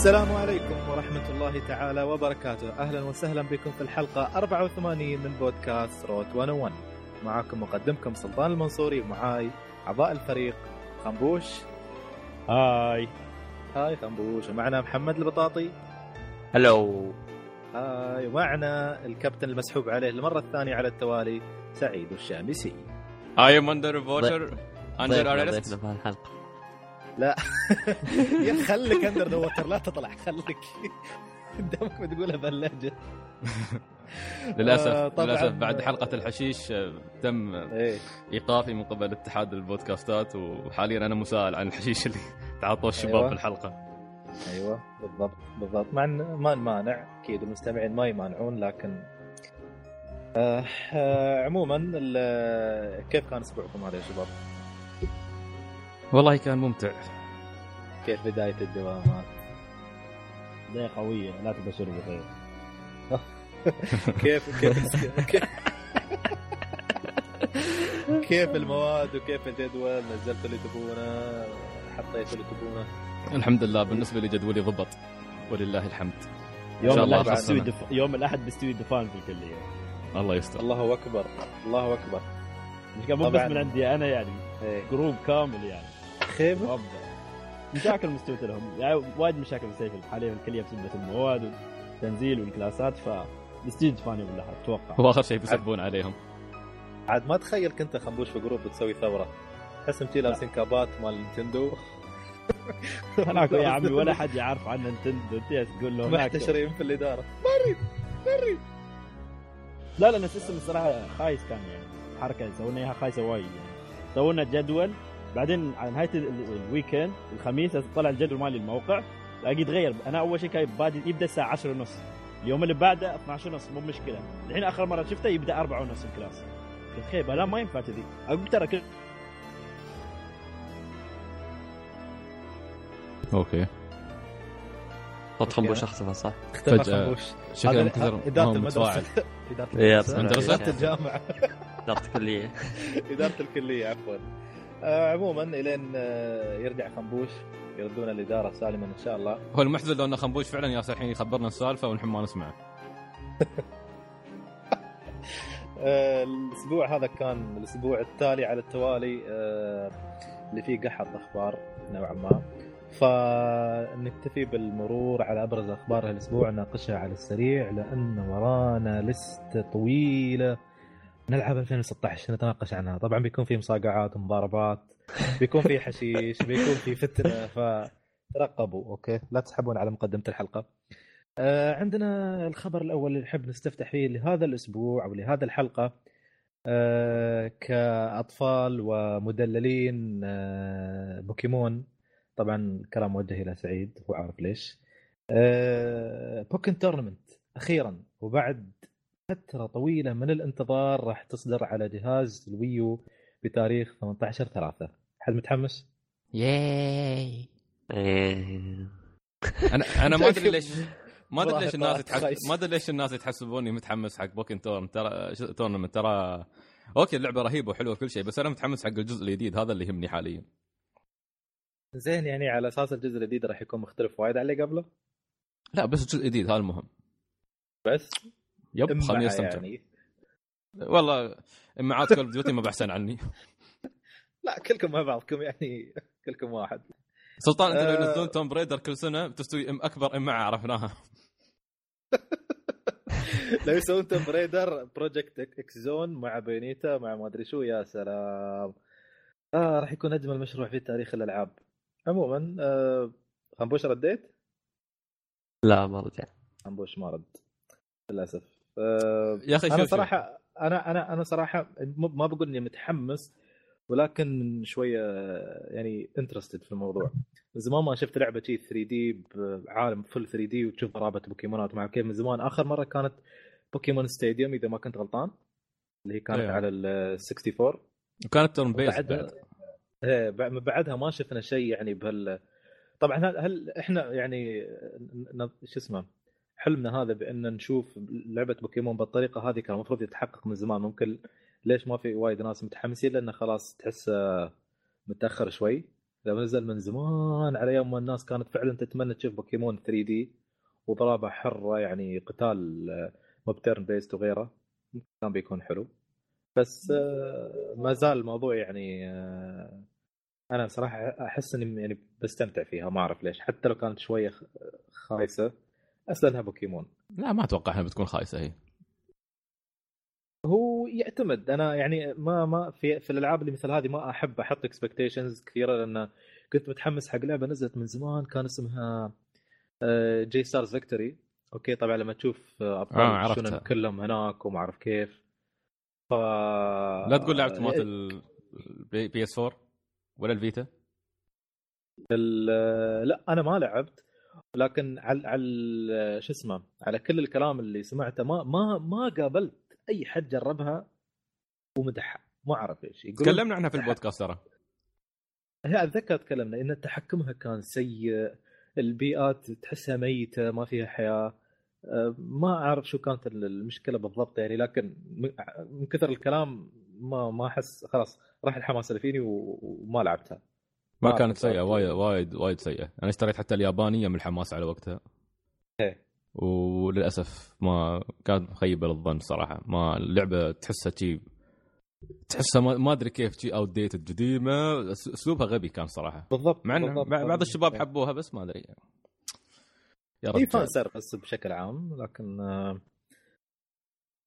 السلام عليكم ورحمة الله تعالى وبركاته. أهلا وسهلا بكم في الحلقة 84 من بودكاست روت 101 معاكم مقدمكم سلطان المنصوري ومعاي أعضاء الفريق. خنبوش. hi. hi خنبوش. ومعنا محمد البطاطي. hello. hi. ومعنا الكابتن المسحوب عليه المرة الثانية على التوالي سعيد الشامسي. I am under water under ضيفنا arrest ضيفنا في الحلقة. لا يا خليك under the water لا تطلع خليك دامك بتقولها بهاللهجة للأسف آه، طبعاً. للأسف بعد حلقة الحشيش آه، تم إيه إيقافي من قبل اتحاد البودكاستات وحاليا أنا مسائل عن الحشيش اللي تعاطوه الشباب أيوة. في الحلقة أيوه بالضبط بالضبط مع ما نمانع أكيد المستمعين ما يمانعون لكن آه آه عموما كيف كان أسبوعكم هذا يا شباب؟ والله كان ممتع. كيف بداية الدوامات؟ بداية قوية لا تبشر بخير. كيف كيف كيف كيف المواد وكيف الجدول؟ نزلتوا اللي تبونه حطيتوا اللي تبونه. الحمد لله بالنسبة لي جدولي ضبط. ولله الحمد. يوم حسنا. بستوي دف... يوم الأحد بستوي دفان في الكلية. الله يستر. الله أكبر الله أكبر. مش كان مو بس. من عندي أنا يعني إيه. group كامل يعني. خيبة. مشاكل مستوت لهم. يعني وايد مشاكل بسيف حاليا في الكلية بسبة المواد والتنزيل والكلاسات ف بستوي دفان يوم الأحد أتوقع. هو آخر شيء بيسبون عليهم. عاد ما تخيل كنت خنبوش في group بتسوي ثورة. تحس متي لابسين كابات مال نينتندو. هناك يا عمي ولا حد يعرف عن نينتندو. انت تقول له هناك. محتشرين في الإدارة. لا لا أنا system الصراحة خايس كان يعني حركة سوينا اياها خايسة وايد يعني. سوينا جدول بعدين على نهاية ال- ال- ال weekend الخميس طلع الجدول مالي الموقع لاقي يتغير أنا أول شيء كان بادي يبدأ الساعة 10 ونص. اليوم اللي بعده 12 ونص مو مشكلة. الحين آخر مرة شفته يبدأ 4 ونص ال class. قلت خيبه لا ما ينفع كذي. أقول ترى كل أوكي. صوت خنبوش اختفى صح؟ اختفى فجأة خنبوش. شكله هذا إدارة المدرسة. إدارة المدرسة؟ إدارة الجامعة. إدارة الكلية. إدارة الكلية عفوا. عموما إلين آه يرجع خنبوش يردون الإدارة سالما إن شاء الله. هو المحزن لو انه خنبوش فعلا ياسر الحين يخبرنا السالفة ونحن ما نسمعه. آه الأسبوع هذا كان الأسبوع التالي على التوالي آه اللي فيه قحط أخبار نوعا ما. فنكتفي بالمرور على أبرز أخبار الأسبوع نناقشها على السريع لأن ورانا لسته طويلة. نلعب 2016 نتناقش عنها. طبعا بيكون في مصاقعات ومضاربات بيكون في حشيش بيكون في فتنة فترقبوا أوكي؟ لا تسحبون على مقدمة الحلقة. آه عندنا الخبر الأول اللي نحب نستفتح فيه لهذا الأسبوع أو لهذا الحلقة. آه كأطفال ومدللين آه بوكيمون. طبعا كلام موجه إلى سعيد هو عارف ليش. آه Pokkén Tournament أخيرا وبعد فترة طويلة من الانتظار راح تصدر على جهاز ال Wii U بتاريخ 18 3 حد متحمس؟ yay. أنا أنا ما أدري ليش ما أدري ليش الناس يتحس... ما أدري ليش الناس يتحسبوني متحمس حق Pokkén Tourn ترى ش- Tournament ترى okay اللعبة رهيبة وحلوة وكل شيء بس أنا متحمس حق الجزء الجديد. هذا اللي يهمني حاليا. زين يعني على أساس الجزء الجديد راح يكون مختلف وايد عن اللي قبله؟ لا بس الجزء الجديد هذا المهم. بس؟ yep خليني أستمتع. يعني. والله امعات Call of Duty ما بحسن عني. لا كلكم مع بعضكم يعني كلكم واحد. سلطان أنت لو آه. ينزلون Tomb Raider كل سنة بتستوي إم أكبر امعه عرفناها لو يسوون Tomb Raider Project X Zone مع Bayonetta مع ما أدري شو يا سلام. آه راح يكون أجمل مشروع في تاريخ الألعاب. عموما آه رديت؟ لا ما رجع. خنبوش ما رد للأسف. يا أخي أنا. صراحة أنا أنا أنا صراحة ما بقول إني متحمس ولكن شوية يعني interested في الموضوع من زمان ما شفت لعبة شي 3D بعالم full 3D وتشوف ضرابه بوكيمونات مع كيف من زمان آخر مرة كانت Pokémon Stadium إذا ما كنت غلطان اللي هي كانت أيوة. على ال 64 وكانت turn based بعد من بعدها ما شفنا شيء يعني بهال طبعا هل, هل إحنا يعني شو اسمه حلمنا هذا بأن نشوف لعبة بوكيمون بالطريقة هذه كان المفروض يتحقق من زمان. ممكن ليش ما في وايد ناس متحمسين؟ لأنه خلاص تحس متأخر شوي. لما نزل من زمان على يوم ما الناس كانت فعلا تتمنى تشوف بوكيمون 3D وضرابه حرة يعني قتال مو ب turn based وغيره. كان بيكون حلو. بس آه، ما زال الموضوع يعني آه، أنا صراحة أحس إني يعني بستمتع فيها. ما أعرف ليش. حتى لو كانت شوية خ- خايسه أصلا بوكيمون. لا ما أتوقع إنها بتكون خايسة هي. هو يعتمد. أنا يعني ما ما في في الألعاب اللي مثل هذه ما أحب أحط expectations كثيرة لأن كنت متحمس حق لعبة نزلت من زمان كان اسمها J-Stars Victory أوكي طبعا لما تشوف آه، ابطال آه، آه عرفتها. كلهم هناك وما أعرف كيف. ف لا تقول لعبت مالت ال PS 4 ولا ال Vita؟ ال- لا أنا ما لعبت. لكن على على شو اسمه على كل الكلام اللي سمعته ما ما ما قابلت أي حد جربها ومدحها ما أعرف إيش تكلمنا عنها في البودكاست ترى. هي أتذكر تكلمنا إن تحكمها كان سيء البيئات تحسها ميتة ما فيها حياة. ما أعرف شو كانت المشكلة بالضبط يعني لكن من- كثر الكلام ما ما أحس خلاص راح الحماس اللي فيني وما لعبتها. ما ما كانت سيئة. وايد وايد وايد سيئة أنا اشتريت حتى اليابانية من الحماس على وقتها إيه. وللأسف ما كانت مخيبة للظن صراحة ما اللعبة تحسها شي تحسها ما, أدري كيف شي outdated قديمه أسلوبها غبي كان صراحة بالضبط مع بالضبط. بعض الشباب حبوها بس ما أدري يا هي fan service بشكل عام لكن آه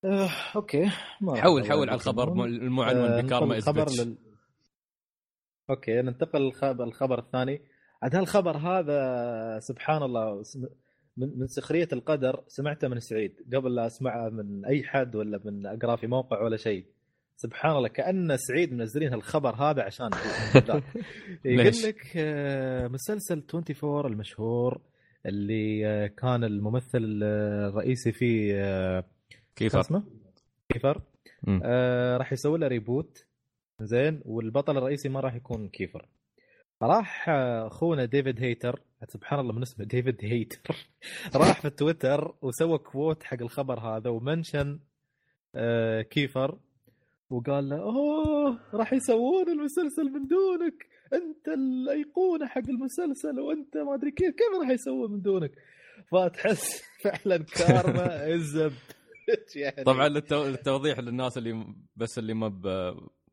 آه أوكي ما حول حول على. الخبر آه، المعنون ب karma is الخبر. أوكي ننتقل للخبر الخبر الثاني عاد هالخبر هذا سبحان الله من سخرية القدر سمعته من سعيد قبل لا أسمعه من أي حد ولا من أقرأ في موقع ولا شيء سبحان الله كأن سعيد منزلين هالخبر هذا عشان. يقول؟ لك آه، مسلسل 24 المشهور اللي آه، كان الممثل آه، الرئيسي فيه كيف شو اسمه؟ كيفر. آه راح يسوي له ريبوت زين والبطل الرئيسي ما راح يكون كيفر. فراح آه، اخونا ديفيد هيتر سبحان الله من اسمه ديفيد هيتر راح في تويتر وسوى quote حق الخبر هذا و mention آه كيفر وقال له أوه راح يسوون المسلسل من دونك أنت الأيقونة حق المسلسل وأنت ما أدري كيف كيف راح يسوون من دونك؟ فتحس فعلا karma is يعني طبعا للتو- للتوضيح للناس اللي بس اللي ما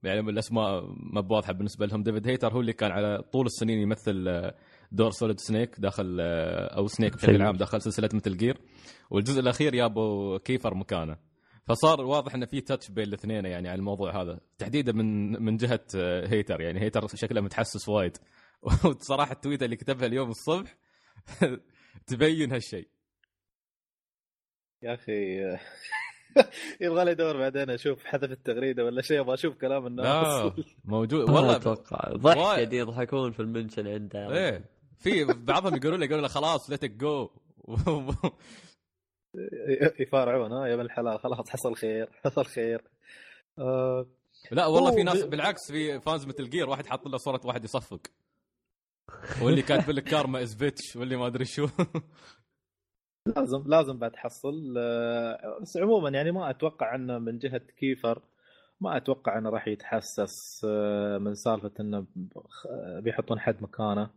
يعني الاسماء ما بواضحة بالنسبة لهم. ديفيد هيتر هو اللي كان على طول السنين يمثل آه، دور Solid Snake داخل آه، أو Snake بشكل. عام داخل سلسلة Metal Gear. والجزء الأخير جابوا كيفر مكانه. فصار واضح إنه في touch بين الاثنين يعني على الموضوع هذا. تحديدا من من جهة آه، هيتر. يعني هيتر شكله متحسس وايد. وصراحة التويتة اللي كتبها اليوم الصبح تبين هالشيء. يا أخي يبغى لي دور بعدين أشوف حذف التغريدة ولا شيء أبغى أشوف كلام الناس. لا موجود. والله أتوقع ضحك وايد. قاعد يضحكون في ال mention عنده. إيه. في بعضهم يقولوا له يقولوا له خلاص ليتك جو يفارعون ها يا ابن الحلال خلاص حصل خير حصل خير. آه لا والله في ناس بالعكس في fans Metal Gear واحد حاط له صورة واحد يصفق. واللي كاتب لك karma is bitch واللي ما أدري شو. لازم لازم بعد تحصل آه، بس عموما يعني ما أتوقع إنه من جهة كيفر ما أتوقع إنه راح يتحسس آه، من سالفة إنه بيحطون حد مكانه.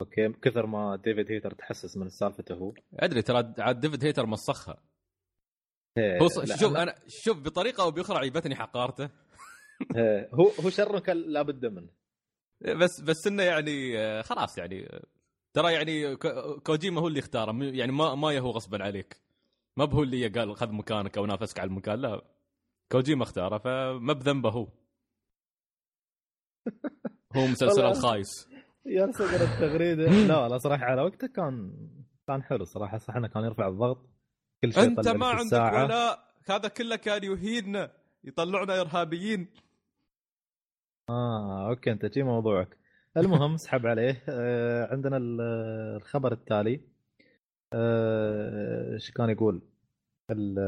أوكي؟ كثر ما ديفيد هيتر تحسس من سالفته هو. أدري ترى عاد ديفيد هيتر مسخها إيه، هو شوف أنا شوف بطريقة أو بأخرى عيبتني حقارته. إيه، هو هو شر لابد منه. بس بس إنه يعني آه، خلاص يعني ترى يعني كو- كوجيما هو اللي اختاره. يعني ما ما يهو غصبا عليك. ما بهو اللي قال خذ مكانك أو نافسك على المكان لا. كوجيما اختاره فما بذنبه هو. هو مسلسل. الخايس. يا صقر التغريده لا لا صراحة على وقته كان كان حلو صراحة. صح إنه كان يرفع الضغط كل شيء أنت ما عندك الساعة. ولاء هذا كله كان يهيننا يطلعنا إرهابيين. آه أوكي أنت شي موضوعك. المهم اسحب عليه. آه عندنا ال- الخبر التالي. آه، إيش كان يقول؟ ال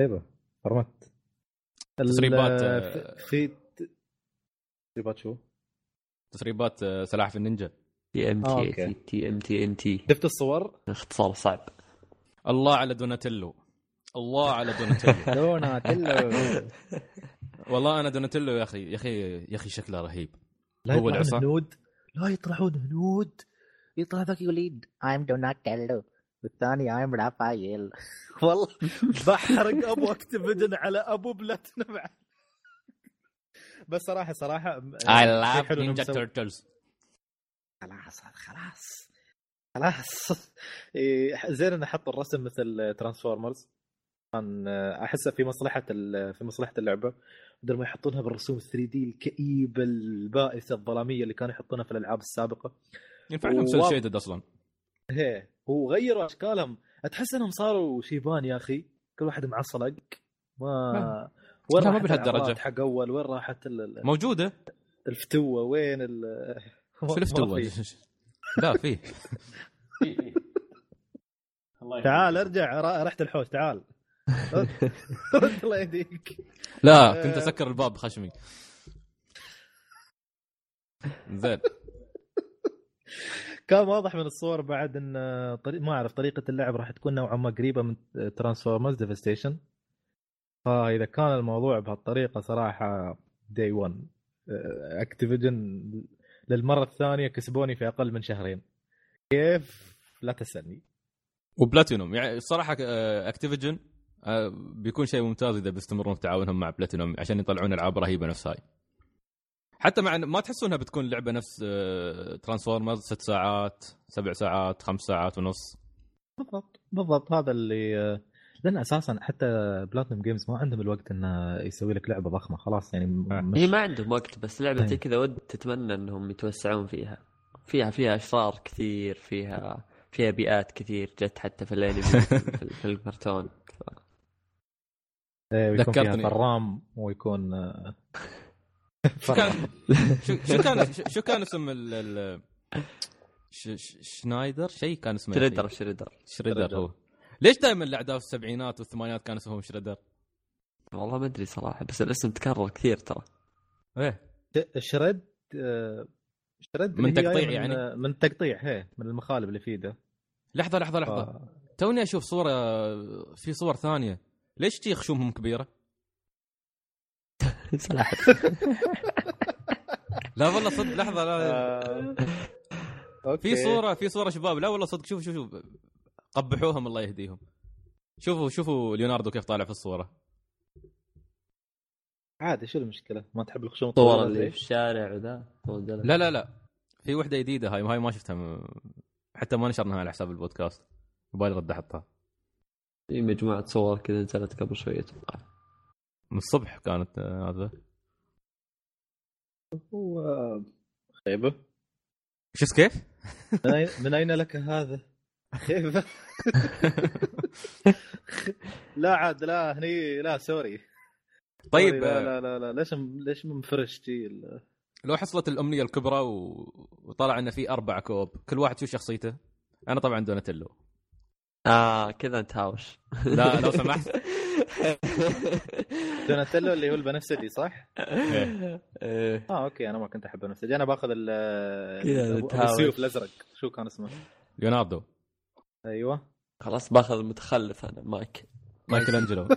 إيوه فرمت تسريبات، آه، في تسريبات شو؟ تسريبات آه، سلاحف النينجا. تي إم آه، T. TM TNT. شفت الصور؟ اختصار صعب. الله على دوناتيلو. الله على دوناتيلو. دوناتيلو. والله أنا دوناتيلو يا أخي يا أخي يا أخي شكله رهيب. لا هو يطلعون العصا؟ هنود. لا يطلعون هنود. يطلع ذاك يقول I'm دوناتيلو والثاني I'm رافايل والله بحرق أبو Activision على أبو بلاتنم بس صراحة صراحة I love Ninja Turtles خلاص خلاص خلاص. إيه، زين إنه حط الرسم مثل Transformers كان آه، أحسه في مصلحة ال- في مصلحة اللعبة. بدل ما يحطونها بالرسوم 3D الكئيبة البائسة الظلامية اللي كانوا يحطونها في الألعاب السابقة. ينفع لهم. cel shaded أصلا. هي وغيروا أشكالهم. تحس إنهم صاروا شيبان يا أخي. كل واحد معصلق ما وين لا، ما. العضلات حق أول وين راحت ال- موجودة. الفتوة؟ وين ال شو الفتوة؟ في. لا فيه يخليك. تعال ارجع رحت الحوش تعال. الله يهديك. لا كنت أسكر الباب بخشمي زين. كان واضح من الصور بعد إن طريق ما أعرف طريقة اللعب راح تكون نوعا ما قريبة من Transformers Devastation فإذا كان الموضوع بهالطريقة صراحة دي 1 Activision للمرة الثانية كسبوني في أقل من شهرين. كيف؟ لا تسألني. وبلاتينوم. يعني الصراحه Activision بيكون شيء ممتاز إذا بيستمرون في تعاونهم مع بلاتينوم عشان يطلعون ألعاب رهيبة نفس هاي. حتى مع ما تحسونها بتكون لعبة نفس ترانسفورمرز ست ساعات سبع ساعات خمس ساعات ونص. بالضبط بالضبط. هذا اللي لأن أساسا حتى Platinum Games ما عندهم الوقت إنه يسوي لك لعبة ضخمة خلاص يعني آه. مش هي ما عندهم وقت بس لعبة زي أي. كذا ود تتمنى إنهم يتوسعون فيها. فيها فيها إشرار كثير فيها فيها بيئات كثير جت حتى في الأنمي في, في الكرتون. إيه، ويكون فيها. فرام ويكون آه، شو كان. شو, كان شو- كان اسم ال ال ش- ش- شنايدر شيء كان اسمه شريدر شريدر شريدر شريدر. هو ليش دائما الأعداء في السبعينات والثمانينات كان اسمهم شريدر؟ والله ما أدري صراحة بس الاسم تكرر كثير ترى إيه شرد آه، شرد من تقطيع من يعني؟ من تقطيع هي من المخالب اللي في ايده لحظة لحظة لحظة ف- توني أشوف صورة في صور ثانية ليش تي خشومهم كبيرة؟ صراحة لا والله صدق لحظة لا. آه،. في صورة في صورة شباب لا والله صدق شوف شوف شوف قبحوهم الله يهديهم. شوفوا شوفوا ليوناردو كيف طالع في الصورة. عادي شو المشكلة؟ ما تحب الخشوم صور الطويلة اللي؟ في الشارع وذا لا لا لا. في وحدة جديدة هاي هاي ما شفتها م... حتى ما نشرناها على حساب البودكاست. يبغى غدا أحطها. في مجموعة صور كذا نزلت قبل شوية أتوقع من الصبح كانت هذا هو خيبة شو كيف؟ من أين- لك هذا؟ خيبة لا عاد لا هني لا sorry طيب sorry، لا لا لا, لا. ليش ليش منفرش تي ال- لو حصلت الأمنية الكبرى و... وطلع إنه في أربع كوب كل واحد شو شخصيته؟ أنا طبعا دوناتيلو آه كذا نتهاوش. لا لو سمحت. دوناتيلو اللي هو البنفسجي صح؟ إيه. إيه. آه okay أنا ما كنت أحب البنفسجي. أنا باخذ. السيوف الأزرق. شو كان اسمه؟ ليوناردو. أيوه. خلاص باخذ المتخلف أنا مايك. مايكل انجلو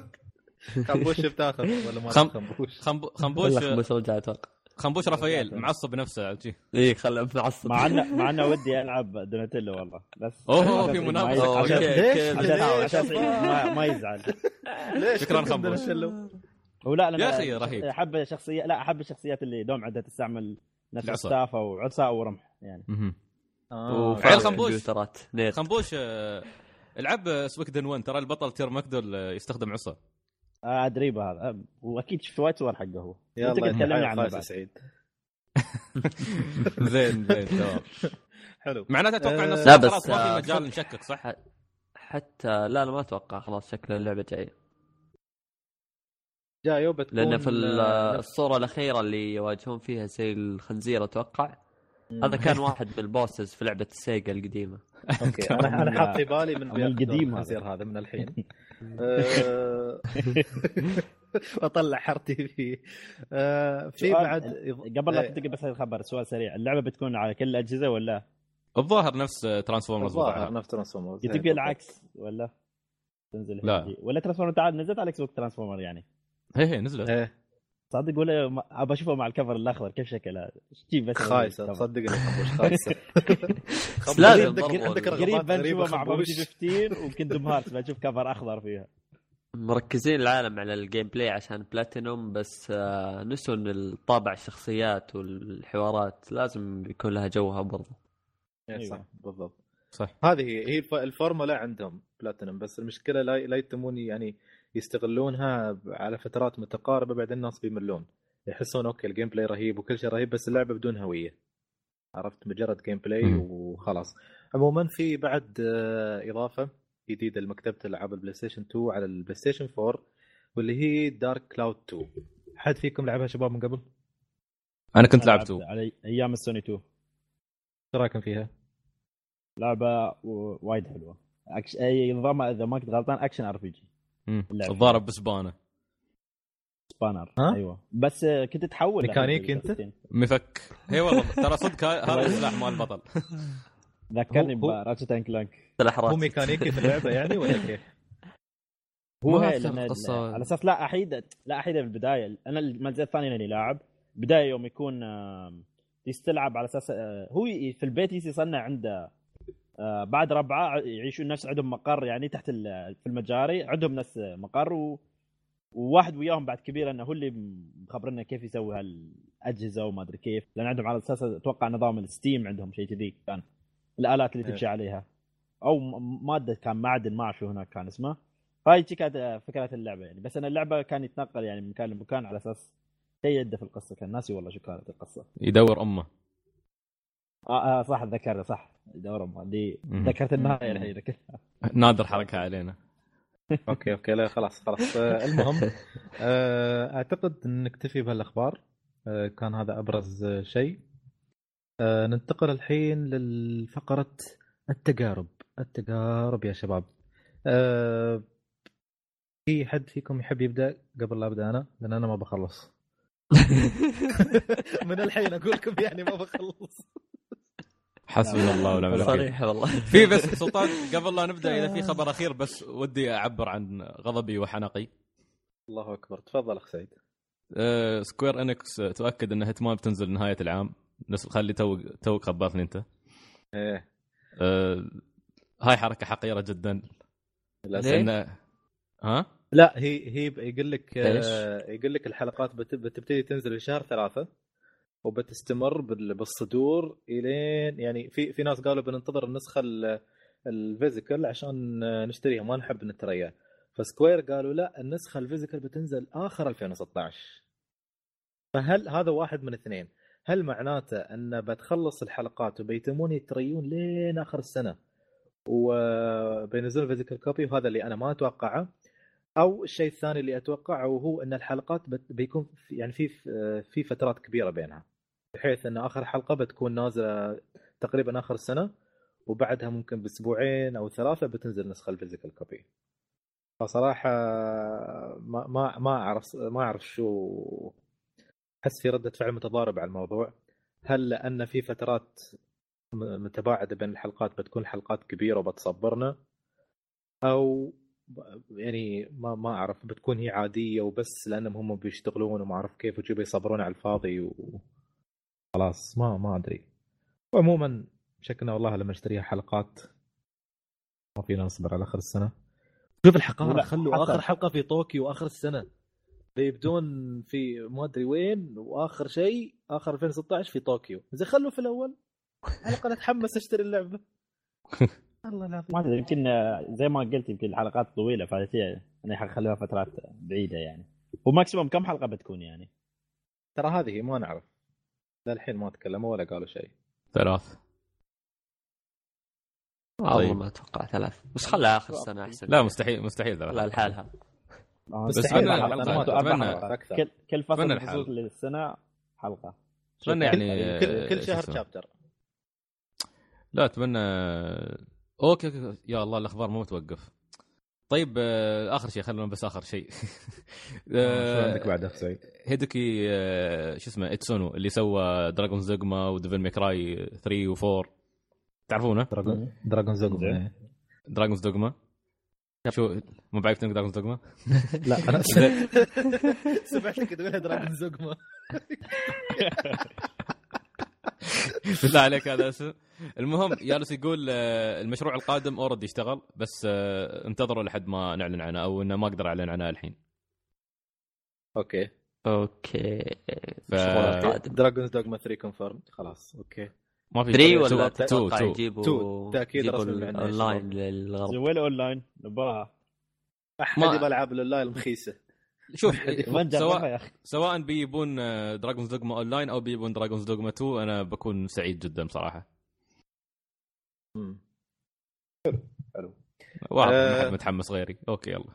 خنبوش بتاخذ ولا ما خنبوش خنب... خنبوش رجع أتوقع. خنبوش رافائيل معصب شي؟ اي خله معصب مع انه مع إنه ودي ألعب دوناتيلو والله بس أوه، عشان في أوه، عشان- عشان ما, يزعل ليش شكراً خنبوش. هو لا يا أخي رهيب. أحب شخصيه لا أحب الشخصيات اللي دوم عندها تستعمل نفس العصا. السافه وعصا ورمح يعني مهم. آه. وفعل عيل خنبوش. خنبوش آه، العب سويكدن 1 ترى البطل تير ماكدول آه، يستخدم عصا آه أدري بهذا. آه، وأكيد شفت وايد صور حقه هو. يلا تكلمنا عنه بعد. سعيد. زين زين تمام. حلو. معناته أتوقع ان آه، لا، بس، خلاص ما آه، في مجال نشكك صح؟ حتى لا أنا ما أتوقع خلاص شكل اللعبة جاية جايو بتكون لأن في ال- آه، الصورة الأخيرة اللي يواجهون فيها زي الخنزير أتوقع. هذا كان واحد من ال bosses في لعبة السيجا القديمة. okay. أنا أنا حاط في بالي من القديم هذا. الخنزير هذا من الحين. آه، واطلع حرتي فيه في. سؤال، بعد قبل لا إيه. تنتقل بس الخبر سؤال سريع. اللعبة بتكون على كل الأجهزة ولا؟ الظاهر نفس ترانسفورمرز الظاهر نفس ترانسفورمرز تبقى العكس ولا؟ تنزل لا. ولا ترانسفورمر تعال نزلت على إكس بوكس ترانسفورمر يعني؟ هي هي نزلت. إيه. صدق ولا ما- ابى أشوفه مع الكفر الأخضر كيف شكله؟ إيش تجيب بس خايسه الكفر؟ تصدقني خنبوش خايسه لازم عندك عندك قريب بنشوفه مع ببجي 15 وكندوم هارت بشوف كفر أخضر فيها. مركزين العالم على ال gameplay عشان بلاتينوم بس آه، نسوا إن الطابع الشخصيات والحوارات لازم يكون لها جوها برضو. إيه، أيوة. صح بالضبط. صح. هذه هي هي الف- الفورمولا عندهم بلاتينوم بس المشكلة لا لا يتمون يعني يستغلونها على فترات متقاربة بعدين الناس بيملون يحسون okay ال gameplay رهيب وكل شيء رهيب بس اللعبة بدون هوية عرفت مجرد gameplay. وخلاص عموما في بعد آه، إضافة جديدة لمكتبة ألعاب البلاي ستيشن 2 على البلاي ستيشن 4 واللي هي Dark Cloud 2 حد فيكم لعبها شباب من قبل؟ أنا كنت لعبت على أيام السوني 2 إيش رأيكم فيها؟ لعبة و- وايد حلوة أكش... أي نظامها إذا ما كنت غلطان action RPG. الضارب بسبانه spanner ها؟ أيوه بس كنت تحول ميكانيكي أنت؟ بالتختين. مفك اي والله ترى صدق هذا السلاح مال البطل ذكرني ب Ratchet and Clank سلاح هو. ميكانيكي في اللعبة يعني ولا كيف؟ هو هي لأن القصة. على أساس لا أحيد لا أحيد بالبدايه أنا المنزل الثاني اني لاعب بداية يوم يكون يستلعب على أساس آه، هو في البيت يصنع عنده آه، بعد ربعة يعيشون نفس عندهم مقر يعني تحت ال- في المجاري. عندهم نفس مقر و... وواحد وياهم بعد كبير إنه هو اللي مخبرنا كيف يسوي هالأجهزة وما أدري كيف. لأن عندهم على أساس أتوقع نظام ال steam عندهم شيء كذي كان. الآلات اللي إيه. تمشي عليها. أو مادة كان معدن ما أعرف شو هناك كان اسمه. فهاي شي كانت فكرة اللعبة يعني. بس أنا اللعبة كان يتنقل يعني من مكان لمكان على أساس شيء يده في القصة. كان ناسي والله شو كانت القصة. يدور أمه. آه, آه صح اتذكر صح. دورهم اللي مم. ذكرت النهايه الحين لكن نادر حركها علينا. okay okay لا خلاص خلاص. آه، المهم آه، أعتقد ان نكتفي بهالاخبار آه، كان هذا أبرز آه، شيء. آه، ننتقل الحين للفقرة التجارب. التجارب يا شباب. آه، في حد فيكم يحب يبدأ قبل لا أبدأ أنا؟ لأن أنا ما بخلص. من الحين أقول لكم يعني ما بخلص. حسبنا الله ونعم الوكيل. صريح والله. في بس سلطان قبل لا نبدأ إذا في خبر أخير بس ودي أعبر عن غضبي وحنقي. الله أكبر. تفضل أخ سعيد. أه Square Enix تؤكد إن Hitman بتنزل نهاية العام. نس خلي تو توك خبرتني أنت. إيه. أه هاي حركة حقيرة جدا؟ لأن ها؟ لا هي هي يقول لك؟ آه، يقول لك الحلقات بت- بتبتدي تنزل في شهر ثلاثة. وبتستمر بال- بالصدور إلين يعني في في ناس قالوا بننتظر النسخة ال- ال physical عشان نشتريها ما نحب نتريا ف Square قالوا لا النسخة ال physical بتنزل آخر 2016 فهل هذا واحد من اثنين؟ هل معناته أن بتخلص الحلقات وبيتمون يتريون لين آخر السنة وبينزلون physical copy وهذا اللي أنا ما أتوقعه؟ أو الشيء الثاني اللي أتوقعه وهو أن الحلقات بيكون يعني في في فترات كبيرة بينها. بحيث إن آخر حلقة بتكون نازلة تقريبا آخر السنة وبعدها ممكن بأسبوعين أو ثلاثة بتنزل نسخة ال physical copy. فصراحة ما ما أعرف ما أعرف شو أحس في ردة فعل متضاربة على الموضوع. هل لأن في فترات متباعدة بين الحلقات بتكون حلقات كبيرة وبتصبرنا؟ أو يعني ما ما أعرف بتكون هي عادية وبس لأنهم هم بيشتغلون وما أعرف كيف وشي بيصبرون على الفاضي و خلاص ما ما أدري. وعموما شكلنا والله لما نشتريها حلقات ما فينا نصبر على آخر السنة. شوف الحقاره خلوا حتى- آخر حلقة في طوكيو اخر السنة. بيبدون في ما أدري وين وآخر شيء آخر 2016 في طوكيو. زين خلوا في الأول. على الأقل أتحمس أشتري اللعبة. الله العظيم ما أدري يمكن زي ما قلت يمكن الحلقات طويلة فهي يعني حخليها فترات بعيدة يعني. و maximum كم حلقة بتكون يعني؟ ترى هذه ما نعرف. للحين ما تكلموا ولا قالوا شيء. ثلاث. والله طيب. ما أتوقع ثلاث. بس خلها آخر السنة أحسن. لا مستحيل مستحيل ثلاث. لا لحالها. آه، بس أكثر. كل كل فصل السنة حلقة. أتمنى يعني كل, آه، كل شهر؟ chapter لا اتمنى okay أوكي يا الله الأخبار مو توقف طيب آه، آخر شيء خلونا بس آخر شيء. شو عندك بعد سعيد؟ Hideaki آه، شو اسمه Itsuno اللي سوى Dragon Zogma و Devil May Cry 3 و4 تعرفونه؟ Dragon Dragon Zogma زين. Dragon's Dogma شو مو بعجبتك Dragon Dogma؟ لا أنا سمعتك تقول Dragon Zogma بالله عليك هذا اسم المهم يالس يقول آه، المشروع القادم already اشتغل بس آه، انتظروا لحد ما نعلن عنه أو إنه ما أقدر أعلن عنه الحين. أوكي. أوكي. ف- الشغل القادم. Dragon Dogma 3 confirm خلاص okay. ما في 3 two- ولا two- تتوقع two. يجيبوا two. تأكيد يجيبوا رسمي الأونلاين للغرب. وين اونلاين نبغاها. أحد ما- يبغى ألعاب الاونلاين المخيسة. شوف سواء يا أخي. سواء بيجيبون Dragon's Dogma Online أو بيجيبون Dragon's Dogma 2 أنا بكون سعيد جدا بصراحه مم. واضح آه. ما حد متحمس غيري. okay يلا.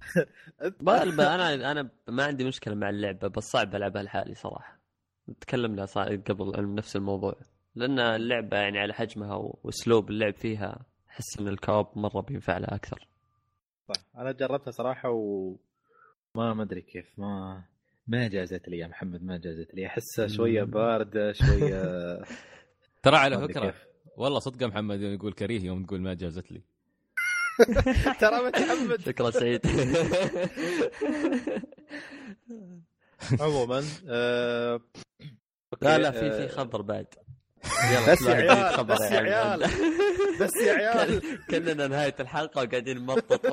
أنا أنا ما عندي مشكلة مع اللعبة بس صعب ألعبها لحالي صراحة. تكلمنا قبل عن نفس الموضوع. لأن اللعبة يعني على حجمها وأسلوب اللعب فيها أحس إن ال co-op مرة بينفع لها أكثر. صح. أنا جربتها صراحة و ما أدري كيف. ما ما جازت لي يا محمد ما جازت لي. أحسها شوية باردة شوية ترى على فكرة. والله صدق يا محمد يقول كريه يوم تقول ما جازت لي. ترى متحمد شكرا سعيد. عموما آه... لا لا في آه، في خبر بعد. بس يا لا، عيال بس يا يعني. عيال بس يا عيال. كلنا نهاية الحلقة وقاعدين نمطط.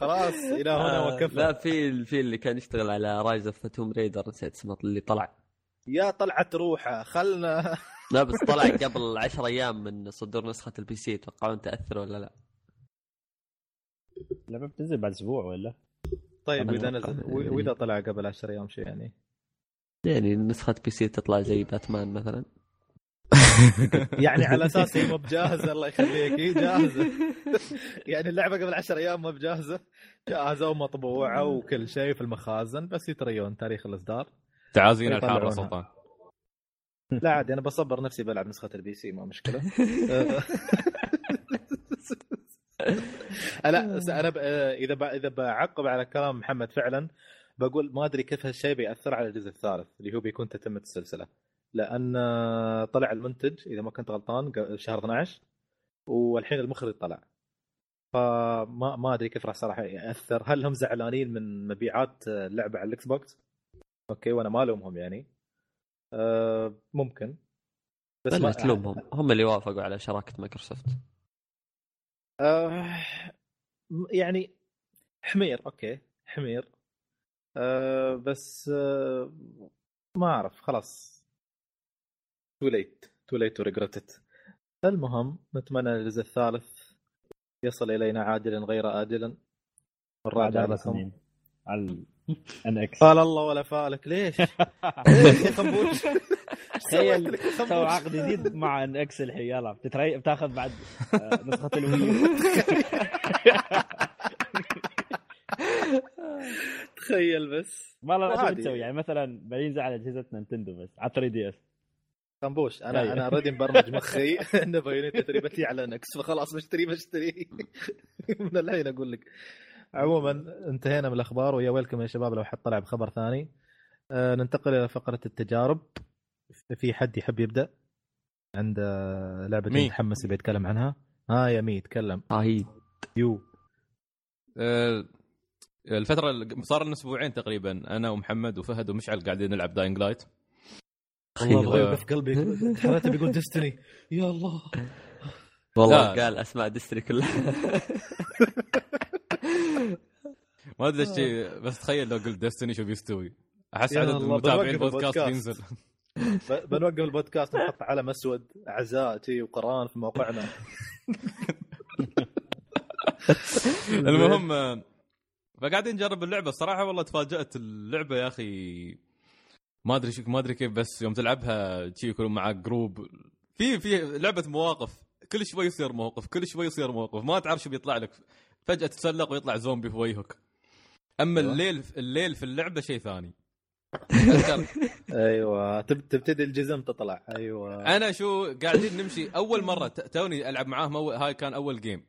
خلاص إلى هنا آه، لا وكفى في في اللي كان يشتغل على Rise of Tomb Raider نسيت اسمه اللي طلع. يا طلعت روحه خلنا لا بس طلع قبل 10 أيام من صدور نسخة ال PC توقعون تأثر ولا لا؟ اللعبه بتنزل بعد أسبوع ولا؟ طيب أنا اذا أتوقع. نزل وإذا طلع قبل 10 أيام شو يعني؟ يعني نسخة PC تطلع زي باتمان مثلا. يعني على أساس هي مو بجاهزة الله يخليك. هي جاهزة. يعني اللعبة قبل 10 أيام مو بجاهزة. جاهزة ومطبوعة وكل شيء في المخازن بس يتريون تاريخ الإصدار. تعازينا الحاره. سلطان لا عادي أنا بصبر نفسي بلعب نسخة ال PC ما مشكلة. لا س- أنا ب... إذا ب... إذا بعقب على كلام محمد فعلا بقول ما أدري كيف هالشيء بيأثر على الجزء الثالث اللي هو بيكون تتمه السلسلة. لأن طلع المنتج إذا ما كنت غلطان شهر 12 والحين المخرج طلع. فما ما أدري كيف راح صراحة يأثر. هل هم زعلانين من مبيعات اللعبه على ال Xbox؟ okay وأنا ما ألومهم يعني. أه ممكن. بس ما- تلومهم هم اللي وافقوا على شراكة مايكروسوفت. آه يعني حمير okay حمير. آه بس آه ما أعرف خلاص. تو ليت تو ليت تو ريجريت المهم نتمنى الجزء الثالث يصل إلينا عاجلا غير والراجع أربع لكم. سنين على ان إكس قال الله ولا فالك ليش؟ ليش يا خنبوش؟ تخيل سوى؟ عقد جديد مع ان إكس الحين يلا بتتري... بتاخذ بعد آه، نسخة الوي تخيل بس والله لا شو. بتسوي يعني مثلا بينزل على اجهزه Nintendo بس على 3 DS خنبوش أنا أيوة. أنا already مبرمج مخي إنه Bayonetta 3 بتي على NX فخلاص بشتري بشتري من الحين أقول لك عموما انتهينا من الأخبار ويا ويلكم يا شباب لو حد طلع بخبر ثاني. آه ننتقل إلى فقرة التجارب. في حد يحب يبدأ؟ عند آه، لعبة مي. متحمس يبي يتكلم عنها؟ ها يا مي تكلم. رهيب. يو. آه، الفترة اللي- صار لنا أسبوعين تقريبا أنا ومحمد وفهد ومشعل قاعدين نلعب Dying Light والله يوقف قلبي. حريته بيقول Destiny يا الله. والله لا. قال أسماء Destiny كلها. ما أدري إيش شيء، بس تخيل لو قلت Destiny شو بيستوي. أحس عدد المتابعين البودكاست. بينزل. بنوقف البودكاست ونحط علم اسود عزاء وقران في موقعنا. المهم آه، فقاعدين نجرب اللعبة. الصراحة والله تفاجأت اللعبة يا أخي. ما أدري شو ما أدري كيف بس يوم تلعبها شي يكون معك جروب في في لعبة مواقف. كل شوي يصير موقف كل شوي يصير موقف. ما تعرف شو بيطلع لك. فجأة تتسلق ويطلع زومبي في وجهك. أما أيوة. الليل الليل في اللعبة شيء ثاني. أيوه. تب- تبتدي الجزم تطلع. أيوه. أنا شو قاعدين نمشي. أول مرة توني ألعب معاهم أول هاي كان أول game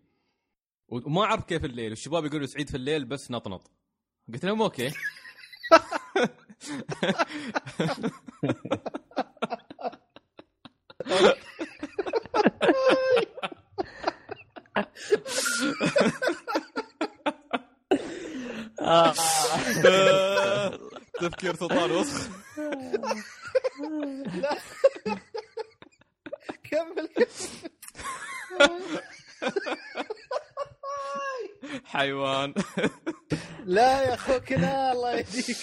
وما أعرف كيف الليل. والشباب يقولوا سعيد في الليل بس نطنط. قلت لهم okay. سلطان وسخ كمل. حيوان. لا يا اخوكنا الله يهديك.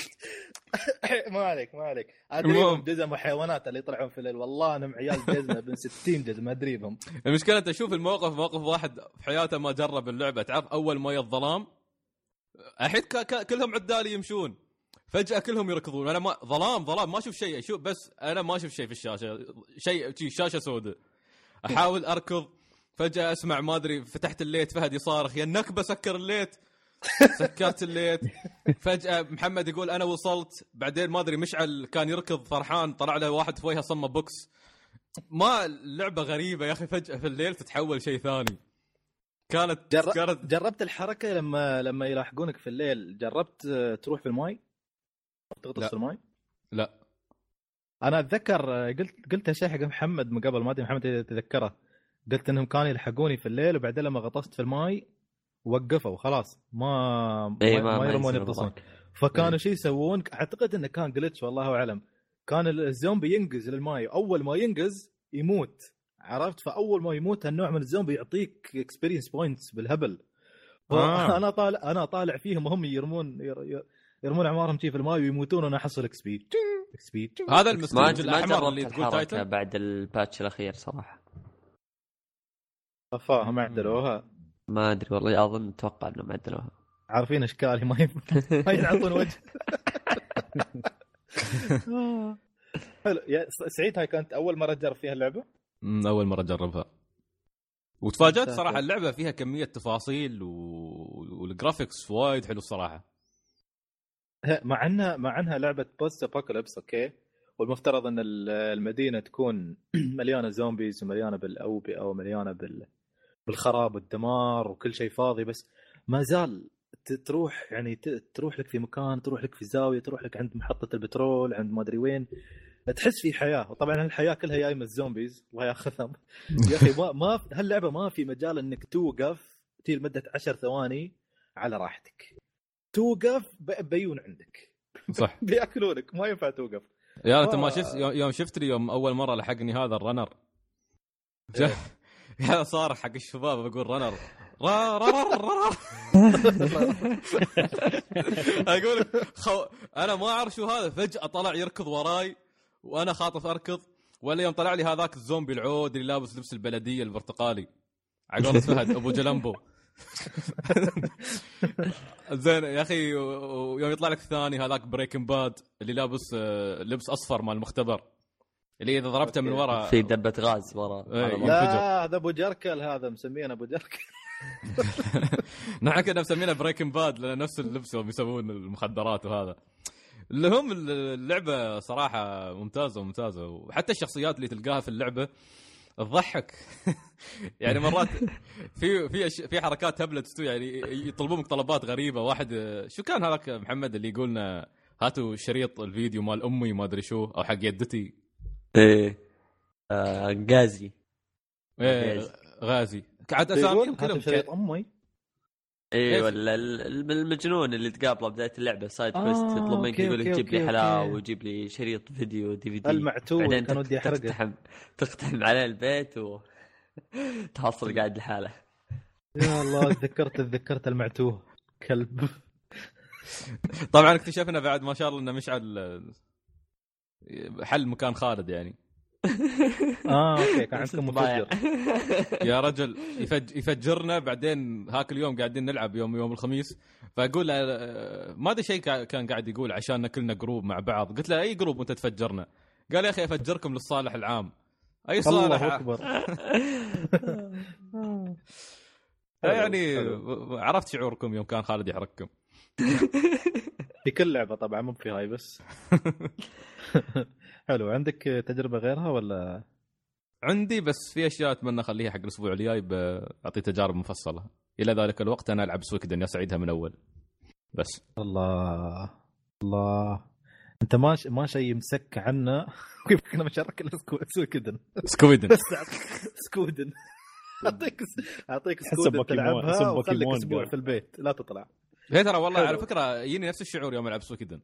ما عليك ما عليك. ادري المهم. جزم وحيوانات اللي يطلعون في الليل. والله أنهم عيال جزمة بن 60 جزمة ادري بهم المشكلة أنت شوف الموقف موقف واحد في حياته ما جرب اللعبة. تعرف أول ما الظلام الحين كلهم عدالي يمشون. فجأة كلهم يركضون. أنا ما ظلام ظلام. ما أشوف شيء. أشوف بس أنا ما أشوف شيء في الشاشة. شيء شي شاشة سوداء. أحاول أركض. فجأة أسمع ما أدري فتحت ال light. فهد يصارخ. يا النكبة سكر ال light. سكرت ال light. فجأة محمد يقول أنا وصلت. بعدين ما أدري مشعل كان يركض فرحان. طلع له واحد في وجهه صمه بوكس. ما لعبة غريبة يا أخي. فجأة في الليل تتحول شيء ثاني. كانت جر... كانت جربت الحركة لما لما يلاحقونك في الليل جربت تروح في الماي؟ تغطس لا. في الماي؟ لا. أنا أتذكر قلت قلت شيء حق محمد من قبل ما أدري محمد إذا تتذكره قلت إنهم كانوا يلحقوني في الليل وبعدين لما غطست في الماي وقفوا خلاص ما إيه، ما, ما- ما ما يرمون يغطسون. فكانوا إيه. شو يسوون؟ أعتقد إنه كان glitch والله أعلم. كان الزومبي ينقز للماي أول ما ينقز يموت. عرفت؟ فأول ما يموت هالنوع من الزومبي يعطيك experience points بالهبل. آه. فانا طالع أنا طالع فيهم وهم يرمون ير- ير- يرمون أعمارهم في الماي ويموتون وأنا أحصل XP XP هذا ما الاحمر اللي تقول titan بعد ال patch الأخير صراحة. فاهم عدلوها. ما أدري والله أظن أتوقع إنهم عدلوها. عارفين اشكالي ما ي- ما ينعطون وجه. حلو يا سعيد هاي كانت أول مرة تجرب فيها اللعبة؟ أول مرة أجربها. وتفاجأت. صراحة اللعبة فيها كمية تفاصيل و... وال graphics وايد حلو الصراحه مع إنها مع إنها لعبة post apocalypse okay؟ والمفترض إن ال- المدينة تكون مليانة zombies ومليانة بالأوبئة ومليانة بال بالخراب والدمار وكل شيء فاضي بس ما زال تروح يعني تروح لك في مكان تروح لك في زاوية تروح لك عند محطة البترول عند ما أدري وين. تحس في حياة. وطبعا الحياة كلها جاية من ال zombies الله ياخذهم يا أخي ما ما هاللعبة ما في مجال إنك توقف تي لمده عشر ثواني على راحتك. توقف بيون عندك. صح. بيأكلونك. ما ينفع توقف. يا انت. ما شفت يوم شفت لي يوم أول مرة لحقني هذا ال runner. جا- يا صار حق الشباب بقول رنر. را را را را را. أقول خو... أنا ما أعرف شو هذا. فجأة طلع يركض وراي. وأنا خاطف أركض ولا يوم طلع لي هذاك الزومبي العود اللي لابس لبس البلدية البرتقالي. على قولة فهد أبو جلمبو. زين يا أخي ويوم يطلع لك الثاني هذاك بريكن باد اللي لابس آه، لبس أصفر مال المختبر. اللي إذا ضربته من ورا في دبة غاز ورا. إيه. لا هذا أبو جركل هذا مسمينه أبو جركل. نحن كنا مسمينه بريكن باد لأن نفس اللبس يوم يسوون المخدرات وهذا. اللي هم اللعبة صراحة ممتازة ممتازه وحتى الشخصيات اللي تلقاها في اللعبة تضحك. يعني مرات في في في حركات هبله تستوي يعني يطلبون منك طلبات غريبة. واحد شو كان هذاك محمد اللي يقولنا هاتوا شريط الفيديو مال أمي ما أدري شو أو حق يدتي؟ إيه. آه، غازي. إيه غازي. يقول اساميهم هذا كلهم شريط أمي. كيف؟ ولا ال- ال- المجنون اللي تقابله بداية اللعبة side آه، quest يطلب منك يقول لك جيب لي حلاوة. وجيب لي شريط فيديو دي في دي المعتوه بعدين كان ودي أحرقه. تقتحم تقتحم عليه البيت و تحصل قاعد لحاله. يا الله تذكرت تذكرت المعتوه. كلب. طبعا اكتشفنا بعد ما شاء الله إنه مشعل حل مكان خالد يعني. آه okay كان عندكم. مفجر. يا رجل يفج يفجرنا بعدين هاك اليوم قاعدين نلعب يوم يوم الخميس. فأقول له آه، ما أدري شيء كا- كان قاعد يقول عشان كلنا group مع بعض. قلت له أي group وأنت تفجرنا؟ قال يا أخي أفجركم للصالح العام. أي صالح؟ الله؟ اكبر يعني. عرفت شعوركم يوم كان خالد يحرككم. في كل لعبة طبعا مو في هاي بس. حلو. عندك تجربة غيرها ولا؟ عندي بس في أشياء أتمنى أخليها حق الأسبوع الجاي بعطي تجارب مفصلة. إلى ذلك الوقت أنا ألعب Suikoden معيدها من اول بس. الله. الله. أنت ما ش... ما شيء مسك عنا كنا مشارك Suikoden سكويدن. بس سكودن أعطيك أعطيك Suikoden تلعبها وخليك أسبوع. في البيت. لا تطلع. هي ترى والله. على فكرة يجيني نفس الشعور يوم ألعب Suikoden.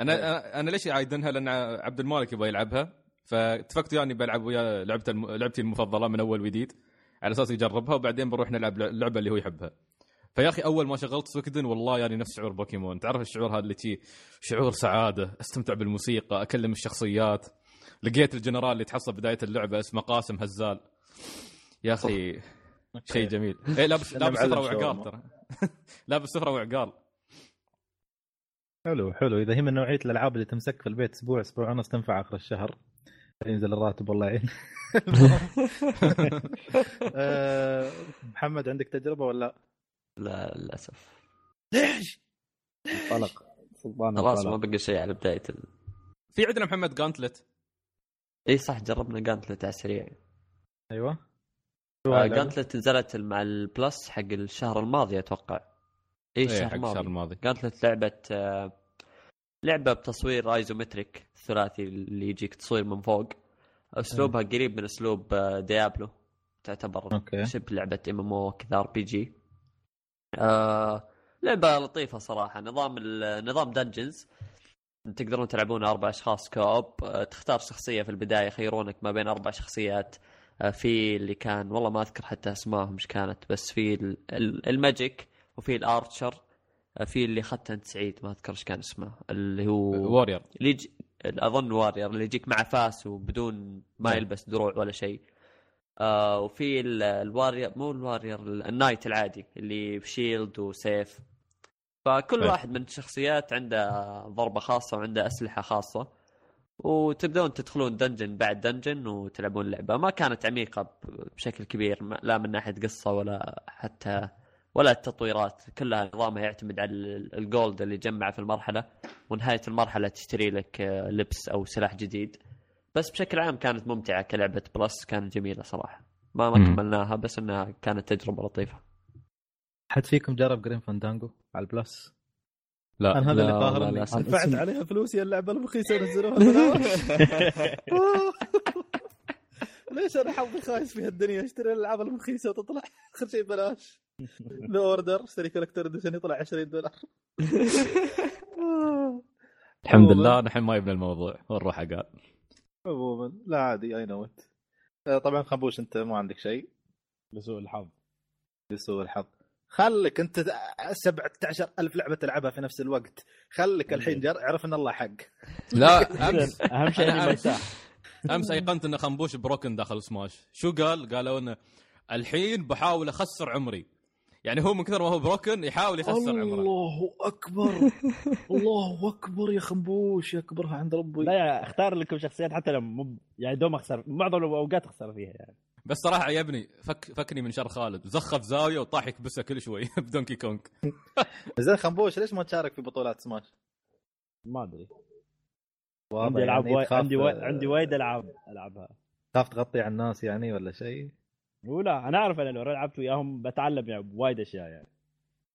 أنا أنا- أنا ليش عايدنها لأن عبد المالك يبغى يلعبها. فاتفقت اني بلعب وياه لعبته الم... لعبتي المفضلة من أول وجديد. على أساس يجربها وبعدين بنروح نلعب اللعبه اللي هو يحبها. فيا أخي أول ما شغلت Suikoden والله يعني نفس شعور بوكيمون. تعرف الشعور هذا اللي تي شعور سعادة. أستمتع بالموسيقى أكلم الشخصيات. لقيت الجنرال اللي تحصل بداية اللعبة اسمه قاسم هزال. يا أخي شيء جميل. إيه لابس لابس سفره وعقال. ترى. لابس سفره وعقال حلو حلو. إذا هي من نوعية الألعاب اللي تمسك في البيت أسبوع أسبوع ونص تنفع آخر الشهر. ينزل الراتب والله يعين. آه، محمد عندك تجربة ولا؟ لا للأسف. ليش؟ انطلق. سلطان خلاص ما بقى شيء على بداية ال... في عندنا محمد Gauntlet إي صح جربنا Gauntlet على السريع. أيوه. آه، Gauntlet نزلت مع ال Plus حق الشهر الماضي أتوقع. اي إيه الشهر الماضي. الماضي Gauntlet لعبة آه، لعبة بتصوير isometric ثلاثي اللي يجيك تصوير من فوق. أسلوبها قريب من أسلوب آه، Diablo. تعتبر okay. شبه لعبة ام ام أو كذا ار بي جي آه، لعبة لطيفة صراحة. نظام نظام dungeons تقدرون تلعبون أربع أشخاص co-op. آه، تختار شخصية في البداية يخيرونك ما بين أربع شخصيات. في اللي كان والله ما أذكر حتى أسمائهم إيش كانت بس في ال- ال- ال magic. وفي ال archer آه، في اللي اخذته انت سعيد ما أذكر إيش كان اسمه اللي هو warrior اللي يجي أظن warrior اللي يجيك مع فاس وبدون ما نعم. يلبس دروع ولا شيء. آه وفي ال- ال warrior مو ال warrior ال- ال knight العادي اللي ب shield وسيف. فكل. واحد من الشخصيات عنده ضربة خاصة وعنده أسلحة خاصة. وتبدون تدخلون dungeon بعد dungeon وتلعبون اللعبه ما كانت عميقة بشكل كبير لا من ناحية قصة ولا حتى ولا التطويرات كلها نظامها يعتمد على ال- ال gold اللي جمعه في المرحلة ونهاية المرحلة تشتري لك آه، لبس أو سلاح جديد بس بشكل عام كانت ممتعة كلعبة Plus كانت جميلة صراحة ما ما. كملناها بس إنها كانت تجربة لطيفة حد فيكم جرب Grim Fandango على ال Plus؟ لا أنا هذا اللي لا قاهر والله اني للأسف. دفعت عليها فلوس يا اللعبة الرخيصة ونزلوها ببلاش. ليش أنا حظي خايس في هالدنيا أشتري الألعاب الرخيصة وتطلع آخر شيء ببلاش The Order اشتري collector edition يطلع 20 دولار. الحمد لله نحن ما يبنى الموضوع. ونروح عقال عموما. لا عادي اي نو طبعا خنبوش انت ما عندك شيء؟ لسوء الحظ. لسوء الحظ. خلك انت 17000 لعبة تلعبها في نفس الوقت. خلك الحين جر... اعرف إن الله حق. لا أمس. أهم شيء إني مرتاح أمس. أيقنت إن خنبوش بروكن داخل سماش شو قال؟ قالوا انه الحين بحاول أخسر عمري. يعني هو من كثر ما هو بروكن يحاول يخسر عمره. الله أكبر. الله أكبر يا خنبوش يكبرها عند ربي. لا يعني اختار لكم شخصيات حتى لو مو يعني دوم أخسر. معظم الأوقات أخسر فيها يعني. بس صراحة عجبني فك فكني من شر خالد. زخف زاوية وطاح يكبسها كل شوي بدونكي كونغ زين خنبوش ليش ما تشارك في بطولات سماش؟ ما أدري. عندي ألعاب يعني وايد تخاف- عندي وايد عندي وايد ألعاب ألعبها. تخاف تغطي على الناس يعني ولا شيء؟ ولا أنا أعرف أنا لو لعبت وياهم بتعلم يعني بوايد أشياء يعني.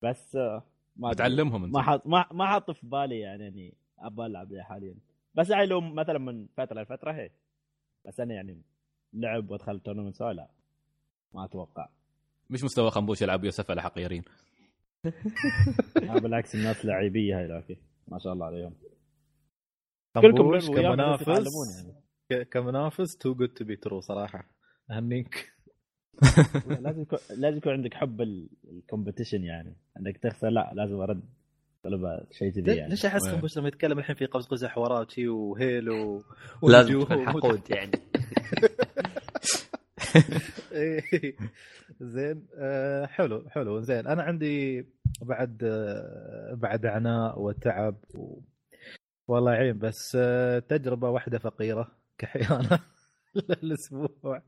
بس آه، ما. بتعلمهم أنت. ما حط ما ما حاط في بالي يعني إني أبغى ألعب زي حاليا. بس يعني لو مثلا من فترة لفترة هي. بس أنا يعني لعب وادخل تورنمنت لا. ما أتوقع. مش مستوى خنبوش يلعب ويا سفله حقيرين آه، بالعكس الناس لعيبية هاي لكن ما شاء الله عليهم. كلكم كمنافس. يعني. كمنافس too good to be true صراحة. أهنيك. لازم يكون لازم يكون عندك حب ال competition يعني. انك تخسر لا لازم أرد طلبة شيء كذي يعني. ليش أحس؟ خنبوش لما يتكلم الحين في قوس قزح حوارات وهيلو لازم حقود يعني. إيه. زين آه، حلو حلو. زين أنا عندي بعد آه، بعد عناء وتعب و... والله يعين بس آه، تجربة واحدة فقيرة كحيانة. الأسبوع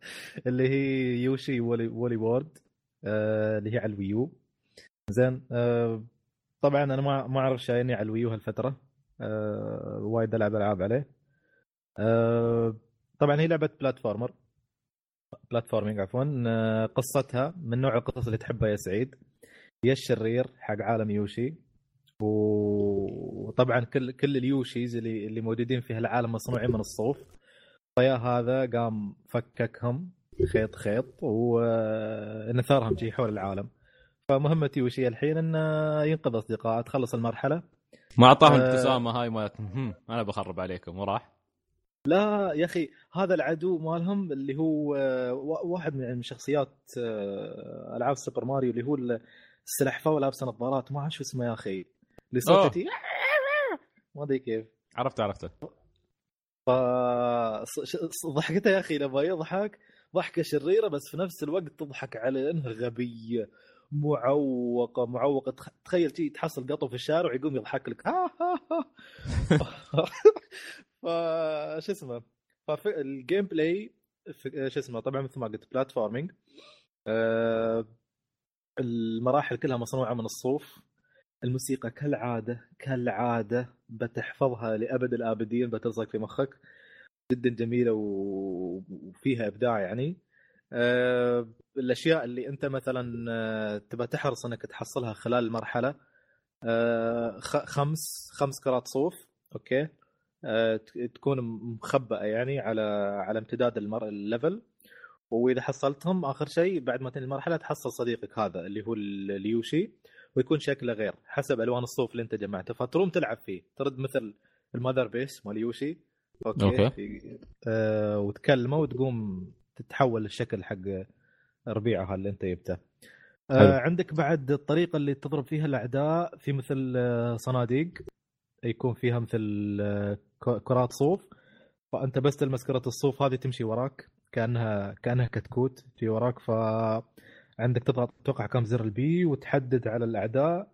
اللي هي Yoshi Woolly, Woolly World آه، اللي هي على ال Wii U. زين آه، طبعا أنا ما ما أعرف شايني على ال Wii U هالفترة آه، وايد ألعب ألعاب عليه. آه، طبعا هي لعبة platformer. platforming عفوا. آه، قصتها من نوع القصص اللي تحبها يا سعيد. هي الشرير حق عالم يوشي. وطبعا كل كل ال Yoshis اللي اللي موجودين في هالعالم مصنوعين من الصوف. فيا هذا قام فككهم خيط خيط ونثرهم شي حول العالم. فمهمة يوشي الحين؟ انه ينقذ أصدقائه تخلص المرحلة. ما أعطاهم آه. الابتسامه هاي مالت "هم، أنا بخرب عليكم. وراح. لا يا أخي هذا العدو مالهم اللي هو آه، وا- واحد من شخصيات آه، ألعاب سوبر ماريو اللي هو السلحفاة ولابس نظارات. ما أعرف شو اسمه يا أخي. اللي. صوته ما أدري كيف. عرفت عرفته. ص- ضحكته يا أخي لما يضحك ضحكة شريرة بس في نفس الوقت تضحك على انها غبيه معوقه معوقه تخ- تخيل شي تحصل قطو في الشارع ويقوم يضحك لك. ها ها ها. شو اسمه؟ فال gameplay شو اسمه؟ طبعا مثل ما قلت platforming. آه، المراحل كلها مصنوعة من الصوف. الموسيقى كالعادة كالعادة بتحفظها لأبد الآبدين بتلصق في مخك. جدا جميلة وفيها إبداع يعني. آه، الأشياء اللي أنت مثلا آه، تبى تحرص إنك تحصلها خلال المرحلة آه، خمس خمس كرات صوف أوكي؟ تكون مخبأة يعني على على امتداد المر... ال level. وإذا حصلتهم آخر شيء بعد ما تنهي المرحلة تحصل صديقك هذا اللي هو ال- اليوشي. ويكون شكله غير حسب ألوان الصوف اللي أنت جمعته. فتروم تلعب فيه. ترد مثل ال mother base مال يوشي. okay, okay. آه وتكلمه وتقوم تتحول للشكل حق ربيعه اللي أنت جبته. آه عندك بعد الطريقة اللي تضرب فيها الأعداء في مثل آه، صناديق. يكون فيها مثل آه، كرات صوف. فأنت بس تلمس كرة الصوف هذه تمشي وراك. كأنها كأنها كتكوت في وراك. ف عندك تضغط أتوقع كم زر ال B وتحدد على الأعداء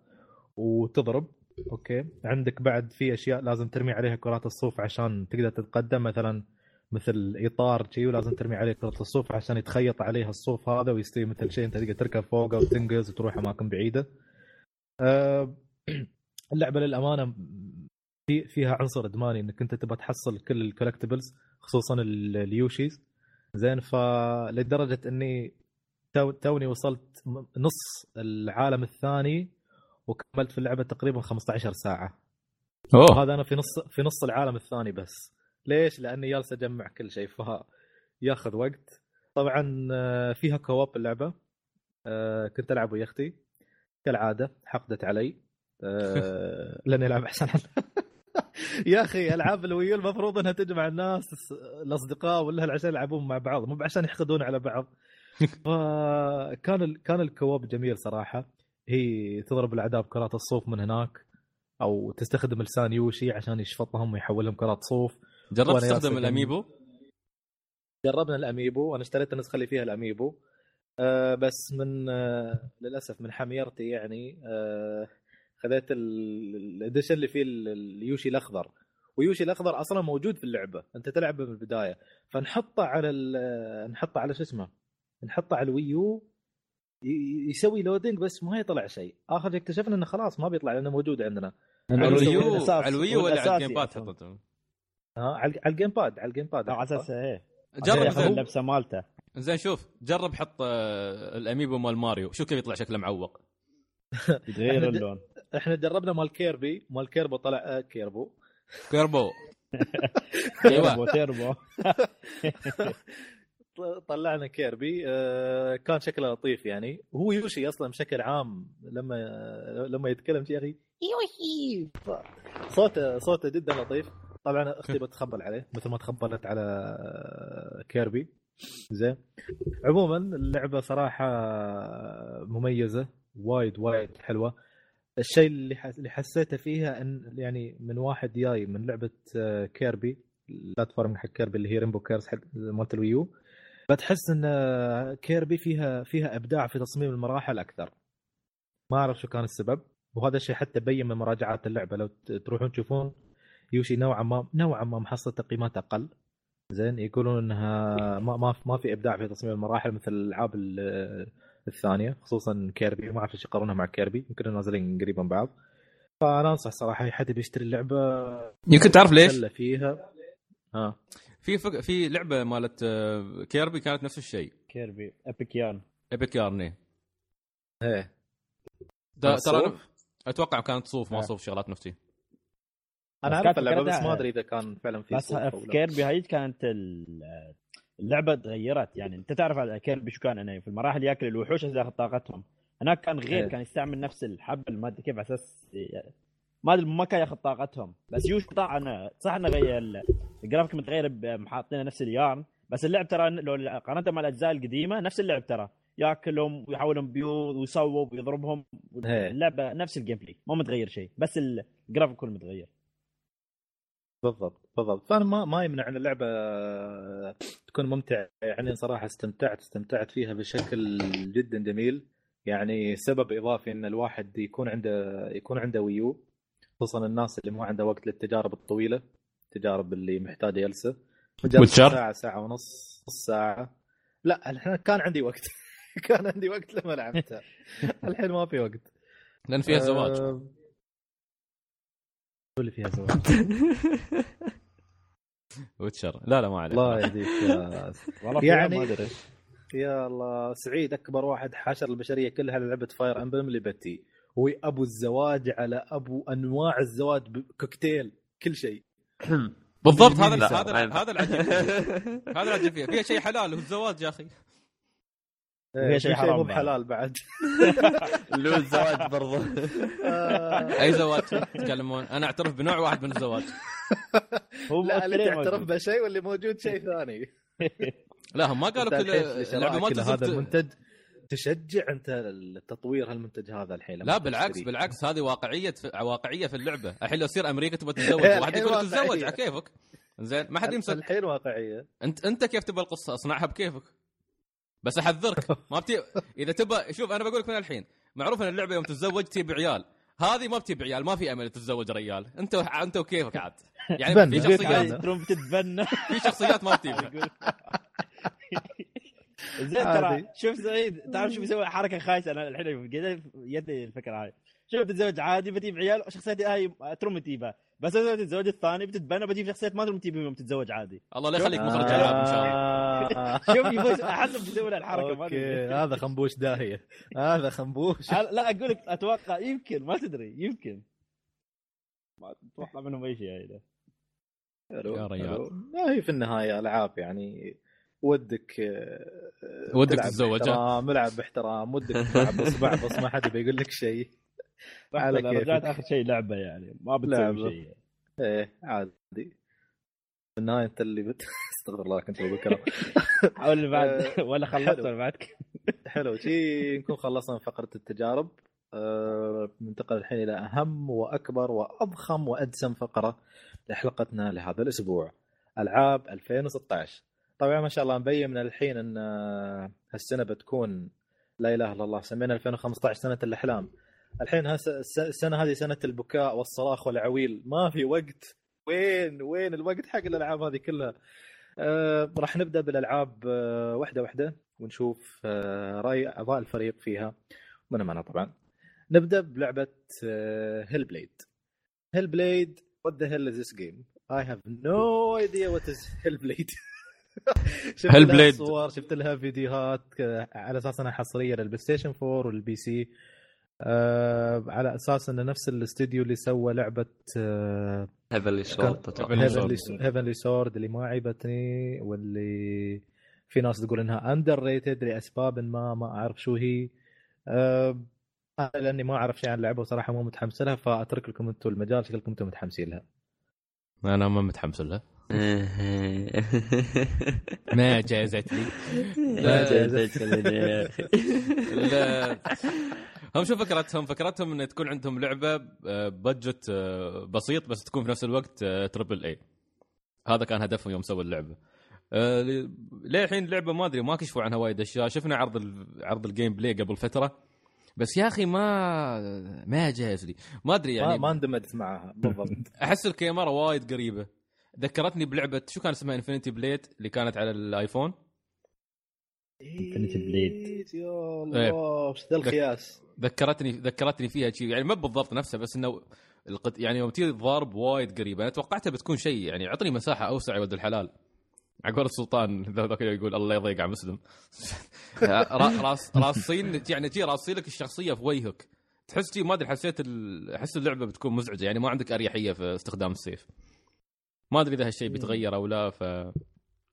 وتضرب. okay. عندك بعد في أشياء لازم ترمي عليها كرات الصوف عشان تقدر تتقدم. مثلا مثل إطار شي ولازم ترمي عليه كره الصوف عشان يتخيط عليها الصوف هذا ويستوي مثل شيء أنت تقدر تركب فوقه وتنقز وتروح أماكن بعيدة. أه اللعبة للأمانة في فيها عنصر إدماني إنك أنت تبغى تحصل كل ال collectibles خصوصا ال- ال Yoshis. زين فلدرجة إني توني وصلت نص العالم الثاني وكملت في اللعبة تقريبا 15 ساعة. أوه. هذا أنا في نص في نص العالم الثاني بس. ليش؟ لأني جالس أجمع كل شيء فياخذ وقت. طبعا آه، فيها co-op اللعبة. آه، كنت ألعب ويا أختي. كالعادة حقدت علي. آه، لاني العب أحسن. يا أخي ألعاب الويو المفروض إنها تجمع الناس الأصدقاء ولا عشان يلعبون مع بعض مو عشان يحقدون على بعض. فكان ال... كان الكواب جميل صراحة. هي تضرب الأعداء بكرات الصوف من هناك أو تستخدم لسان يوشي عشان يشفطهم ويحولهم كرات صوف. جربت تستخدم الأميبو؟ جربنا ال amiibo وأنا اشتريت النسخة اللي فيها ال amiibo. آه بس من آه للأسف من حميرتي يعني آه خذيت ال- ال edition اللي فيه ال- اليوشي الأخضر. ويوشي الأخضر أصلا موجود في اللعبة أنت تلعبه من البداية. فنحطه على ال- نحطه على شو اسمه؟ نحطه على ال Wii U يسوي loading بس ما يطلع شيء. آخر شيء اكتشفنا إنه خلاص ما بيطلع لأنه موجود عندنا. على الويو الويو على الويو ولا على ال GamePad أصلاً. حطيته؟ ها على على الجيم باد على ال GamePad. على أساس إيه؟ جرب اللبسة مالته. زين شوف جرب حط آه، ال amiibo مال ماريو. شوف كيف يطلع شكله معوق؟ يتغير اللون. إحنا جربنا مال كيربي. مال كيربو طلع آه، كيربو. كيربو. أيوه. تيربو تيربو طلعنا كيربي آه، كان شكله لطيف يعني. وهو يوشي أصلا بشكل عام لما لما يتكلم يا أخي يوشي! صوته صوته جدا لطيف. طبعا أختي بتخبل عليه مثل ما تخبلت على آه، كيربي. زين. عموما اللعبة صراحة مميزة وايد وايد حلوة. الشيء اللي حسيته فيها إن يعني من واحد جاي من لعبة آه، كيربي ال platform حق كيربي اللي هي Rainbow Curse حق مالت ال Wii U. بتحس إن كيربي فيها فيها إبداع في تصميم المراحل أكثر. ما أعرف شو كان السبب وهذا الشيء حتى بين من مراجعات اللعبة. لو تروحون تشوفون يوشي نوعا ما نوعا ما محصل تقييمات أقل. زين يقولون إنها ما ما ما في إبداع في تصميم المراحل مثل الألعاب ال- الثانية خصوصا كيربي. ما أعرف إيش يقارنونها مع كيربي يمكن نازلين قريبا من بعض. فأنا أنصح صراحة أي حد بيشتري اللعبة يمكن تعرف ليش؟ فيها. ها. في فك... في لعبة مالت آه، كيربي كانت نفس الشيء كيربي Epic Yarn Epic Yarn إيه ترى مال ترى صوف؟ أتوقع كانت صوف ما آه. صوف شغلات نفسي أنا أعرف اللعبة بس ما أدري إذا كان فعلا في بس في. كيربي هاي كانت ال- اللعبة تغيرت يعني أنت تعرف على كيربي شو كان انه في المراحل ياكل الوحوش داخل طاقتهم هناك كان غير إيه. كان يستعمل نفس الحبل ما أدري كيف على أساس ما أدري ما كان ياخذ طاقتهم. بس يوش قطع أنا صح إنه غير ال- الجرافيك متغير حاطينه نفس ال yarn بس اللعب ترى لو قارنته مع الأجزاء القديمة نفس اللعب ترى. ياكلهم ويحولهم بيوت ويصوب ويضربهم. إيه. اللعبة نفس ال gameplay ما متغير شيء. بس الجرافيك كله متغير. بالضبط بالضبط. فأنا ما ما يمنع إن اللعبة تكون ممتعة. يعني صراحة استمتعت استمتعت فيها بشكل جدا جميل. يعني سبب إضافي إن الواحد يكون عنده يكون عنده Wii U خصوصا الناس اللي ما عنده وقت للتجارب الطويلة التجارب اللي محتاجة جلسه Witcher؟ ساعة ساعة ونص نص ساعة. لا الحين كان عندي وقت. كان عندي وقت لما لعبتها الحين ما في وقت. لأن فيها زواج. آه، اللي فيها زواج. Witcher لا لا ما عليك. الله يهديك يا والله يعني- ما أدري. يا الله سعيد أكبر واحد حاشر البشرية كلها لعبة Fire Emblem ليبرتي هو أبو الزواج على أبو أنواع الزواج بكوكتيل كل شيء. بالضبط يمين هذا يسار. هذا هذا العجيب. هذا العجيب فيها فيها شيء حلال هو الزواج يا أخي. إيه، شيء في حرام مو بعد. بحلال بعد. اللي هو الزواج برضه. آه، أي زواج تتكلمون؟ أنا أعترف بنوع واحد من الزواج. هو لا اللي تعترف. بشيء واللي موجود شيء ثاني. لا هم ما قالوا أنت كل اللعبه ما هذا المنتج. تشجع انت التطوير هالمنتج هذا الحين لا بالعكس تشتريه. بالعكس هذه واقعية واقعية في اللعبة. الحين لو تصير أمريكا تبغى تتزوج واحد يقول تتزوج. على كيفك؟ زين ما حد يمسك. الحين واقعية. أنت أنت كيف تبغى القصة؟ أصنعها بكيفك. بس أحذرك. ما بتي إذا تبغى شوف أنا بقول لك من الحين. معروف إن اللعبة يوم تتزوج تجيب عيال. هذه ما بتجيب عيال ما في أمل تتزوج ريال أنت أنت وكيفك عاد. يعني. في شخصيات. تروم تتبنى في شخصيات ما بتجيب زين ترى. شوف سعيد تعرف شو بيسوي؟ حركة خايسة. أنا الحين يدي الفكرة هاي. شوف بتتزوج عادي بتجيب عيال شخصيتي هاي تروم تجيبها بس اذا تتزوج الثاني بتتبنى بجيب شخصيات ما تروم تجيبها يوم تتزوج عادي. الله لا يخليك مخرج العاب إن شاء الله. شوف يفوز احسب بيسوي له الحركة ما أوكي ادري هذا خنبوش داهية. هذا خنبوش. لا أقول لك أتوقع يمكن ما تدري يمكن. ما أتوقع منهم أي شيء هذا يا ريال. حلو. ما هي في النهاية ألعاب يعني ودك آه، ودك تتزوج،؟ باحترام العب باحترام ودك تلعب بصبع بص ما حد بيقول لك شيء. على كيفك. رجعت آخر شيء لعبة يعني ما. بتسوي شيء إيه عادي. في النهايه انت اللي بت استغفر الله كنت بقول كلام. حاول اللي بعد. آه، ولا خلصت. ولا بعدك حلو. شي نكون خلصنا من فقرة التجارب. آه، ننتقل الحين إلى أهم وأكبر وأضخم وادسم فقرة لحلقتنا لهذا الأسبوع ألعاب 2016 طبعا ما شاء الله مبين من الحين إن آه، هالسنة بتكون لا إله إلا الله. سمينا 2015 سنة الإحلام. الحين السنة هذه سنة البكاء والصراخ والعويل. ما في وقت. وين وين الوقت حق الألعاب هذه كلها؟ آه راح نبدأ بالألعاب آه واحدة واحدة ونشوف آه رأي أعضاء الفريق فيها. من معنا طبعا. نبدأ بلعبة آه Hellblade Hellblade what the hell is this game I have no idea what is Hellblade شفت لها Hellblade. صور شفت لها فيديوهات آه، على أساس أنها حصرية لل PlayStation 4 وال PC. آه على أساس انه نفس الاستوديو اللي سوى لعبة آه Heavenly Sword. Heavenly Sword اللي ما عيبتني واللي في ناس تقول إنها underrated لأسباب ما ما أعرف شو هي. أه أنا لأني ما أعرف شيء عن اللعبه وصراحة مو متحمس لها فاترك لكم أنتم المجال شكلكم أنتم متحمسين لها. أنا ما متحمس لها. ما جازت لي لا. جازت لي يا أخي. لا. هم شو فكرتهم؟ فكرتهم إن تكون عندهم لعبة آه، budget آه، بسيط بس تكون في نفس الوقت آه، triple A هذا كان هدفهم يوم سووا اللعبة. آه، ل- ليه الحين اللعبه ما أدري ما كشفوا عنها وايد أشياء. شفنا عرض عرض ال gameplay قبل فترة. بس يا أخي ما ما جاز لي. ما أدري يعني يعني. ما, ما اندمجت معها بالضبط. أحس الكاميرا وايد قريبة. ذكرتني بلعبة شو كان اسمها؟ Infinity Blade اللي كانت على ال iPhone؟ Infinity Blade. يا إيه. الله وش ذا الخياس؟ ذكرتني ذكرتني فيها شيء يعني ما بالضبط نفسها بس إنه القد... يعني يوم تجي الضرب وايد قريبة أنا توقعتها بتكون شيء يعني أعطني مساحة أوسع يا ولد الحلال. عقول السلطان ذا- ذاك يقول الله يضيق مسلم را- راس راسين يعني تجي راسين لك الشخصية في وجهك. تحس ما أدري حسيت ال... أحس اللعبة بتكون مزعجة يعني ما عندك أريحية في استخدام السيف. ما أدري إذا هالشيء بيتغير أو لا ف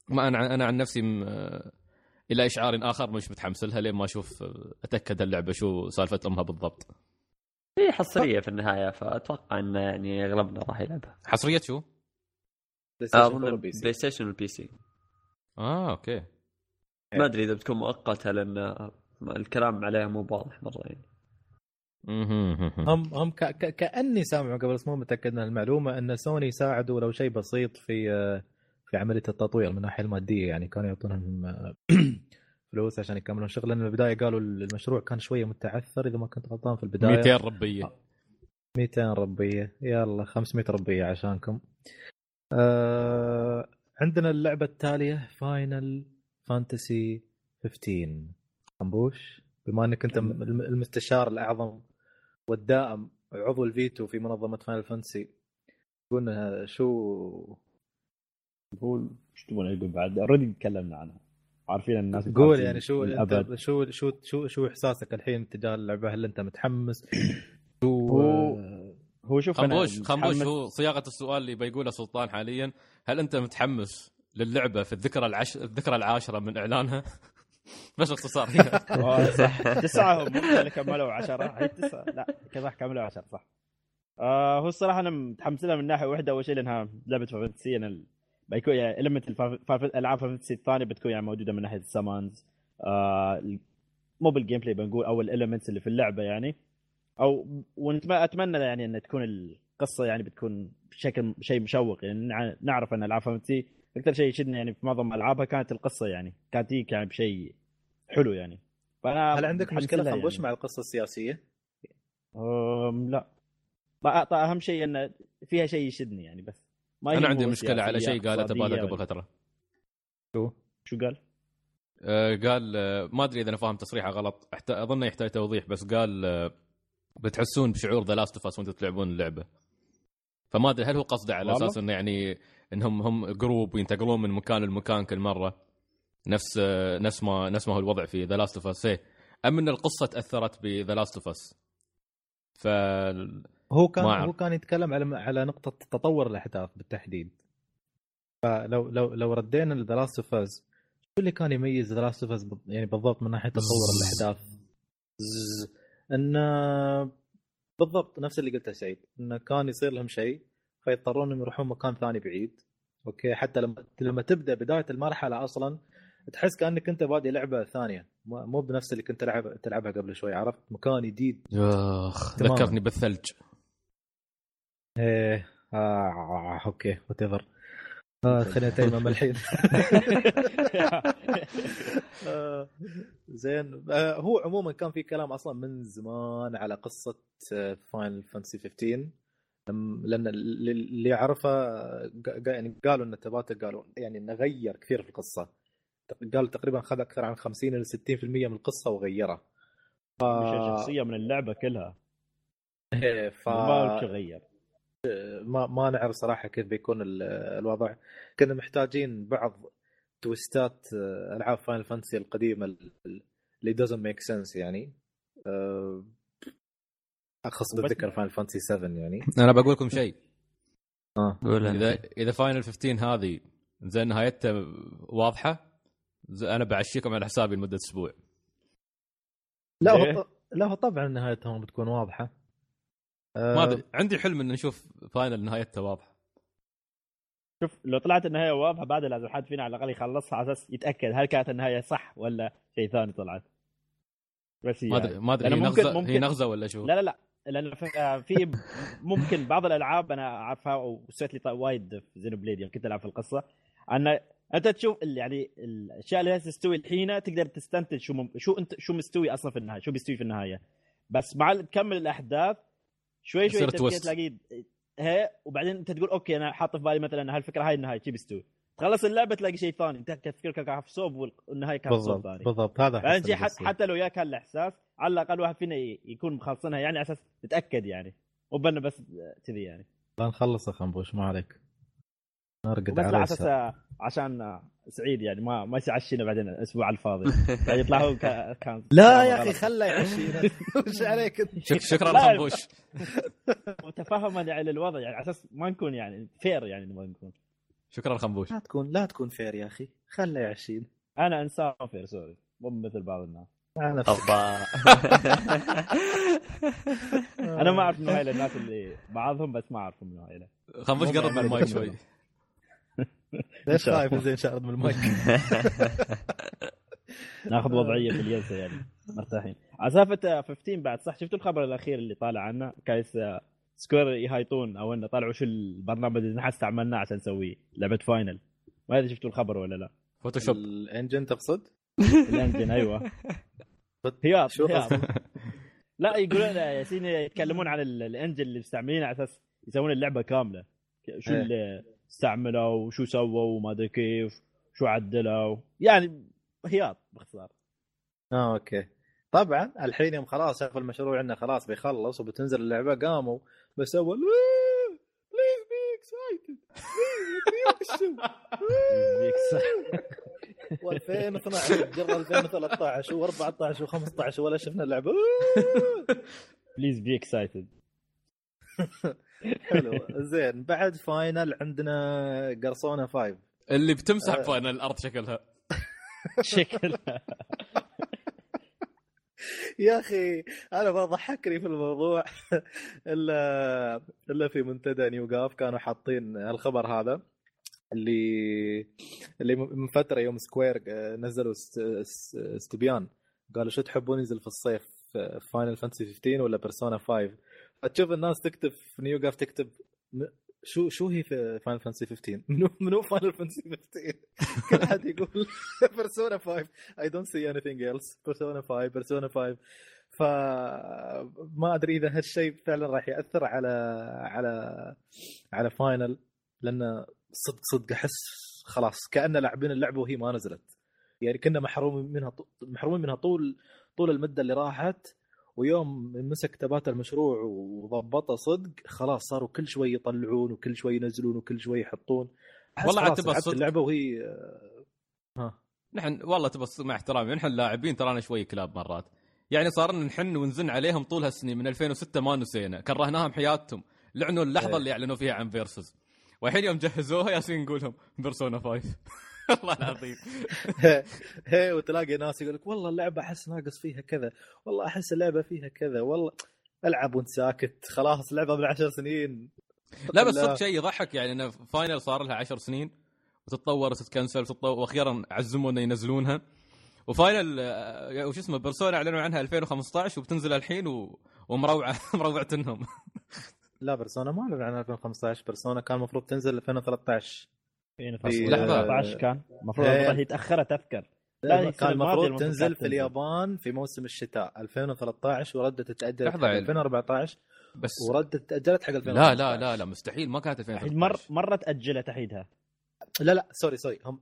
ما أنا أنا عن نفسي م... إلى إشعار آخر مش متحمس لها لين ما أشوف أتأكد اللعبه شو سالفة أمها بالضبط هي حصرية في النهاية فأتوقع إن يعني أغلبنا راح يلعبها حصرية شو؟ PlayStation اظن 4 و PC. PlayStation وال PC آه أوكي ما أدري إذا بتكون مؤقتة لأن الكلام عليها مو واضح مرة يعني. هم هم ك... ك... كأني سامع قبل بس مو متأكد من المعلومة أن سوني ساعدوا لو شيء بسيط في في عملية التطوير من الناحيه المادية. يعني كانوا يعطونهم فلوس عشان يكملون شغل. لأن البداية قالوا المشروع كان شوية متعثر إذا ما كنت غلطان في البداية. 200 ربية. 200 ربية. يلا 500 ربية عشانكم. آه عندنا اللعبة التالية Final Fantasy 15 خنبوش بما إنك أنت الم- المستشار الأعظم والدائم عضو الفيتو في منظمة Final Fantasy قلنا شو هو إيش تبون أقول بعد؟ already تكلمنا عنها عارفين الناس قول يعني شو. أنت شو شو شو شو إحساسك الحين تجاه اللعبة هل أنت متحمس شو هو هو شوف خنبوش خنبوش هو صياغة السؤال اللي بيقوله سلطان حاليا هل أنت متحمس للعبة في الذكرى العش... الذكرى العاشرة من إعلانها؟ بس باختصار. آه، صح. تسعة هم اللي كملوا عشرة. هي تسعة. لا كذا كملوا عشرة صح. آه هو الصراحة أنا متحمس لها من ناحية واحدة. أول شيء لأنها لعبة Fantasy أنا ال- بيكون يعني element الألعاب Fantasy الثانية بتكون يعني موجودة من ناحية ال summons آه مو بال gameplay بنقول أو ال elements اللي في اللعبة يعني. أو وأتمنى يعني أن تكون القصة يعني بتكون بشكل شيء مشوق. يعني نع- نعرف أن ألعاب Fantasy أكثر شيء يشدني يعني في معظم ألعابها كانت القصة يعني كانت هيك يعني بشيء حلو يعني فأنا هل عندك مشكلة خنبوش يعني. مع القصة السياسية؟ أم لا طيب أهم شيء إن فيها شيء يشدني يعني بس ما أنا عندي مشكلة على شيء اقتصادية بالا قبل فترة شو قال؟ آه، قال آه، ما أدري إذا أنا فاهم تصريحه غلط أحت- أظن يحتاج توضيح بس قال آه، بتحسون بشعور The Last of Us وأنتم تلعبون اللعبة فما أدري هل هو قصده على؟ أساس إنه يعني إنهم هم group وينتقلون من مكان لمكان كل مرة نفس نفس ما نفس ما هو الوضع في The Last of Us ام إن القصة تأثرت ب The Last of Us ف هو كان. هو كان يتكلم على على نقطة تطور الأحداث بالتحديد فلو لو لو ردينا ل The Last of Us شو اللي كان يميز The Last of Us يعني بالضبط من ناحية تطور الأحداث. انه بالضبط نفس اللي قلته سعيد انه كان يصير لهم شيء فيضطرون إنهم يروحون مكان ثاني بعيد. okay؟ حتى لما لما تبدأ بداية المرحلة أصلا تحس كأنك أنت بادي لعبة ثانية. مو بنفس اللي كنت تلعب تلعبها قبل شوي عرفت؟ مكان جديد. أخ. ذكرتني بالثلج. إيه. آه okay whatever آه خلينا تيمم الحين. آه، زين. آه هو عموما كان في كلام أصلا من زمان على قصة Final Fantasy 15 لم- لأن اللي قا- يعني قالوا إن تباتا قالوا يعني إنه غير كثير في القصة. قال تقريبا خذ أكثر عن 50 إلى 60% من القصة وغيرها مش شخصيه من اللعبة كلها. إيه، ف ما تغير. ما ما نعرف صراحة كيف بيكون ال- الوضع. كنا محتاجين بعض twist ات ألعاب Final Fantasy القديمة ال- ال- اللي doesn't make sense يعني. آه، أخص بالذكر Final Fantasy 7 يعني. أنا بقول لكم شيء. آه. اذا إذا Final 15 هذه زين نهايتها واضحة أنا بعشيكم على حسابي لمدة أسبوع. لا؟ هو لا هو طبعا نهايتهم بتكون واضحة. آه، ما أدري عندي حلم ان نشوف Final نهايتها واضحة. شوف لو طلعت النهاية واضحة بعد لازم حد فينا على الأقل يخلصها على أساس يتأكد هل كانت النهاية صح ولا شيء ثاني طلعت. بس هي ما ادري ما أدري هي نغزه ممكن- هي نغزة ولا شو؟ لا لا لا. لأن في- ممكن بعض الألعاب أنا أعرفها وسويت لي وايد في Xenoblade يوم كنت ألعب في القصة. أن أنت تشوف يعني الأشياء اللي تستوي الحين تقدر تستنتج شو مم... شو انت شو مستوي أصلا في النهاية شو بيستوي في النهاية. بس مع تكمل الأحداث شوي شوي. تلاقي هي وبعدين أنت تقول okay أنا حاطه في بالي مثلا هالفكرة هاي النهاية شي بيستوي. تخلص اللعبة تلاقي شيء ثاني انت تفكيرك كان في صوب والنهايه كانت صوب بالضبط ثاني بالضبط هذا اللي حتى. حتى لو ياك هالإحساس على الأقل واحد فينا يكون مخلصنها يعني على أساس نتأكد يعني مو بنا بس كذي يعني لا نخلص خنبوش ما عليك نرقد بس على أساس. عشان سعيد يعني ما ما يعشينا بعدين الأسبوع على الفاضي يطلع هو كا- كان لا يا. أخي خله يعشينا وش عليك شكرا. خنبوش وتفهما يعني للوضع يعني على أساس ما نكون يعني fair يعني نبغى نكون شكرا خنبوش لا تكون لا تكون fair يا أخي. خله يعشينا أنا إنسان fair sorry. مو مثل بعض الناس. أنا أنا ما أعرف إنه هاي الناس اللي بعضهم بس ما أعرفهم إنه هاي خنبوش مو قرب من المايك شوي. ليش خايف زين شارد من المايك؟ ناخذ وضعية في الجلسه يعني مرتاحين. على سالفه 15 بعد صح؟ شفتوا الخبر الأخير اللي طالع عنه؟ كايس Square يهايطون أو إنه طلعوا شو البرنامج اللي نحن استعملناه عشان نسوي لعبة Final. ما أدري شفتوا الخبر ولا لا. Photoshop. ال engine تقصد؟ ال engine أيوه. هياط شو؟ هياط. لا يقولون يالسين يتكلمون عن ال- engine اللي مستعملينه على أساس يسوون اللعبة كاملة. شو إيه. اللي استعملوا وشو سووا وما أدري كيف شو عدلوا. يعني هياط باختصار. آه okay. طبعا الحين يوم خلاص شافوا المشروع إنه خلاص بيخلص وبتنزل اللعبة قاموا بس أول please be excited و2012 جرى 2013 و14 و15 ولا شفنا اللعبة. please be excited حلو. زين بعد Final عندنا Persona 5 اللي بتمسح آه. Final الأرض شكلها. شكل يا أخي أنا ما ضحكني في الموضوع إلا إلا في منتدى NeoGAF كانوا حاطين الخبر هذا اللي اللي من فترة يوم Square آه، نزلوا است- است- استبيان قالوا شو تحبون ينزل في الصيف Final Fantasy 15 ولا Persona 5 فتشوف الناس تكتب في NeoGAF تكتب شو شو هي في Final Fantasy 15 منو منو Final Fantasy 15 كل حد يقول Persona 5 I don't see anything else. Persona 5 Persona 5 فما أدري إذا هالشيء فعلا راح يأثر على على على فاينل لأن صدق صدق أحس خلاص كأن لاعبين اللعبة وهي ما نزلت. يعني كنا محرومين منها محرومين منها طول طول المدة اللي راحت. ويوم مسك تبات المشروع وضبطه صدق خلاص صاروا كل شوي يطلعون وكل شوي ينزلون وكل شوي يحطون. والله عاد تبى. اللعبة وهي ها نحن والله تبى الصدق مع احترامي نحن اللاعبين ترانا شوي كلاب مرات. يعني صار لنا نحن ونزن عليهم طول هالسنين من 2006 ما نسينا كرهناهم حياتهم. لعنوا اللحظة إيه. اللي أعلنوا فيها عن Versus والحين يوم جهزوها يايين نقول لهم Persona 5 والله العظيم. هي وتلاقي ناس يقول لك والله اللعبة أحس ناقص فيها كذا. والله أحس اللعبة فيها كذا. والله ألعب وأنت ساكت. خلاص لعبة من عشر سنين. لا بس. صدق شيء يضحك يعني انه Final صار لها 10 سنين وتتطور وتتكنسل وتتطور وأخيرا عزموا انه ينزلونها. وفاينل آه، وش اسمه بيرسونا أعلنوا عنها 2015 وبتنزل الحين و... ومروعة مروعتنهم لا بيرسونا ما اعلن عن 2015 بيرسونا كان المفروض تنزل 2013 14 كان المفروض إيه. هي تاخرت اذكر لا، كان المفروض تنزل في. اليابان في موسم الشتاء 2013 وردت تتأجل لحظة حق يعني. 2014 بس وردت تأجلت حق 2015 لا لا لا لا مستحيل ما كانت الحين 2013 مر مره تاجلت عيدها لا لا سوري سوري هم هم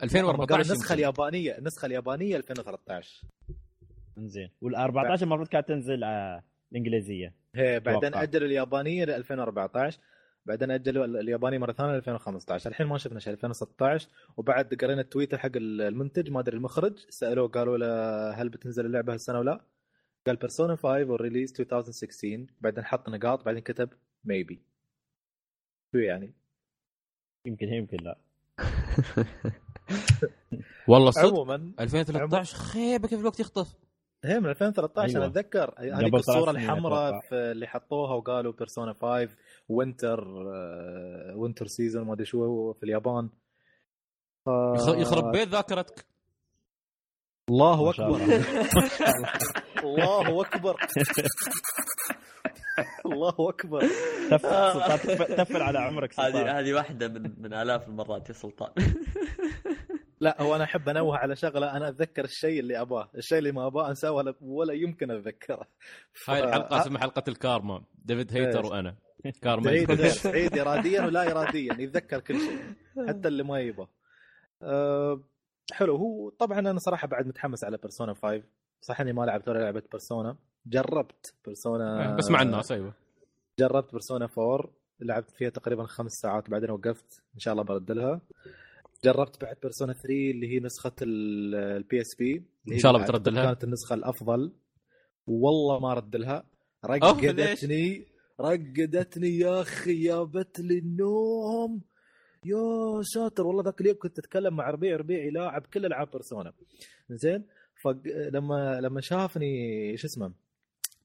قالوا 2014 النسخة. اليابانية النسخة اليابانية 2013 إنزين وال 14 المفروض كانت تنزل آه الإنجليزية هي بعدين. اجلوا اليابانية ل 2014 بعدين اجلوا ال- اليابانيه مرة ثانية ل 2015 الحين ما شفنا شيء. 2016 وبعد قرينا التويتر حق ال- المنتج ما أدري المخرج سألوه قالوا له هل بتنزل اللعبة هالسنة ولا لا؟ قال Persona 5 وال release 2016 بعدين حط نقاط بعدين كتب Maybe شو يعني؟ يمكن هي يمكن لا. والله صدق. عموما 2013 خيبة كيف الوقت يخطف؟ هي من 2013 أيوة. أنا أتذكر. هذيك ثلاث الصورة الحمراء اللي حطوها وقالوا Persona 5 winter winter season ما أدري شو هو في اليابان. ف- يخ- يخرب بيت ذاكرتك. الله أكبر. الله. أكبر. الله أكبر. تفل على عمرك سلطان. هذه هذه واحدة من من آلاف المرات يا سلطان. لا هو أنا أحب أنوه على شغلة أنا أتذكر الشيء اللي أباه الشيء اللي ما أباه أنساه ولا, ولا يمكن أتذكره. ف- هاي الحلقة اسمها حلقة الكارما. ديفيد هيتر؟ وأنا. سعيد غير سعيد اراديا ولا اراديا يتذكر كل شيء حتى اللي ما يبغى. أه حلو. هو طبعا أنا صراحة بعد متحمس على Persona 5 صح إني ما لعبت ولا لعبه Persona جربت Persona بس مع الناس أيوه. جربت Persona 4 لعبت فيها تقريبا خمس ساعات بعدين وقفت. إن شاء الله برد لها. جربت بعد Persona 3 اللي هي نسخة ال PSP إن شاء الله بترد لها. كانت النسخة الأفضل. والله ما رد لها؟ رقدتني. رقدتني يا أخي جابت لي النوم. يا ساتر والله ذاك اليوم كنت أتكلم مع ربيع ربيع يلاعب كل ألعاب Persona زين؟ فلما لما شافني شو اسمه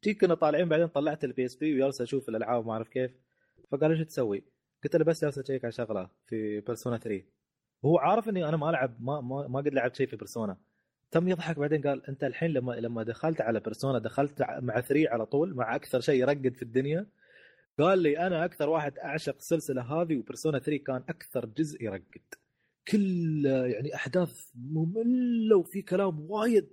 تي كنا طالعين بعدين طلعت ال PSP وجالس أشوف الألعاب ما أعرف كيف. فقال إيش تسوي؟ قلت له بس جالس أ check على شغلة في Persona 3 هو عارف إني أنا ما ألعب ما ما, ما قد لعبت شيء في Persona تم يضحك بعدين قال أنت الحين لما لما دخلت على Persona دخلت مع 3 على طول مع أكثر شيء يرقد في الدنيا. قال لي أنا أكثر واحد أعشق السلسله هذه وبيرسونا 3 كان أكثر جزء يرقد. كل يعني أحداث مملة وفي كلام وايد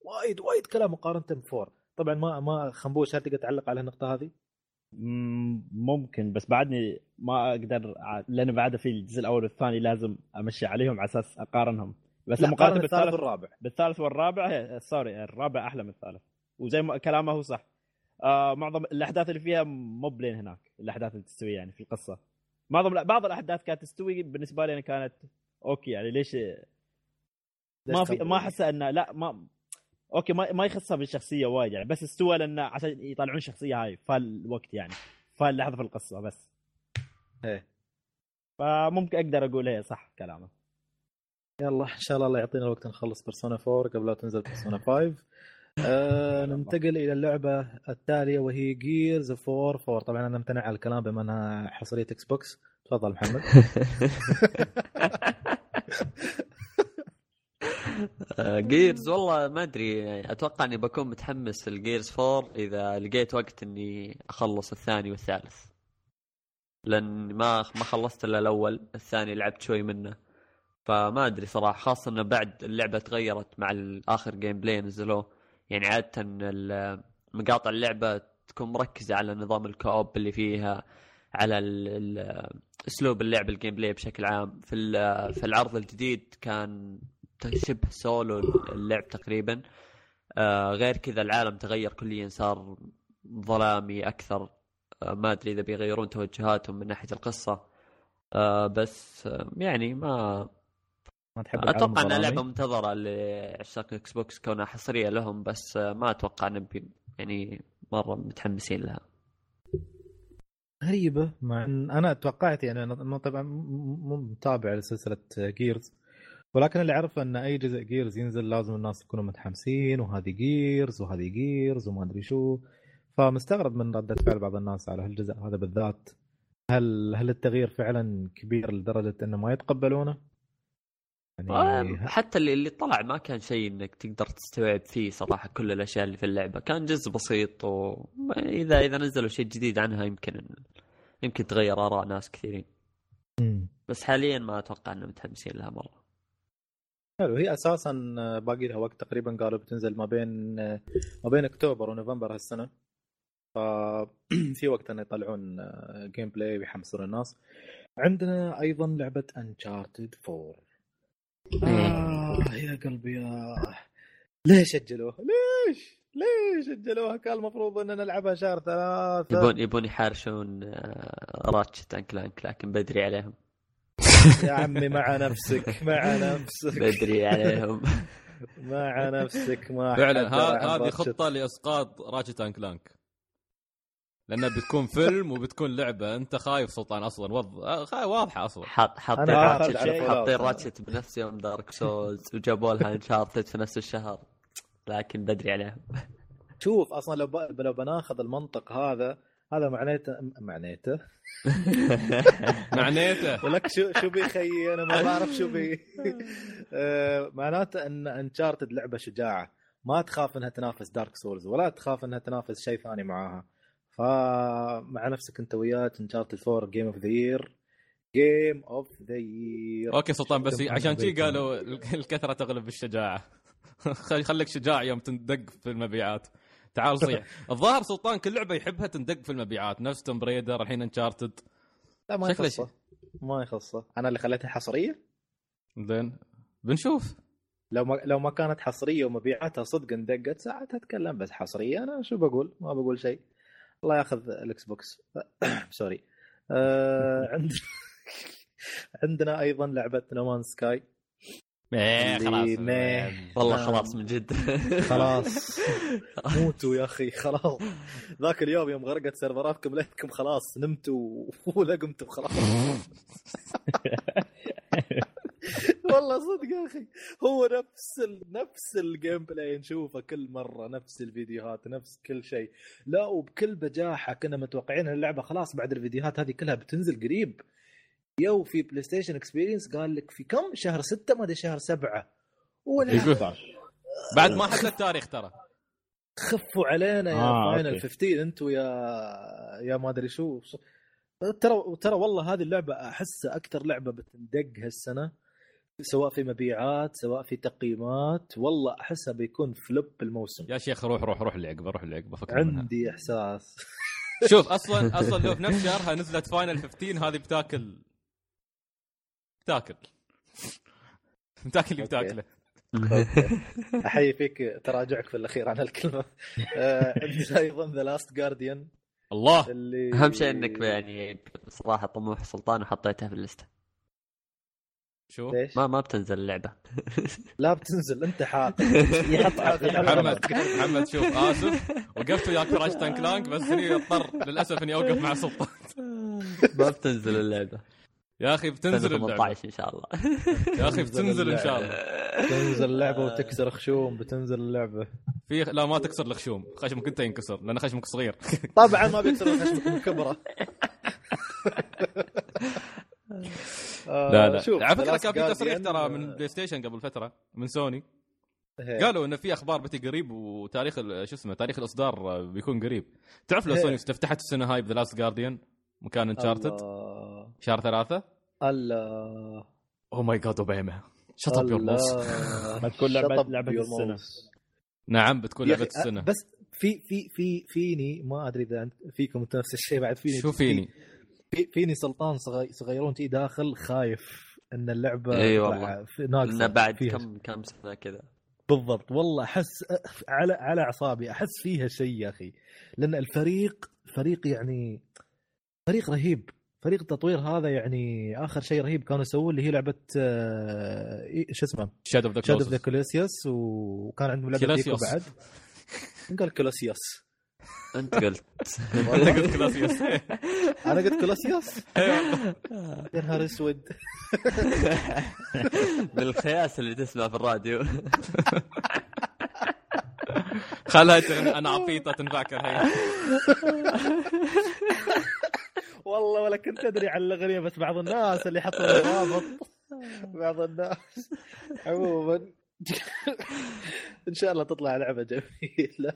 وايد وايد كلام مقارنة بفور طبعا ما ما خنبوش هل تقدر تعلق على النقطة هذه؟ مم، ممكن بس بعدني ما أقدر لأن بعد في الجزء الأول والثاني لازم أمشي عليهم على أساس أقارنهم. بس الثالث بالثالث والرابع. بالثالث والرابع سوري الرابع أحلى من الثالث. وزي ما كلامه هو صح. آه معظم الأحداث اللي فيها مو plan هناك الأحداث اللي تستوي يعني في القصة. معظم بعض الأحداث كانت تستوي بالنسبة لي أنا كانت okay يعني ليش ما في ما احس انه لا ما okay ما ما يخصها بالشخصية وايد يعني بس استوى لأنه عشان يطلعون الشخصيه هاي فالوقت يعني فاللحظه في القصة بس. إيه. فممكن أقدر أقول هي صح كلامه يلا إن شاء الله الله يعطينا الوقت نخلص Persona 4 قبل لا تنزل Persona 5 آه ننتقل إلى اللعبة التالية وهي Gears 4 4 طبعا أنا امتنع على الكلام بما أنها حصرية Xbox تفضل محمد. Gears آه، والله ما أدري. يعني أتوقع إني بكون متحمس ال Gears 4 إذا لقيت وقت إني أخلص الثاني والثالث. لأن ما ما خلصت إلا الأول الثاني لعبت شوي منه. فما أدري صراحة خاصة انه بعد اللعبة تغيرت مع آخر gameplay نزلوه. يعني عادة مقاطع اللعبة تكون مركزة على نظام ال co-op اللي فيها على أسلوب اللعب ال gameplay بشكل عام. في في العرض الجديد كان شبه سولو اللعب تقريبا. آه غير كذا العالم تغير كليا صار ظلامي أكثر. آه ما أدري إذا بيغيرون توجهاتهم من ناحية القصة. آه بس آه يعني ما ما تحب أتوقع انها؟ لعبة منتظرة لعشاق Xbox كونها حصرية لهم بس ما أتوقع نبي يعني مرة متحمسين لها غريبة مع إن أنا توقعت يعني أنا أنا طبعا مو متابع لسلسلة Gears ولكن اللي أعرفه إن أي جزء Gears ينزل لازم الناس يكونوا متحمسين وهذه Gears وهذه Gears وما أدري شو فمستغرب من ردة فعل بعض الناس على هالجزء هذا بالذات هل هل التغيير فعلا كبير لدرجة إنه ما يتقبلونه؟ يعني آه، حتى اللي اللي طلع ما كان شيء إنك تقدر تستوعب فيه صراحة كل الأشياء اللي في اللعبة. كان جزء بسيط واذا اذا نزلوا شيء جديد عنها يمكن يمكن تغير آراء ناس كثيرين. مم. بس حاليا ما أتوقع إنهم متحمسين لها مرة. حلو. هي أساسا باقي لها وقت تقريبا قالوا بتنزل ما بين ما بين أكتوبر ونوفمبر هالسنة. ففي وقت ان يطلعون gameplay ويحمسون الناس. عندنا أيضا لعبة Uncharted 4 آه يا قلبي يا ليش اجلوها؟ ليش؟ ليش اجلوها؟ كان المفروض ان نلعبها شهر ثلاثة يبون يبون يحارشون آه، Ratchet and Clank لكن بدري عليهم يا عمي مع نفسك مع نفسك بدري عليهم مع نفسك ما فعلا هذه. خطة لإسقاط Ratchet and Clank لانها بتكون فيلم وبتكون لعبة. أنت خايف سلطان أصلا. وض... خايف واضحة أصلا. حاط حاطين Ratchet حاطين. راتشت بنفس يوم Dark Souls وجابوا لها Uncharted في نفس الشهر. لكن بدري عليهم. شوف أصلا لو ب... لو بناخذ المنطق هذا هذا معناته معناته؟ معنيته ولك شو شو بي خيي أنا ما بعرف شو بي. آه، معناته إن Uncharted لعبة شجاعة. ما تخاف إنها تنافس Dark Souls ولا تخاف إنها تنافس شيء ثاني معاها. فمع نفسك انت وياك Uncharted 4 game of the year game of the year okay سلطان بس عشان شي قالوا الكثرة تغلب الشجاعه خلي خليك شجاع يوم تندق في المبيعات. تعال صيح الظاهر سلطان كل لعبة يحبها تندق في المبيعات. نفس Tomb Raider الحين Uncharted لا ما يخصه ما يخصه أنا اللي خليتها حصرية؟ زين. بنشوف. لو ما لو ما كانت حصرية ومبيعاتها صدق اندقت ساعتها أتكلم بس حصرية أنا شو بقول؟ ما بقول شيء. الله ياخذ ال Xbox sorry. آه عند عندنا أيضا لعبة No Man's Sky إيه خلاص. والله نعم. خلاص من جد. خلاص. موتوا يا أخي خلاص. ذاك اليوم يوم غرقت سيرفراتكم ليتكم خلاص نمتوا ولا قمتوا خلاص. والله صدق يا أخي. هو نفس ال... نفس ال gameplay نشوفه كل مرة نفس الفيديوهات نفس كل شيء. لا وبكل بجاحة كنا متوقعين اللعبه خلاص بعد الفيديوهات هذه كلها بتنزل قريب. يو في PlayStation Experience قال لك في كم؟ شهر ستة ما أدري شهر سبعة. ولا بعد ما حدد التاريخ ترى. خفوا علينا يا آه، Final okay. 15 أنتم يا يا ما أدري شو. ترى ترى والله هذه اللعبة أحسها أكثر لعبة بتندق هالسنة. سواء في مبيعات سواء في تقييمات والله أحسها بيكون flop الموسم يا شيخ روح روح روح العقبه روح العقبه فكر منها. عندي إحساس. شوف أصلا أصلا لو في نفس شهرها نزلت Final 15 هذه بتاكل بتاكل. بتاكل اللي. بتاكله. أحيي فيك تراجعك في الأخير عن الكلمة آه، عندي أيضا The Last Guardian الله. اللي أهم شيء إنك يعني صراحة طموح سلطان وحطيتها في اللسته شو؟ ليش؟ ما ما بتنزل اللعبة. لا بتنزل. انت حاط يحط محمد محمد شوف اسف وقفت وياك في Ratchet Clank بس هني اضطر للأسف إني أوقف مع سلطان. ما بتنزل اللعبة. يا أخي بتنزل اللعبة. 18 إن شاء الله. يا أخي بتنزل إن شاء الله. بتنزل اللعبة وتكسر خشوم بتنزل اللعبة. في لا ما تكسر الخشوم. خشمك أنت ينكسر لأن خشمك صغير. طبعا ما بيكسر خشمك من كبره لا لا. آه، شوف على فكرة كان في تصريح ترى من آه، PlayStation قبل فترة من سوني. هي. قالوا إنه في أخبار بتي قريب وتاريخ ال- شو اسمه تاريخ الإصدار بيكون قريب. تعرف لو هي. سوني استفتحت السنة هاي بذا لاست جارديان مكان انشارتد شهر ثلاثة؟ الله. أو ماي جاد أوباما. شط اب يور موس الله. ما تكون لعبة- Shut up لعبة your السنة. mouse. نعم بتكون لعبة السنة. بس في في في فيني ما أدري إذا فيكم نفس الشيء بعد فيني. شو فيني؟ في فيني سلطان صغي- صغيرون تي داخل خايف إن اللعبة إي تطلع والله. في- ناقصة بعد فيها. كم كم سنة كذا. بالضبط. والله أحس على على أعصابي أحس فيها شيء يا أخي. لأن الفريق فريق يعني فريق رهيب. فريق التطوير هذا يعني آخر شيء رهيب كانوا يسووه اللي هي لعبة آه، شو اسمه؟ Shadow of the Shadow of the Colossus وكان عندهم لعبة. بعد. قال Colossus انت قلت. انت قلت Colassius. أنا قلت Colossus يا نهار أسود. بالخياس اللي تسمع في الراديو. خلها تغني أنا عبيطه تنفعك الحين. والله ولا كنت أدري عن الأغنية بس بعض الناس اللي حطوا الرابط بعض الناس. عموما. ان شاء الله تطلع لعبة جميلة.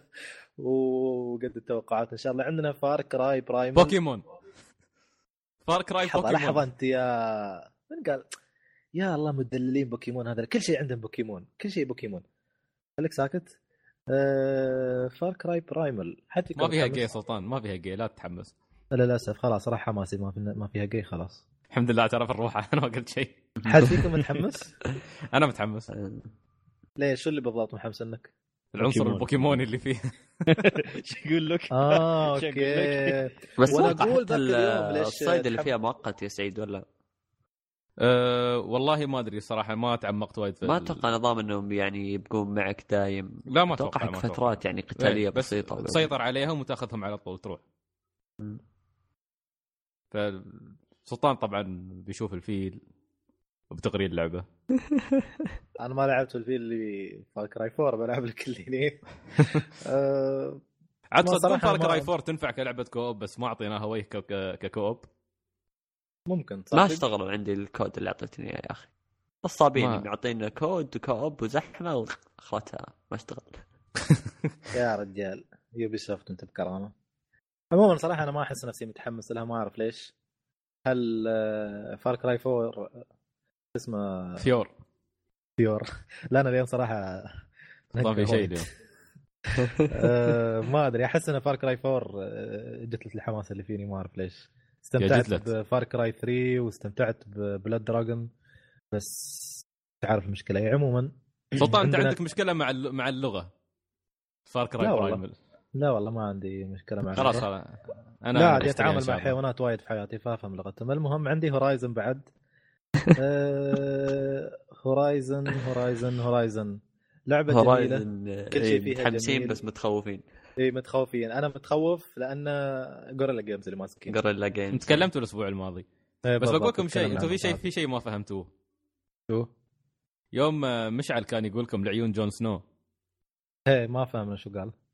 وقد التوقعات إن شاء الله. عندنا Far Cry Primal بوكيمون. فار كراي لحظة لحظة بوكيمون أنت يا من قال يا الله مدللين بوكيمون هذا. كل شيء عندهم بوكيمون. كل شيء بوكيمون. خليك ساكت. آه فار كراي برايمل حد فيكم ما فيها؟ جي سلطان. ما فيها جي. لا تتحمس. للأسف. خلاص راح حماسي. ما في ما فيها جاي خلاص. الحمد لله اعترف الروحه أنا ما قلت شيء. حد فيكم متحمس؟ أنا متحمس. ليش شو اللي بالضبط محمس انك؟ العنصر بوكيمون. البوكيموني اللي فيه شو يقول لك؟ آه أوكي بس اليوم ليش الصيد اللي فيها مؤقت يا سعيد ولا أه والله ما أدري صراحة ما تعمقت وايد في ما ال- أتوقع نظام إنهم يعني يبقون معك دايم لا ما أتوقع. فترات يعني قتالية إيه، بس بسيطة تسيطر عليهم وتأخذهم على طول تروح. فسلطان طبعا بيشوف الفيل وبتغري اللعبه أنا ما لعبت الفيل اللي فار كراي 4 بلعب لك اللي آه عاد ما صراحة Far Cry ما- 4 تنفع كلعبة co-op بس ما اعطيناها وجه ك- ك- ك co-op. ممكن ما صدق؟ اشتغلوا عندي الكود اللي أعطيتني إياه يا أخي. نصابين ما- معطينا كود و co-op وزحمة واخرتها ما اشتغل. يا رجال Ubisoft أنت بكرامة. عموما صراحة أنا ما أحس نفسي متحمس لها ما أعرف ليش. هل Far Cry 4 اسمه فيور. فيور. لا أنا اليوم صراحة سلطان في شيء اليوم. آه، ما أدري أحس إن Far Cry 4 آه، جتلت الحماس اللي فيني ما أعرف ليش. استمتعت. ب Far Cry 3 واستمتعت ب Blood Dragon بس تعرف المشكلة. إيه، عموما سلطان أنت عندك مشكلة مع مع اللغة؟ Far Cry لا والله. لا والله ما عندي مشكلة مع خلاص أنا لا عادي أتعامل مع. حيوانات وايد في حياتي فأفهم لغتهم. المهم عندي Horizon بعد. Horizon Horizon Horizon لعبة جميلة. Horizon كل شيء فيها متحمسين. بس متخوفين. اي متخوفين. أنا متخوف لأن Guerrilla Games اللي ماسكين. Guerrilla Games تكلمت الأسبوع الماضي. إيه، بس بقول لكم شيء أنتم في شيء. في شيء ما فهمتوه. شو؟ يوم آه، مشعل كان يقول لكم لعيون جون سنو. إيه ما فهمنا شو قال. ال-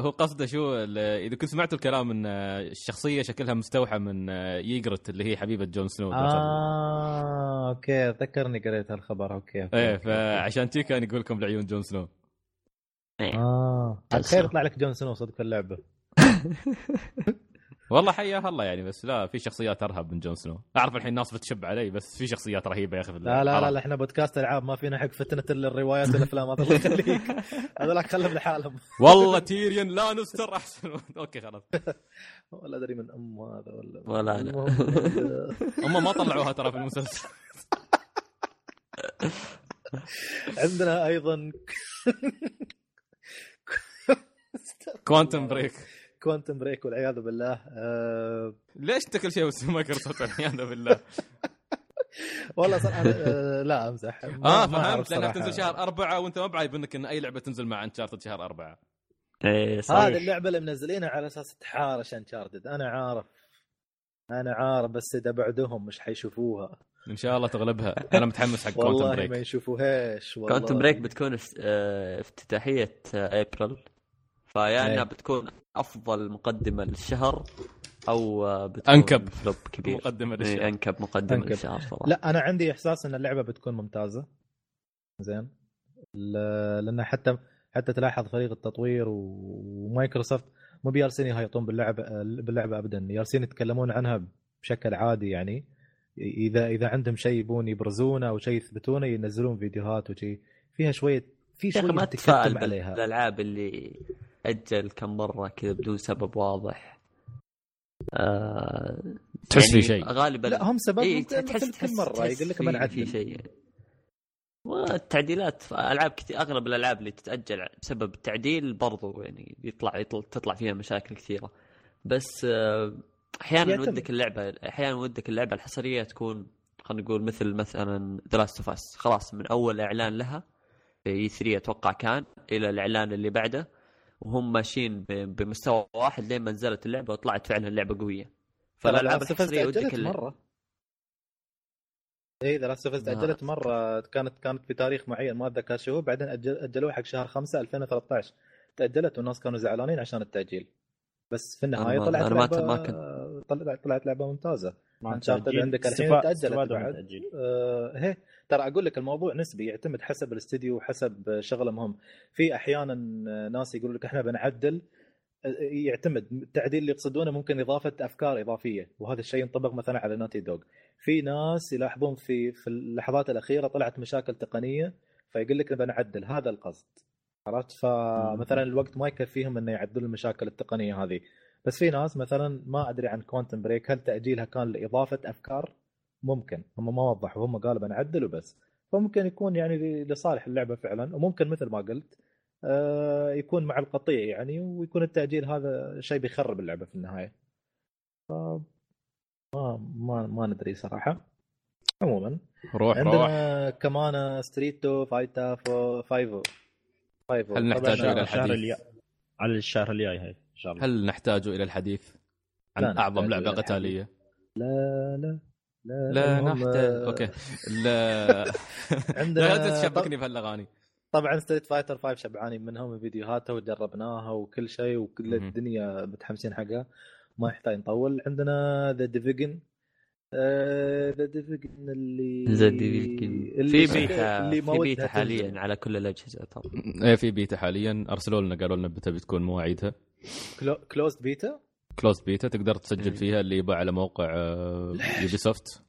هو قصده شو ال- إذا كنت سمعتوا الكلام إن الشخصية شكلها مستوحى من ييجرت اللي هي حبيبة جون سنو آه okay ذكرني قريت هالخبر okay okay إيه okay. فعشان كذي كان يقول لكم لعيون جون سنو إيه. آه جون خير سنو. يطلع لك جون سنو صدق في اللعبة والله حياه الله يعني بس لا في شخصيات أرهب من جون سنو. أعرف الحين الناس بتشب علي بس في شخصيات رهيبة يا أخي لا لا لا؟ لا إحنا بودكاست ألعاب ما فينا حق فتنة الروايات والأفلام هذا الله يخليك. هذولاك خلهم لحالهم. والله تيريون لانستر أحسن. okay خلاص. ولا أدري من ام هذا ولا ولا. المهم، هم ما طلعوها ترى في المسلسل. عندنا أيضا Quantum Break Quantum Break والعياذ بالله. آه ليش انت كل شيء بس مايكروسوفت والعياذ بالله؟ والله صار أنا آه لا امزح. آه فهمت لأنها صراحة. تنزل شهر أربعة وأنت ما بعايب انك إن أي لعبة تنزل مع Uncharted شهر أربعة. إيه صح هذه اللعبة اللي منزلينها على أساس تحارش Uncharted أنا عارف. أنا عارف بس إذا بعدهم مش حيشوفوها. إن شاء الله تغلبها. أنا متحمس حق Quantum والله ما Break يشوفوهاش والله. Quantum Break بتكون آه، افتتاحية آه، ابريل فيا إيه. انها بتكون أفضل مقدمة للشهر أو آه، بتكون أنكب. flop كبير. مقدمة إيه، للشهر. أنكب مقدمة أنكب. للشهر صراحة. لا أنا عندي إحساس إن اللعبة بتكون ممتازة. زين. ل- لأن حتى حتى تلاحظ فريق التطوير و- ومايكروسوفت مو بيالسين يهيطون باللعبه باللعبة ابدا. يالسين يتكلمون عنها بشكل عادي يعني. إذا إذا عندهم شيء يبون يبرزونه أو شيء يثبتونه ينزلون فيديوهات وشيء فيها شوية في شوية تكتم عليها. بالألعاب اللي أجل كم مرة كذا بدون سبب واضح آه تحس في شيء. غالبا لا هم سبب إيه تحس تحس كل مرة يقول لك في- بنعدل في شيء يعني. والتعديلات ألعاب كثير أغلب الألعاب اللي تتأجل بسبب التعديل برضو يعني يطلع, يطلع تطلع فيها مشاكل كثيرة بس آه، أحيانا. ودك اللعبه أحيانا ودك اللعبة الحصرية تكون خلينا نقول مثل مثلا The Last of Us خلاص من أول إعلان لها في E3 أتوقع كان إلى الإعلان اللي بعده وهم ماشيين بمستوى واحد لين ما نزلت اللعبة وطلعت فعلا اللعبة قوية. فالألعاب الحصرية ودك مرة. اي The Last of ما تاجلت مرة. كانت كانت في تاريخ معين ما أتذكر شو. بعدين أجل أجلوها حق شهر 5 2013 تاجلت والناس كانوا زعلانين عشان التأجيل. بس في النهاية طلعت أنا ما لعبة ما كنت- طلعت طلعت لعبة ممتازة. التأجيل. عندك الحين من بعد. آه هي ترى أقول لك الموضوع نسبي يعتمد حسب الاستديو وحسب شغله مهم في أحيانا ناس يقولوا لك إحنا بنعدل. آه، يعتمد. التعديل اللي يقصدونه ممكن إضافة أفكار إضافية وهذا الشيء ينطبق مثلا على Naughty Dog في ناس يلاحظون في في اللحظات الأخيرة طلعت مشاكل تقنية فيقول لك بنعدل. هذا القصد. عرفت؟ فمثلا الوقت ما يكفيهم إنه يعدلوا المشاكل التقنية هذه. بس في ناس مثلا ما أدري عن Quantum Break هل تأجيلها كان لإضافة أفكار؟ ممكن. هم ما وضحوا هم قالوا بنعدل وبس. فممكن يكون يعني لصالح اللعبة فعلا. وممكن مثل ما قلت آه، يكون مع القطيع يعني ويكون التأجيل هذا شيء بيخرب اللعبة في النهاية. ف ما ما ما ندري صراحة. عموما روح روح. عندنا كمان ستريتو فايتا فو فايفو فايفو هل نحتاج الشهر الحديث؟ على الشهر الجاي هاي. شاء الله هل نحتاج إلى الحديث عن لا أعظم لعبة إلى قتالية؟ لا لا لا لا نحتاج أوكي لا عندنا لا تشبكني بهالأغاني طبعا ستريت فايتر 5 شبعانين منهم فيديوهاتها وجربناها وكل شيء وكل. الدنيا متحمسين حقها ما يحتاج نطول عندنا The Division The Division اللي Division. اللي في بيتا في بيتا حاليا. على كل الأجهزة ترى إيه في بيتا حاليا أرسلوا لنا قالوا لنا متى بتكون مواعيدها. closed beta closed beta تقدر تسجل مم. فيها اللي يبا على موقع Ubisoft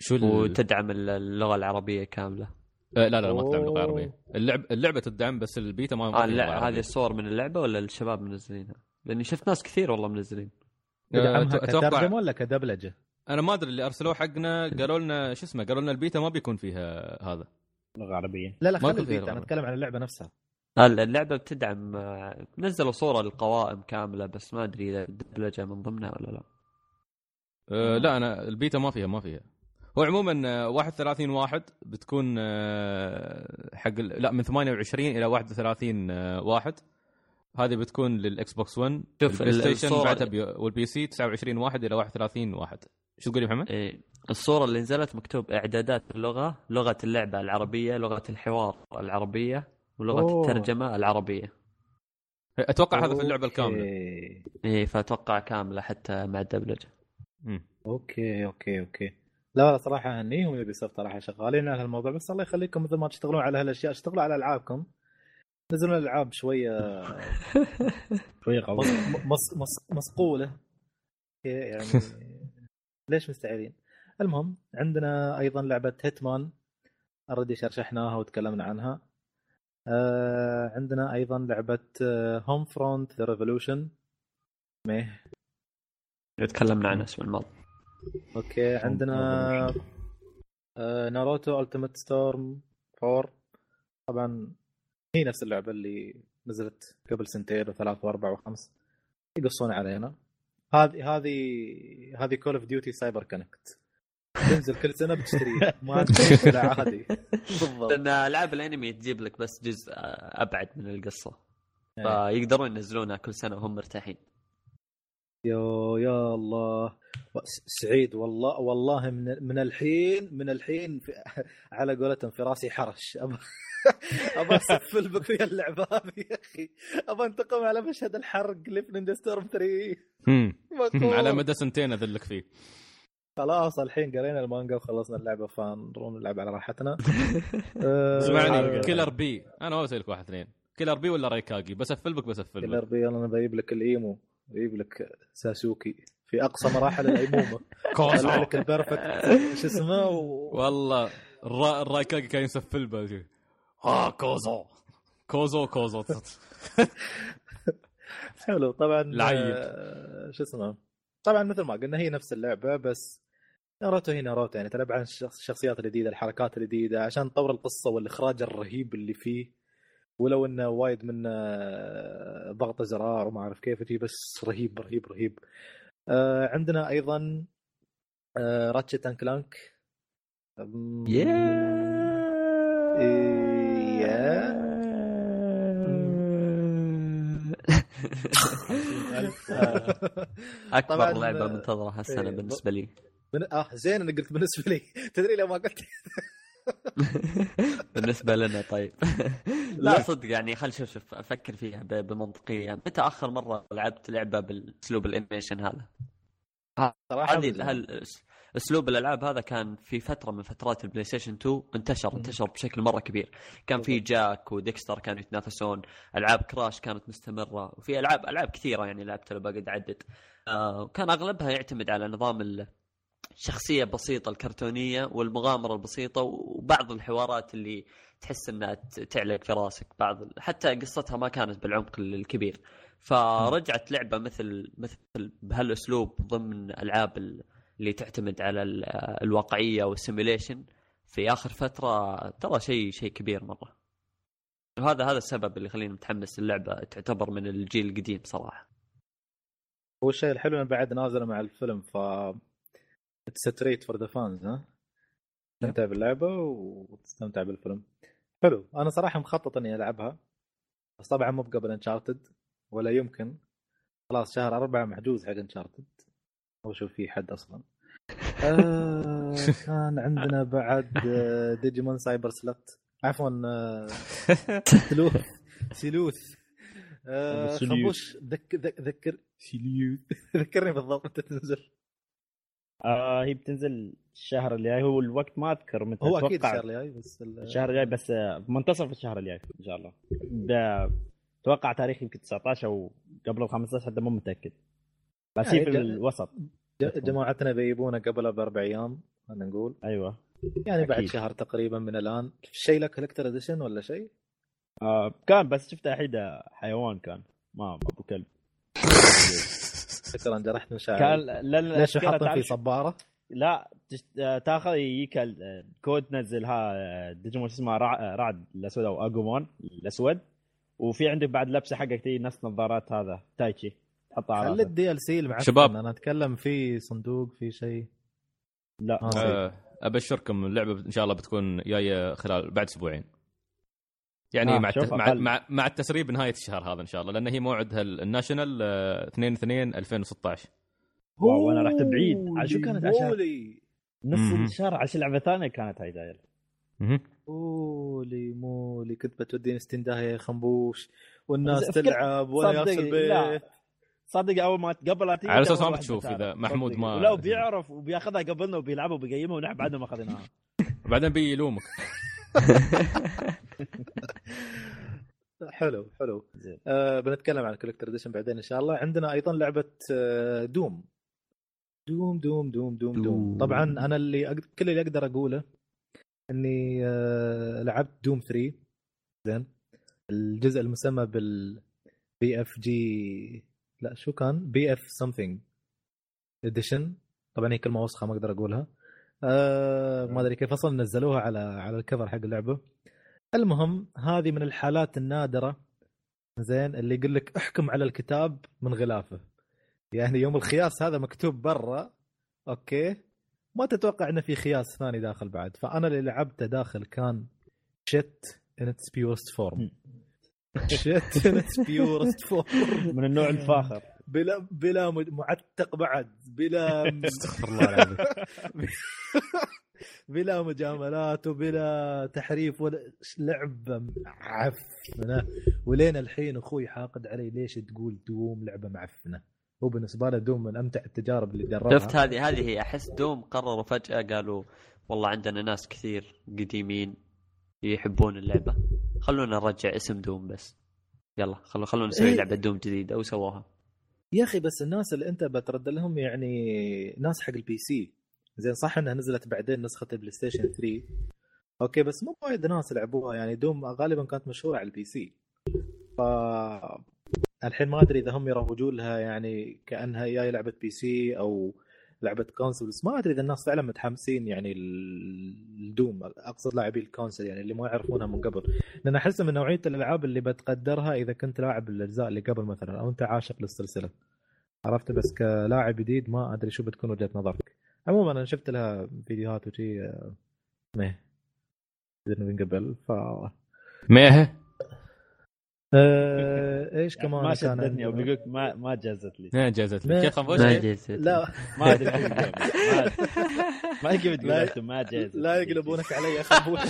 شو. وتدعم اللغة العربية كاملة آه لا لا ما تدعم لغه أوه. عربيه اللعب اللعبة تدعم بس البيتا ما آه لغة لا. هذه الصور من اللعبة ولا الشباب منزلينها؟ لأني شفت ناس كثير والله منزلين آه، تدعمها أتوقع كترجمه ولا كدبلجة؟ أنا ما أدري اللي أرسلوه حقنا قالوا لنا شو اسمه قالوا لنا البيتا ما بيكون فيها هذا لغة عربية لا لا ما خلي البيتا أنا. أتكلم عن اللعبة نفسها آه، اللعبة بتدعم آه، نزلوا صورة للقوائم كاملة بس ما أدري إذا الدبلجه من ضمنها ولا لا. أه لا أنا البيتا ما فيها ما فيها. هو عموما آه، 31 واحد بتكون آه، حق لا من 28 إلى 31 آه، واحد. هذه بتكون للإكس بوكس 1 شوف البلاي ال- ستيشن بعدها بي... وال PC 29 واحد إلى 31 واحد. شو تقول يا محمد؟ إيه الصورة اللي نزلت مكتوب إعدادات اللغة لغة اللعبة العربية لغة الحوار العربية. ولغه أوه. الترجمة العربية. أتوقع هذا في اللعبة الكاملة. okay. إيه فأتوقع كاملة حتى مع الدبلجة. okay okay okay. لا لا صراحة اهنيهم Ubisoft صراحة شغالين على هالموضوع بس الله يخليكم مثل ما تشتغلون على هالأشياء اشتغلوا على ألعابكم. نزلون الألعاب شوية شوية قوي مص مص مصقولة. okay يعني ليش مستعيرين المهم عندنا أيضا لعبة Hitman already شرشحناها وتكلمنا عنها. آه عندنا أيضا لعبة Homefront The Revolution ميه تكلمنا عنها الأسبوع الماضي. okay عندنا آه ناروتو Ultimate Storm 4 طبعا هي نفس اللعبة اللي نزلت قبل سنتين وثلاث وأربع وخمس. يقصون علينا. هذه هذه هذه Call of Duty سايبر كونكت تنزل كل سنة بتشتريها ما تشتري لا عادي. بالضبط. لأن العاب الأنمي تجيب لك بس جزء أبعد من القصة. إيه. فيقدرون ينزلونها كل سنة وهم مرتاحين. يا يا الله. سعيد والله والله من من الحين من الحين في على قولتهم في راسي حرش. ابى ابى اسفل بك ويا اللعبة هذه يا أخي. ابى انتقم على مشهد الحرق اللي في نينجا ستورم 3 مم. مكروه. على مدى سنتين أذلك فيه. خلاص الحين قرينا المانجا وخلصنا اللعبة فنروح نلعب على راحتنا. اسمعني آه، كيلر بي. أنا ما بسالك واحد اثنين. كيلر بي ولا رايكاجي بسفل بك بسفل كيلر بي أنا بجيب لك الإيمو. بجيب لك ساسوكي. في أقصى مراحل الايمو مه طلع لك ال perfect شو اسمه؟ و... والله الرا... الرايكاجي كان يسفل به ها كوزو. كوزو كوزو. حلو. طبعا العيب. آه، شو اسمه؟ طبعا مثل ما قلنا هي نفس اللعبة بس ناروتو هي ناروتو يعني تلعب عن الشخص- الشخصيات الجديدة الحركات الجديدة عشان تطور القصة والإخراج الرهيب اللي فيه. ولو إنه وايد منه آه، ضغط زرار وما أعرف كيف فيه بس رهيب رهيب رهيب. آه، عندنا أيضا راتشت ان كلانك. أكبر لعبة آه، منتظره هالسنة إيه، بالنسبة لي. من... آه زين أنا قلت بالنسبة لي. تدري لو ما قلت؟ بالنسبة لنا طيب. لا. صدق يعني خل شوف شوف أفكر فيها بمنطقية. متى آخر مرة لعبت لعبة بالأسلوب الأنيميشن هذا؟ صراحة هذه هل أسلوب الألعاب هذا كان في فترة من فترات البلاي ستيشن 2 انتشر انتشر بشكل مرة كبير. كان في جاك وديكستر كانوا يتنافسون ألعاب كراش كانت مستمرة وفي ألعاب ألعاب كثيرة يعني لعبتها لو بقعد أعدد. آه كان أغلبها يعتمد على نظام ال- الشخصيه البسيطه الكرتونية والمغامرة البسيطة وبعض الحوارات اللي تحس إنها تعلق في راسك بعض حتى قصتها ما كانت بالعمق ال- الكبير. فرجعت لعبة مثل مثل بهالأسلوب ضمن ألعاب ال- اللي تعتمد على ال- الواقعية والسيميليشن في آخر فترة ترى شيء شيء كبير مرة. وهذا هذا السبب اللي يخليني متحمس اللعبه تعتبر من الجيل القديم صراحة. هو الشيء الحلو بعد نازله مع الفيلم ف straight for the fans ها؟ تستمتع باللعبة وتستمتع بالفيلم. حلو. أنا صراحة مخطط إني ألعبها بس طبعا مو قبل انشارتد ولا يمكن. خلاص شهر أربعة محجوز حق انشارتد أو شوف في حد أصلا. آه كان عندنا بعد ديجيمون سايبر سلث عفوا آه، سلوث. سلوث. آه، ذكر ذك- ذكر. ذكرني بالضبط تنزل. آه هي بتنزل الشهر اللي جاي هو الوقت ما أذكر متى هو أكيد الشهر الجاي بس ال- الشهر الجاي بس آه، منتصف الشهر الجاي إن شاء الله. أتوقع تاريخ يمكن 19 أو قبل ال 15 حتى مو متأكد. بس هي يعني في الوسط. جماعتنا بيجيبونا قبل بأربع أيام خلينا نقول. أيوه. يعني بعد أكيد. شهر تقريبا من الآن. شيء لك collector edition ولا شيء؟ آه كان بس شفت حيدة حيوان كان. ما أبو كلب. شكرا جرحت مشاعري كان لا لا ليش حاطين في صبارة؟ لا تاخذ يجيك ال- آه، كود تنزلها ديجيمون شو اسمه رع... رعد الأسود أو اجومون الأسود وفي عندك بعد لبسة حقك تي نفس نظارات هذا تايتشي تحطها على خلي. الدي ال سي المعفن شباب. أنا أتكلم في صندوق في شيء لا آه. آه، أبشركم اللعبة إن شاء الله بتكون جاية خلال بعد أسبوعين يعني آه، مع, شوف الت... مع. مع مع التسريب نهاية الشهر هذا إن شاء الله لأن هي موعدها ال- الناشونال آه، 2 2 2016 واو، أنا رحت بعيد. شو كانت عشان-. نص. الشهر عشان لعبه ثانية كانت هاي داير مهم. مولي مولي كنت بتوديني ستين داهيه يا خنبوش والناس تلعب وأنا صدق، البيت. صدق أول ما قبل لا تيجي على أساس أول ما بتشوف. إذا محمود. ما- لا وبيعرف وبياخذها قبلنا وبيلعبها وبيقيمها ونحن بعدنا ما أخذناها بعدين بيجي يلومك حلو حلو. آه بنتكلم عن collector edition بعدين إن شاء الله. عندنا أيضا لعبة آه دوم دوم دوم دوم دوم دوم دوم. طبعا أنا اللي أقدر كل اللي أقدر أقوله إني آه لعبت دوم 3 زين. الجزء المسمى بال بي اف جي لا شو كان؟ BF something edition طبعا هي كلمة وسخة ما أقدر أقولها. آه ما أدري كيف أصلا نزلوها على على ال cover حق اللعبة. المهم هذه من الحالات النادرة زين اللي يقول لك احكم على الكتاب من غلافه. يعني يوم الخياس هذا مكتوب برا okay ما تتوقع إنه في خياس ثاني داخل بعد. فأنا اللي لعبته داخل كان shit in its purest form shit in its purest فورم من النوع الفاخر. بلا بلا معتق بعد بلا استغفر الله العظيم. بلا مجاملات وبلا تحريف ولا لعبه معفنة. ولين الحين أخوي حاقد علي ليش تقول دوم لعبة معفنة؟ هو بالنسبة له دوم من أمتع التجارب اللي جربها. شفت هذه هذه هي. أحس دوم قرروا فجأة قالوا والله عندنا ناس كثير قديمين يحبون اللعبة. خلونا نرجع اسم دوم بس. يلا خلو خلونا نسوي إيه. لعبة دوم جديدة. وسووها. يا أخي بس الناس اللي أنت بترد لهم يعني ناس حق ال PC زين صح إنها نزلت بعدين نسخة البلاي ستيشن 3 okay بس مو وايد ناس لعبوها. يعني دوم غالبا كانت مشهورة على ال PC ف الحين ما أدري إذا هم يروجون لها يعني كأنها جاي لعبة PC أو لعبة consoles. ما أدري إذا الناس فعلا متحمسين يعني ال- الدوم أقصد لاعبي الكونسول يعني اللي ما يعرفونها من قبل. لأن أحس من نوعية الألعاب اللي بتقدرها إذا كنت لاعب الأجزاء اللي قبل مثلا أو أنت عاشق للسلسلة. عرفت؟ بس كلاعب جديد ما أدري شو بتكون وجهة نظرك. عموما أنا شفت لها فيديوهات وشي آه، ميه من قبل ف ميه آه، إيش كمان ما شدتني أو؟ بيقول ما ما جازت لي ما جازت ما- لي كيف ما؟ جيت لا ما أدري. ما- ما كيف تقول ما جازت لا. يقلبونك علي يا خبوش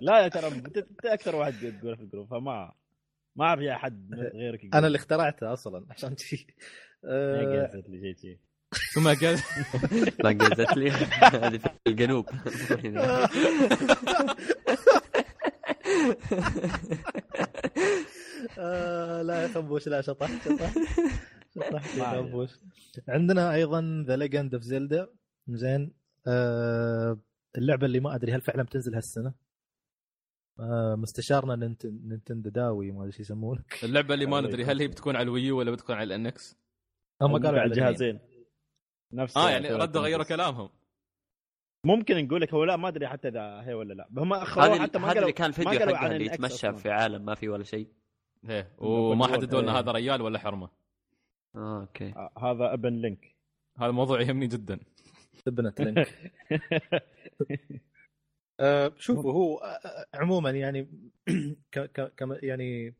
لا يا ترى انت أنت أكثر واحد تقول في الجروب فما ما أعرف يا أحد غيرك يقول. أنا اللي اخترعته أصلا عشان شي ما آه، جازت لي شيء شيء ثم قال ما جازت لي هذه في الجنوب آه، لا يا خبوش لا شطحت شطحت شطحت يا. خبوش عندنا أيضا ذا ليجند اوف زيلدا زين. آه، اللعبة اللي ما أدري هل فعلا بتنزل هالسنة. آه، مستشارنا ننت- نينتندو داوي ما أدري شو يسمونه اللعبة اللي ما ندري هل هي بتكون على الويو ولا بتكون على الإنكس؟ هم قالوا على الجهازين نفس آه يعني ردوا غيروا كلامهم. ممكن نقول لك هو لا ما أدري حتى إذا هي ولا لا. هم هذه حتى ما هذا قالوا اللي كان فيديو عن اللي يتمشى أصلاً. في عالم ما في ولا شيء. إيه وما حددوا لنا إيه. هذا ريال ولا حرمة. أوكي. آه، هذا ابن Link. هذا الموضوع يهمني جدا. ابنت Link. آه، شوفوا هو آه، آه، عموما يعني ك ك كم- يعني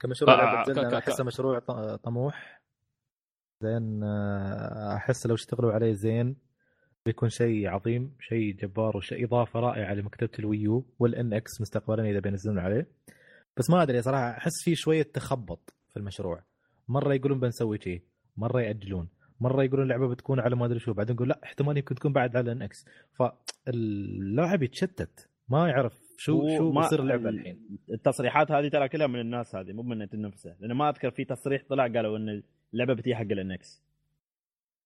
كمشروع آه، أنا أحسه مشروع ط- طموح. زين احس لو اشتغلوا عليه زين. بيكون شيء عظيم شيء جبار وشيء إضافة رائعة لمكتبة ال Wii U وال NX مستقبلا إذا بينزلون عليه. بس ما أدري صراحة أحس في شوية تخبط في المشروع. مرة يقولون بنسوي شيء مرة يأجلون مرة يقولون اللعبة بتكون على ما أدري شو بعدين يقول لا احتمال يمكن تكون بعد على NX. فاللاعب يتشتت ما يعرف شو شو ما- بيصير اللعبة ال- الحين. التصريحات هذه ترى كلها من الناس هذه مو من نفسه لأن ما أذكر في تصريح طلع قالوا إن اللعبة بتيجي حق ال NX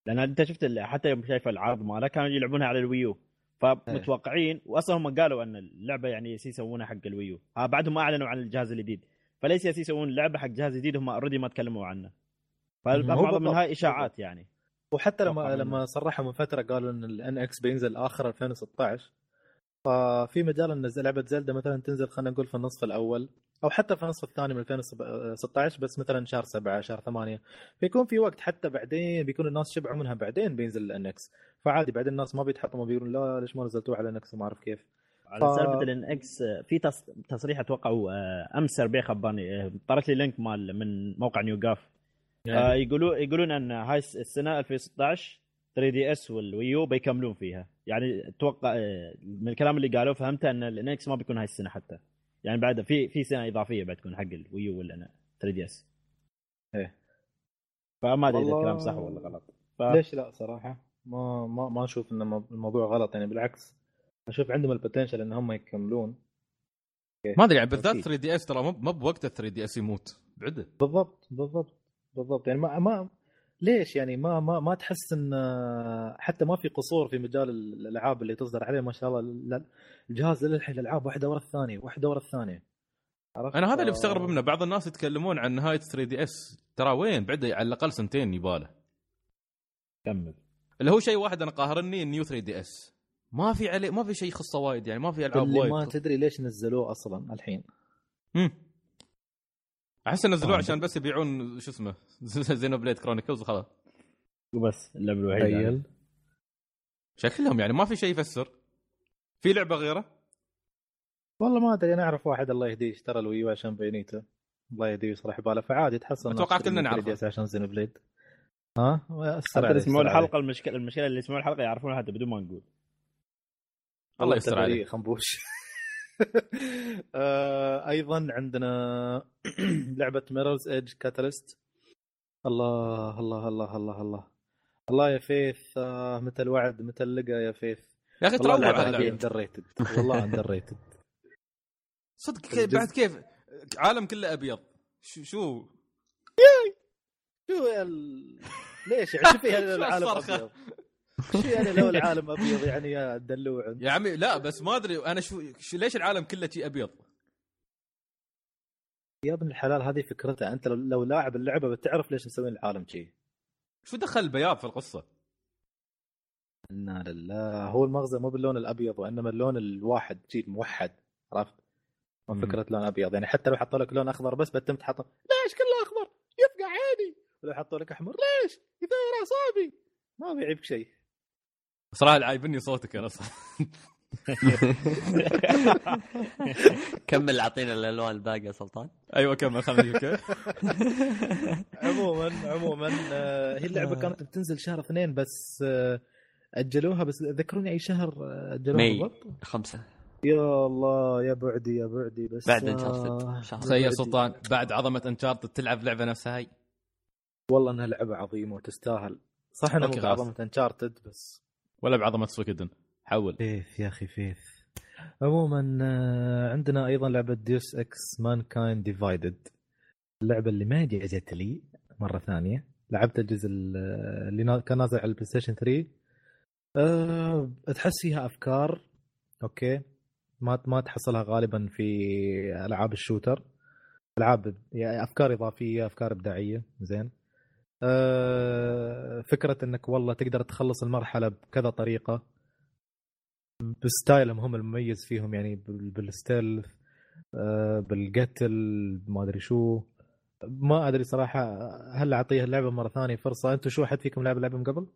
لأن أنت شفت حتى يوم شايف العرض ماله كانوا يلعبونها على ال Wii U فمتوقعين واصلا هم قالوا أن اللعبة يعني يسوونها حق ال Wii U. ها بعدهم ما أعلنوا عن الجهاز الجديد. فليس يسوون لعبة حق جهاز جديد هم already ما تكلموا عنه. فمعظم بالضبط. منها إشاعات يعني. وحتى لما لما صرحوا من فترة قالوا إن ال NX بينزل آخر 2016 ففي مجال إن لعبة Zelda مثلا تنزل خلينا نقول في النصف الأول. أو حتى في النصف الثاني من 2016 بس مثلا شهر 7 شهر 8 فيكون في وقت حتى بعدين بيكون الناس شبعوا منها بعدين بينزل ال NX فعادي بعدين الناس ما بيتحطموا بيقولون لا ليش ما نزلتوه على NX؟ ما أعرف كيف. على ف- سالفة الان إكس في تص- تصريح أتوقع آه، أمس ربيع خبرني آه، طرش لي link مال من موقع NeoGAF آه، يقولوا يقولون أن هاي الس- السنة 2016 3DS وال Wii U بيكملون فيها. يعني أتوقع من الكلام اللي قالوه فهمت أن ال NX ما بيكون هاي السنة حتى. يعني بعد في في سنة إضافية بعد تكون حق ال Wii U ولا 3DS. إيه. فما أدري إذا الكلام صح ولا غلط. ف... ليش لا صراحة؟ ما ما ما أشوف إن المو- الموضوع غلط يعني بالعكس أشوف عندهم ال potential إن هم يكملون. ما أدري يعني بالذات أكيد. 3 دي إس ترى مو مو بوقت ال 3DS يموت بعده بالضبط بالضبط بالضبط. يعني ما ما ليش يعني ما ما ما تحس إن حتى ما في قصور في مجال الألعاب اللي تصدر عليه ما شاء الله الجهاز للحين الألعاب واحدة ورا الثانية واحدة ورا الثانية. عرفت؟ أنا هذا اللي مستغرب منه. بعض الناس يتكلمون عن نهاية 3DS. ترى وين؟ بعده على الأقل سنتين يباله. كمل. اللي هو شيء واحد أنا قاهرني ال New 3DS. ما في عليه ما في شيء يخصه وايد يعني ما في ألعاب اللي وايد. ما تدري ليش نزلوه أصلا الحين. مم. أحس نزلوه. عشان بس يبيعون شو اسمه Xenoblade Chronicles وخلاص. وبس اللعبة الوحيدة تخيل. شكلهم يعني ما في شيء يفسر. في لعبة غيره؟ والله ما أدري أنا أعرف واحد الله يهديه اشترى ال Wii U عشان Bayonetta الله يهديه ويصلح باله فعادي تحصل أتوقع كلنا نعرفه. نعرفه عشان Xenoblade ها حتى اللي يسمعون. الحلقة المشكلة المشكلة اللي يسمعون الحلقة يعرفونها حتى بدون ما نقول. الله يستر عليه خنبوش. أيضا عندنا لعبة Mirror's Edge Catalyst الله الله الله الله الله. الله يا Faith آه، متى الوعد؟ متى اللقى يا Faith؟ يا أخي والله تروع هذه اللعبة. underrated والله underrated صدق كيف بعد كيف؟ عالم كله أبيض. شو شو؟ شو. ليش؟ يعني شو فيها شو العالم الصرخة؟ أبيض؟ يعني لو العالم أبيض يعني يا دلوع يا عمي لا بس ما أدري أنا شو, ليش العالم كله شي أبيض؟ يا ابن الحلال هذه فكرتها أنت لو, لاعب اللعبة بتعرف ليش مسوين العالم شي. شو دخل البياض في القصة؟ إنا لله. هو المغزى مو باللون الأبيض وإنما اللون الواحد شي موحد عرفت؟ فكرة لون أبيض. يعني حتى لو حطوا لك لون أخضر بس بتم تحط ليش كله أخضر؟ يفقع عيني. ولو حطوا لك أحمر ليش؟ يثير أعصابي. ما بيعيبك شيء صراحة عايبني صوتك أنا صح كمل أعطينا الألوان الباقية يا سلطان. أيوه كمل خلينا نجيب كيف عموما عموما آه، هي اللعبة كانت بتنزل شهر اثنين بس آه، أجلوها بس ذكروني أي شهر آه، أجلوها مي. بالضبط؟ خمسة. يا الله يا بعدي يا بعدي بس بعد آه، انشارتد تخيل. سلطان بعد عظمة انشارتد تلعب لعبة نفسها هاي. والله إنها لعبة عظيمة وتستاهل. صح إنها. بعظمة انشارتد بس ولا بعظمة سويكدن حول. فيث يا أخي فيث. عموما آه، عندنا أيضا لعبة ديوس إكس مان كاين ديفايدد اللعبة اللي ما جازت لي مرة ثانية. لعبت الجزء ال- اللي كان نازل على ال PlayStation 3 أه تحس فيها أفكار. أوكي. ما ما تحصلها غالبا في ألعاب ال shooter. ألعاب يعني أفكار إضافية أفكار إبداعية. زين. فكرة إنك والله تقدر تخلص المرحلة بكذا طريقة ب style هم هم المميز فيهم يعني بال- بال stealth آه، بالقتل ما أدري شو. ما أدري صراحة هل أعطيها اللعبة مرة ثانية فرصة؟ أنتم شو أحد فيكم لعب اللعبه من قبل؟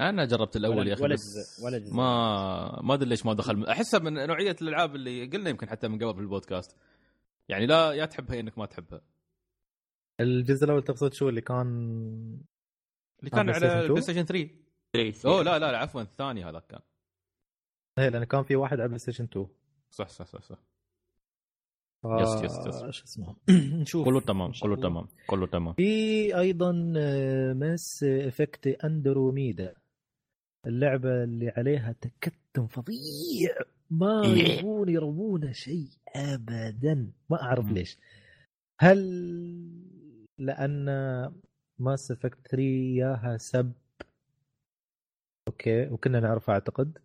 أنا جربت الأول يا أخي ولا بس ولا. ما ما أدري ليش ما دخل. أحسها من نوعية الألعاب اللي قلنا يمكن حتى من قبل في البودكاست. يعني لا يا تحبها يا إنك ما تحبها. الجزء الأول تقصد شو اللي كان اللي كان آه، على PlayStation 2? ال PlayStation 3 3 أوه لا لا لا عفوا الثاني هذا كان. هي لأن كان في واحد على PlayStation 2 صح صح صح. صح yes- yes- yes. شو اسمه؟ نشوف. كله تمام كله. تمام كله تمام. في أيضا Mass Effect Andromeda اللعبة اللي عليها تكتم فظيع. ما إيه. يبون يروون شيء ابدا. ما أعرف. ليش. هل لأن Mass Effect 3 ياها سب أوكي وكنا نعرفها أعتقد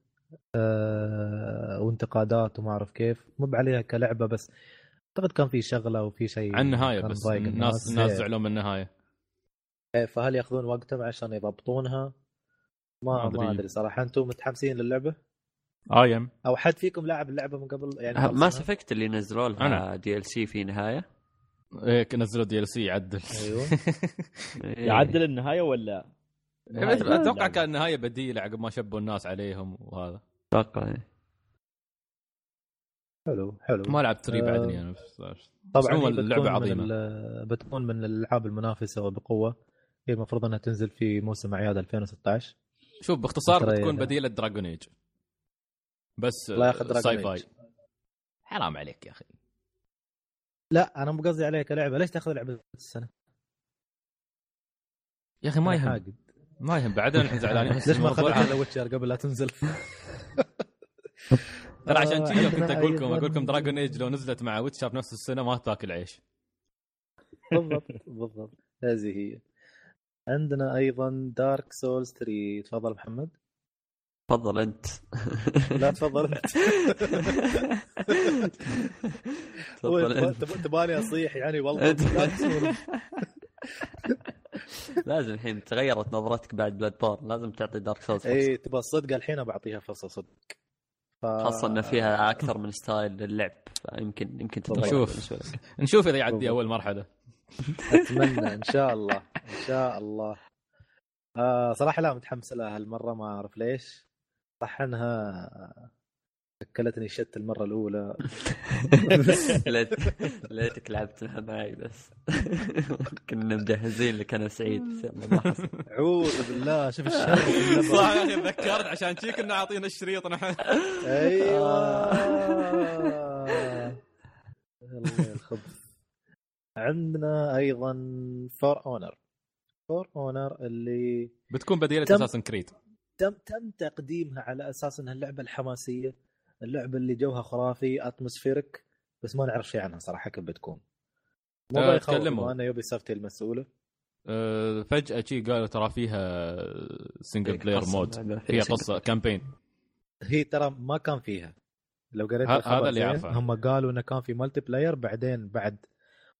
أه وانتقادات وما أعرف كيف مو عليها كلعبة بس أعتقد كان في شغلة وفي شيء عن النهاية بس الناس الناس إيه. زعلوا من النهاية إيه، فهل يأخذون وقتهم عشان يضبطونها؟ ما ما ما أدري. أدري صراحة أنتم متحمسين للعبة؟ اي ام أو حد فيكم لعب اللعبة من قبل يعني ماس خلصها؟ افكت اللي نزلوا لها. دي إل سي في نهاية إيه نزلوا دي ال سي يعدل أيوه إيه. يعدل النهاية ولا إيه، أتوقع. كان نهايه بديلة عقب ما شبوا الناس عليهم وهذا أتوقع. حلو حلو ما لعبت 3 آه، بعدني أنا بس- طبعا عموماً هي اللعبة بتكون عظيمة. من ال- بتكون من الألعاب المنافسة وبقوة هي المفروض إنها تنزل في موسم اعياد 2016 شوف باختصار بتكون. بديلة Dragon Age بس الله ياخذ sci-fi. حرام عليك يا أخي لا أنا مو قصدي عليها كلعبه ليش تأخذ لعبة السنة؟ يا أخي ما يهم. ما يهم. بعدين إحنا زعلانين ليش ما اخذت ذا Witcher قبل لا تنزل؟ ترى عشان كذي كنت أقول لكم أقول لكم Dragon Age لو نزلت مع Witcher بنفس السنة ما تاكل عيش. بالضبط بالضبط. هذه هي. عندنا أيضا Dark Souls 3 تفضل محمد. تفضل أنت. لا تفضل أنت. تفضل أنت. تبا- تبالي أصيح يعني والله. لازم الحين تغيرت نظرتك بعد Bloodborne لازم تعطي Dark Souls اي تبى الصدق الحين بعطيها فرصة صدق. ف... خاصة إن فيها أكثر من style للعب. فيمكن يمكن تتغير نشوف. نشوف إذا يعدي. أول مرحلة. أتمنى إن شاء الله. إن شاء الله. آه صراحة لا متحمس لها هالمرة ما أعرف ليش. صح انها أكلتني shit المرة الأولى. ليت- ليتك لعبتها معي بس. كنا مجهزين لك أنا سعيد. أعوذ بالله شوف الشر. صح يا أخي تذكرت عشان شي كنا عاطينا الشريط نحن. أيوه. الله الخبث عندنا أيضا For Honor For Honor اللي بتكون بديلة Assassin's Creed تم تم تقديمها على أساس إنها اللعبة الحماسية اللعبة اللي جوها خرافي atmospheric بس ما نعرف شيء عنها صراحة كيف بتكون. الموضوع يخوف تكلموا. بما ان Ubisoft المسؤولة. أه، فجأة شي قالوا ترى فيها single player mode فيها قصة campaign هي ترى ما كان فيها. لو قريت هذا اللي. هم قالوا إنه كان في multiplayer بعدين بعد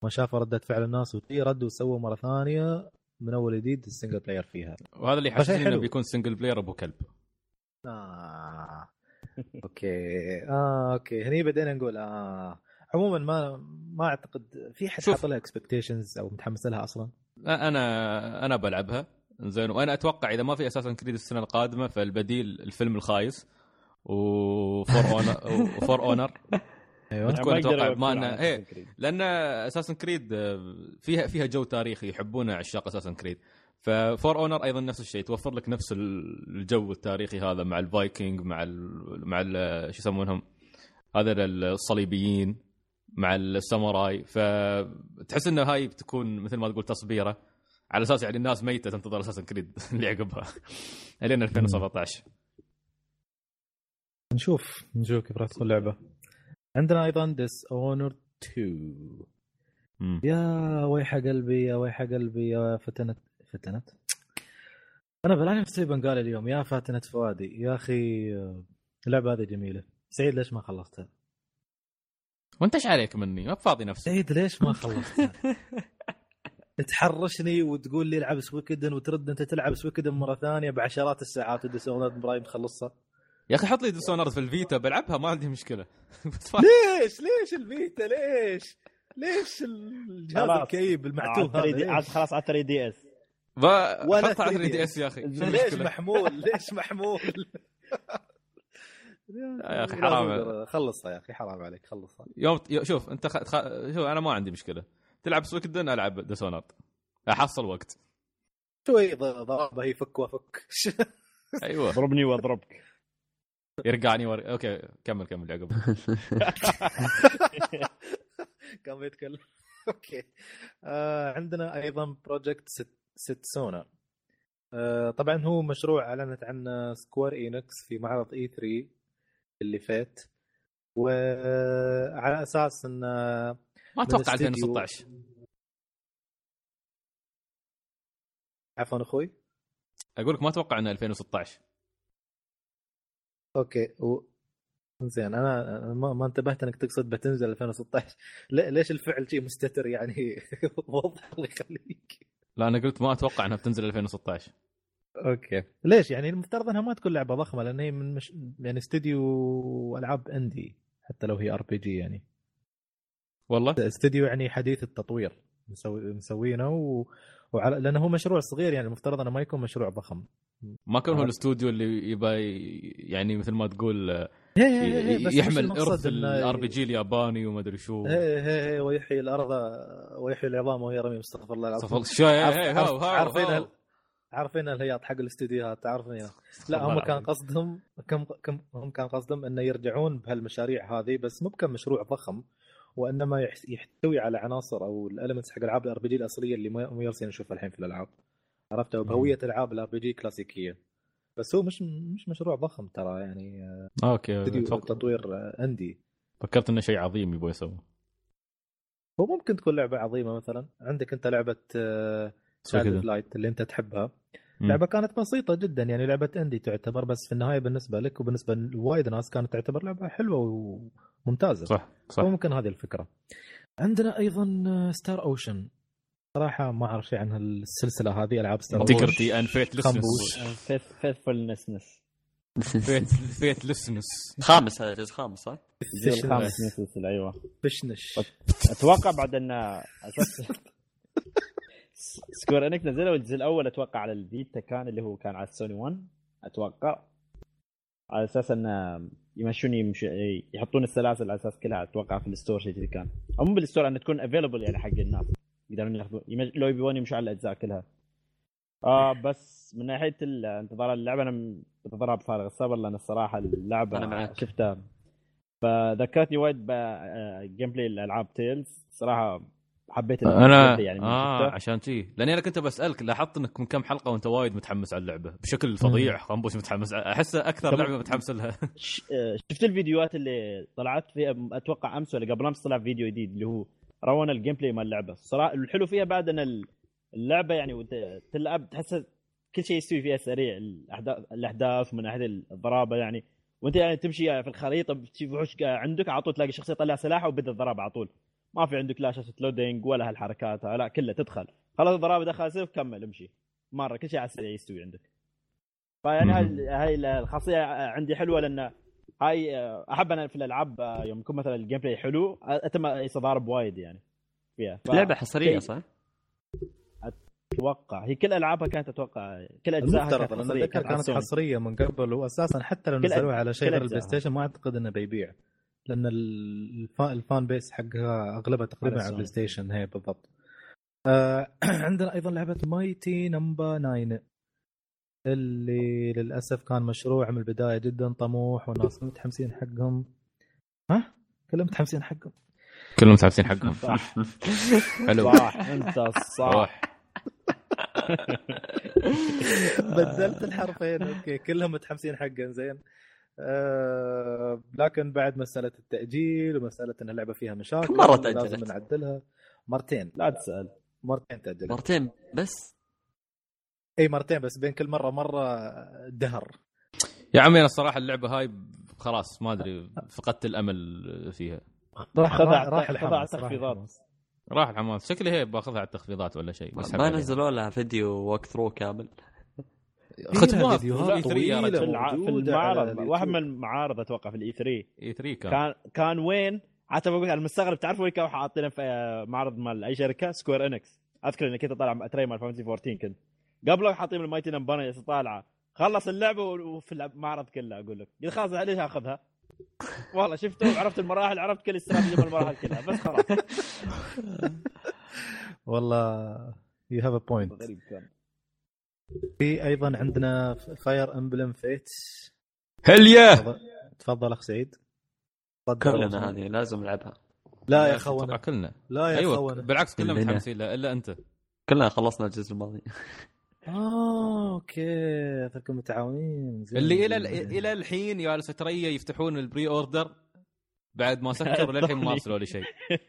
ما شافوا ردة فعل الناس وشي ردوا وسووا مرة ثانية من أول جديد ال single player فيها. وهذا اللي يحسسني إنه. بيكون single player أبو كلب. آه. okay. آه okay. هني بدينا نقول آه عموما ما ما أعتقد في حد. حاط لها expectations أو متحمس لها أصلا؟ أنا أنا بلعبها. زين. وأنا أتوقع إذا ما في Assassin's Creed السنة القادمة فالبديل الفيلم الخايس. و For Honor و For Honor أيوه. أتوقع يوقفون بما إيه. Creed. لأن Assassin's Creed فيها فيها جو تاريخي يحبونه عشاق Assassin's Creed ف For Honor أيضا نفس الشيء توفر لك نفس الجو التاريخي هذا مع الفايكنج مع ال مع ال شو يسمونهم؟ هذا الصليبيين مع الساموراي. فتحس انه هاي بتكون مثل ما تقول تصبيرة. على أساس يعني الناس ميتة تنتظر Assassin's Creed اللي عقبها. إلين 2017 نشوف نشوف كيف راح تكون اللعبة. عندنا أيضا Dishonored 2 مم. يا ويح قلبي يا ويح قلبي يا فتنت فتنت أنا بلاني نفسي بنقال اليوم يا فاتنة فؤادي يا أخي آه، اللعبة هذه جميلة سعيد ليش ما خلصتها؟ وأنت إيش عليك مني ما بفاضي نفسي سعيد ليش ما خلصتها؟ تحرشني وتقول لي العب Suikoden وترد أنت تلعب Suikoden مرة ثانية بعشرات الساعات و Dishonored برايم تخلصها يا أخي حط لي Dishonored في ال Vita بلعبها ما عندي مشكلة. ليش؟ ليش ال Vita؟ ليش؟ ليش الجهاز. الكئيب المعتوه هذا على 3D ليش؟ عاد خلاص على 3DS. با- ولا حطها على 3 3DS. DS يا أخي ليش؟ محمول؟ ليش محمول؟ يا لا حرام. خلصها يا أخي حرام عليك خلصها. يوم يو- شوف أنت خ... خ... شوف أنا ما عندي مشكلة. تلعب Suikoden ألعب Dishonored أحصل وقت. شوي ضربه هي فك وفك أيوه. اضربني واضربك. يرجعني ور... okay كمل كمل عقب كان بيتكلم okay. آه عندنا أيضا Project Set Setsuna آه طبعا هو مشروع أعلنت عنه Square Enix في معرض E3 اللي فات. وعلى أساس انه ما أتوقع الاستديو- 2016 عفوا أخوي. أقول لك ما أتوقع إنه 2016 okay. و... زين أنا ما, ما انتبهت إنك تقصد بتنزل 2016 ليه- ليش الفعل شيء مستتر يعني؟ وضح الله يخليك. لا أنا قلت ما أتوقع إنها بتنزل 2016 okay. ليش؟ يعني المفترض إنها ما تكون لعبة ضخمة لأن هي من مش... يعني استديو العاب indie حتى لو هي RPG يعني. والله؟ استديو يعني حديث التطوير. مسوي مسوينه و... وعلى... لأنه هو مشروع صغير يعني المفترض إنه ما يكون مشروع ضخم. ما كان هو آه. الاستوديو اللي يبى يعني مثل ما تقول آه، هي هي هي بس مش يحمل إرث ال RPG الياباني وما أدري شو هي هي هي ويحيي الأرض ويحيي العظام وهي رميم استغفر الله العظيم هاو عارفين عارفين الهياط حق الاستديوهات عارفين لا هم كان. قصدهم كم كم هم كان قصدهم إنه يرجعون بهالمشاريع هذه بس مو كمشروع ضخم وإنما يح- يحتوي على عناصر أو ال elements حق ألعاب ال RPG الأصلية اللي ما مو يالسين نشوفها الحين في الألعاب عرفتها بهوية ألعاب ال RPG كلاسيكيه بس هو مش مش مشروع ضخم ترى يعني okay أتوقع- تطوير آه، indie فكرت إنه شيء عظيم يبغى يسوي. هو ممكن تكون لعبة عظيمة مثلا. عندك أنت لعبة Child of Light اللي أنت تحبها. مم. لعبة كانت بسيطة جدا يعني لعبة indie تعتبر بس في النهاية بالنسبة لك وبالنسبة لوايد ناس كانت تعتبر لعبة حلوة وممتازة. صح صح. ممكن هذه الفكرة. عندنا أيضا Star Ocean صراحة ما أعرف شيء عن السلسله هذه ألعاب Star Integrity and Faith خنبوش. Faithfulness Faith Faithlessness. خامس هذا جزء خامس صح؟ الجزء الخامس من السلسلة أيوه. فشنش أتوقع بعد ان أساس Square Enix نزلوا الجزء الأول أتوقع على ال Vita كان اللي هو كان على السوني 1 أتوقع. على أساس انه يمشون يمشي يحطون السلاسل على أساس كلها أتوقع في ال store شيء كان. أو مو بال store انها تكون available يعني حق الناس. يقدرون ياخذون يمش... لو يبون يمشوا على الأجزاء كلها. آه بس من ناحية انتظار اللعبة أنا منتظرها بفارغ الصبر لأن الصراحة اللعبة أنا معك. شفتها. فذكرتني وايد gameplay الألعاب Tales صراحة حبيت أنا يعني من شفته. عشان تي. لأني أنا كنت بسألك لاحظت إنك من كم حلقة وأنت وايد متحمس على اللعبة؟ بشكل فظيع خنبوش متحمس. أحس أكثر لعبة متحمس لها. آه، شفت الفيديوهات اللي طلعت؟ فيها أتوقع أمس ولا قبل أمس طلع فيديو جديد اللي هو رونا ال gameplay مال اللعبة. الصراحه الحلو فيها بعد إن ال- اللعبة يعني وانت تلعب تحس كل شيء يستوي فيها سريع الاحداث الأحداث من ناحية الضرابة يعني. وأنت يعني تمشي في الخريطة بتشوف وحوش عندك على طول تلاقي شخصية يطلع سلاحه وبدأ الضربه على طول. ما في عندك لا شاشة loading ولا هالحركات لا كله تدخل. خلاص الضربه دخل سيف كمل امشي. مرة كل شيء على السريع يستوي عندك. فيعني هاي هاي الخاصية عندي حلوة لأن هاي أحب أنا في الألعاب يوم يكون مثلا ال gameplay حلو أتم يتضارب وايد يعني فيها ف- لعبة حصرية صح؟ أتوقع هي كل ألعابها كانت أتوقع كل أجزائها المفترض كانت حصرية أتذكر كانت كانت. حصرية من قبل واساسا حتى لو نزلوها على شيء غير. ال PlayStation ما أعتقد إنه بيبيع لأن ال fan, ال fan base حقها أغلبها تقريبا على ال Play. Station هي بالضبط آه عندنا أيضا لعبة Mighty Number 9 اللي للأسف كان مشروع من البداية جدا طموح والناس متحمسين حقهم. ها؟ كلهم متحمسين حقهم. كلهم متحمسين حقهم. صح. حلو. صح. انت صح. بدلت الحرفين. أوكي. كلهم متحمسين حقا زين. آه لكن بعد مسألة التأجيل ومسألة إن اللعبة فيها مشاكل كم مرة لازم تأجلت؟ نعدلها. مرتين. لا تسأل. مرتين تأجلت. مرتين بس. إي مرتين بس بين كل مرة مرة دهر. يا عمي أنا الصراحه اللعبة هاي خلاص ما أدري فقدت الأمل فيها. راح خذها راح, الحماس راح التخفيضات. الحماس. راح الحماس. شكلي هي باخذها على التخفيضات ولا شيء بس ما نزلوا لها فيديو walkthrough كامل. ختموها في فيديوهات E3 يا طويلة. رجل. في. في المعرض. واحد من المعارض أتوقع في ال E3 E3 كان. كان كان وين؟ حتى بقول أنا مستغرب تعرف وين كانوا حاطينه؟ في معرض مال أي شركة؟ Square Enix أذكر اني كنت طالع أتريا مال Fantasy 14 كنت. قبله حاطين ال Mighty Number طالعة خلص اللعبة وفي المعرض كله أقول لك. قلت خلاص ليش آخذها؟ والله شفته وعرفت المراحل عرفت كل استراتيجية من المراحل كلها بس خلاص. والله you have a point غريب كان. في أيضا عندنا Fire Emblem Fates هليا تفضل أخ سعيد. تفضل. كلنا هذه لازم نلعبها. لا يا خونا كلنا. لا يا أيوه خونا بالعكس كلنا كلنا. متحمسين لها إلا أنت. كلنا خلصنا الجزء الماضي. آه okay تركم متعاونين. اللي إلى إلى الحين يالس أتريا يفتحون ال pre-order بعد ما سكر للحين ما ارسلوا لي شيء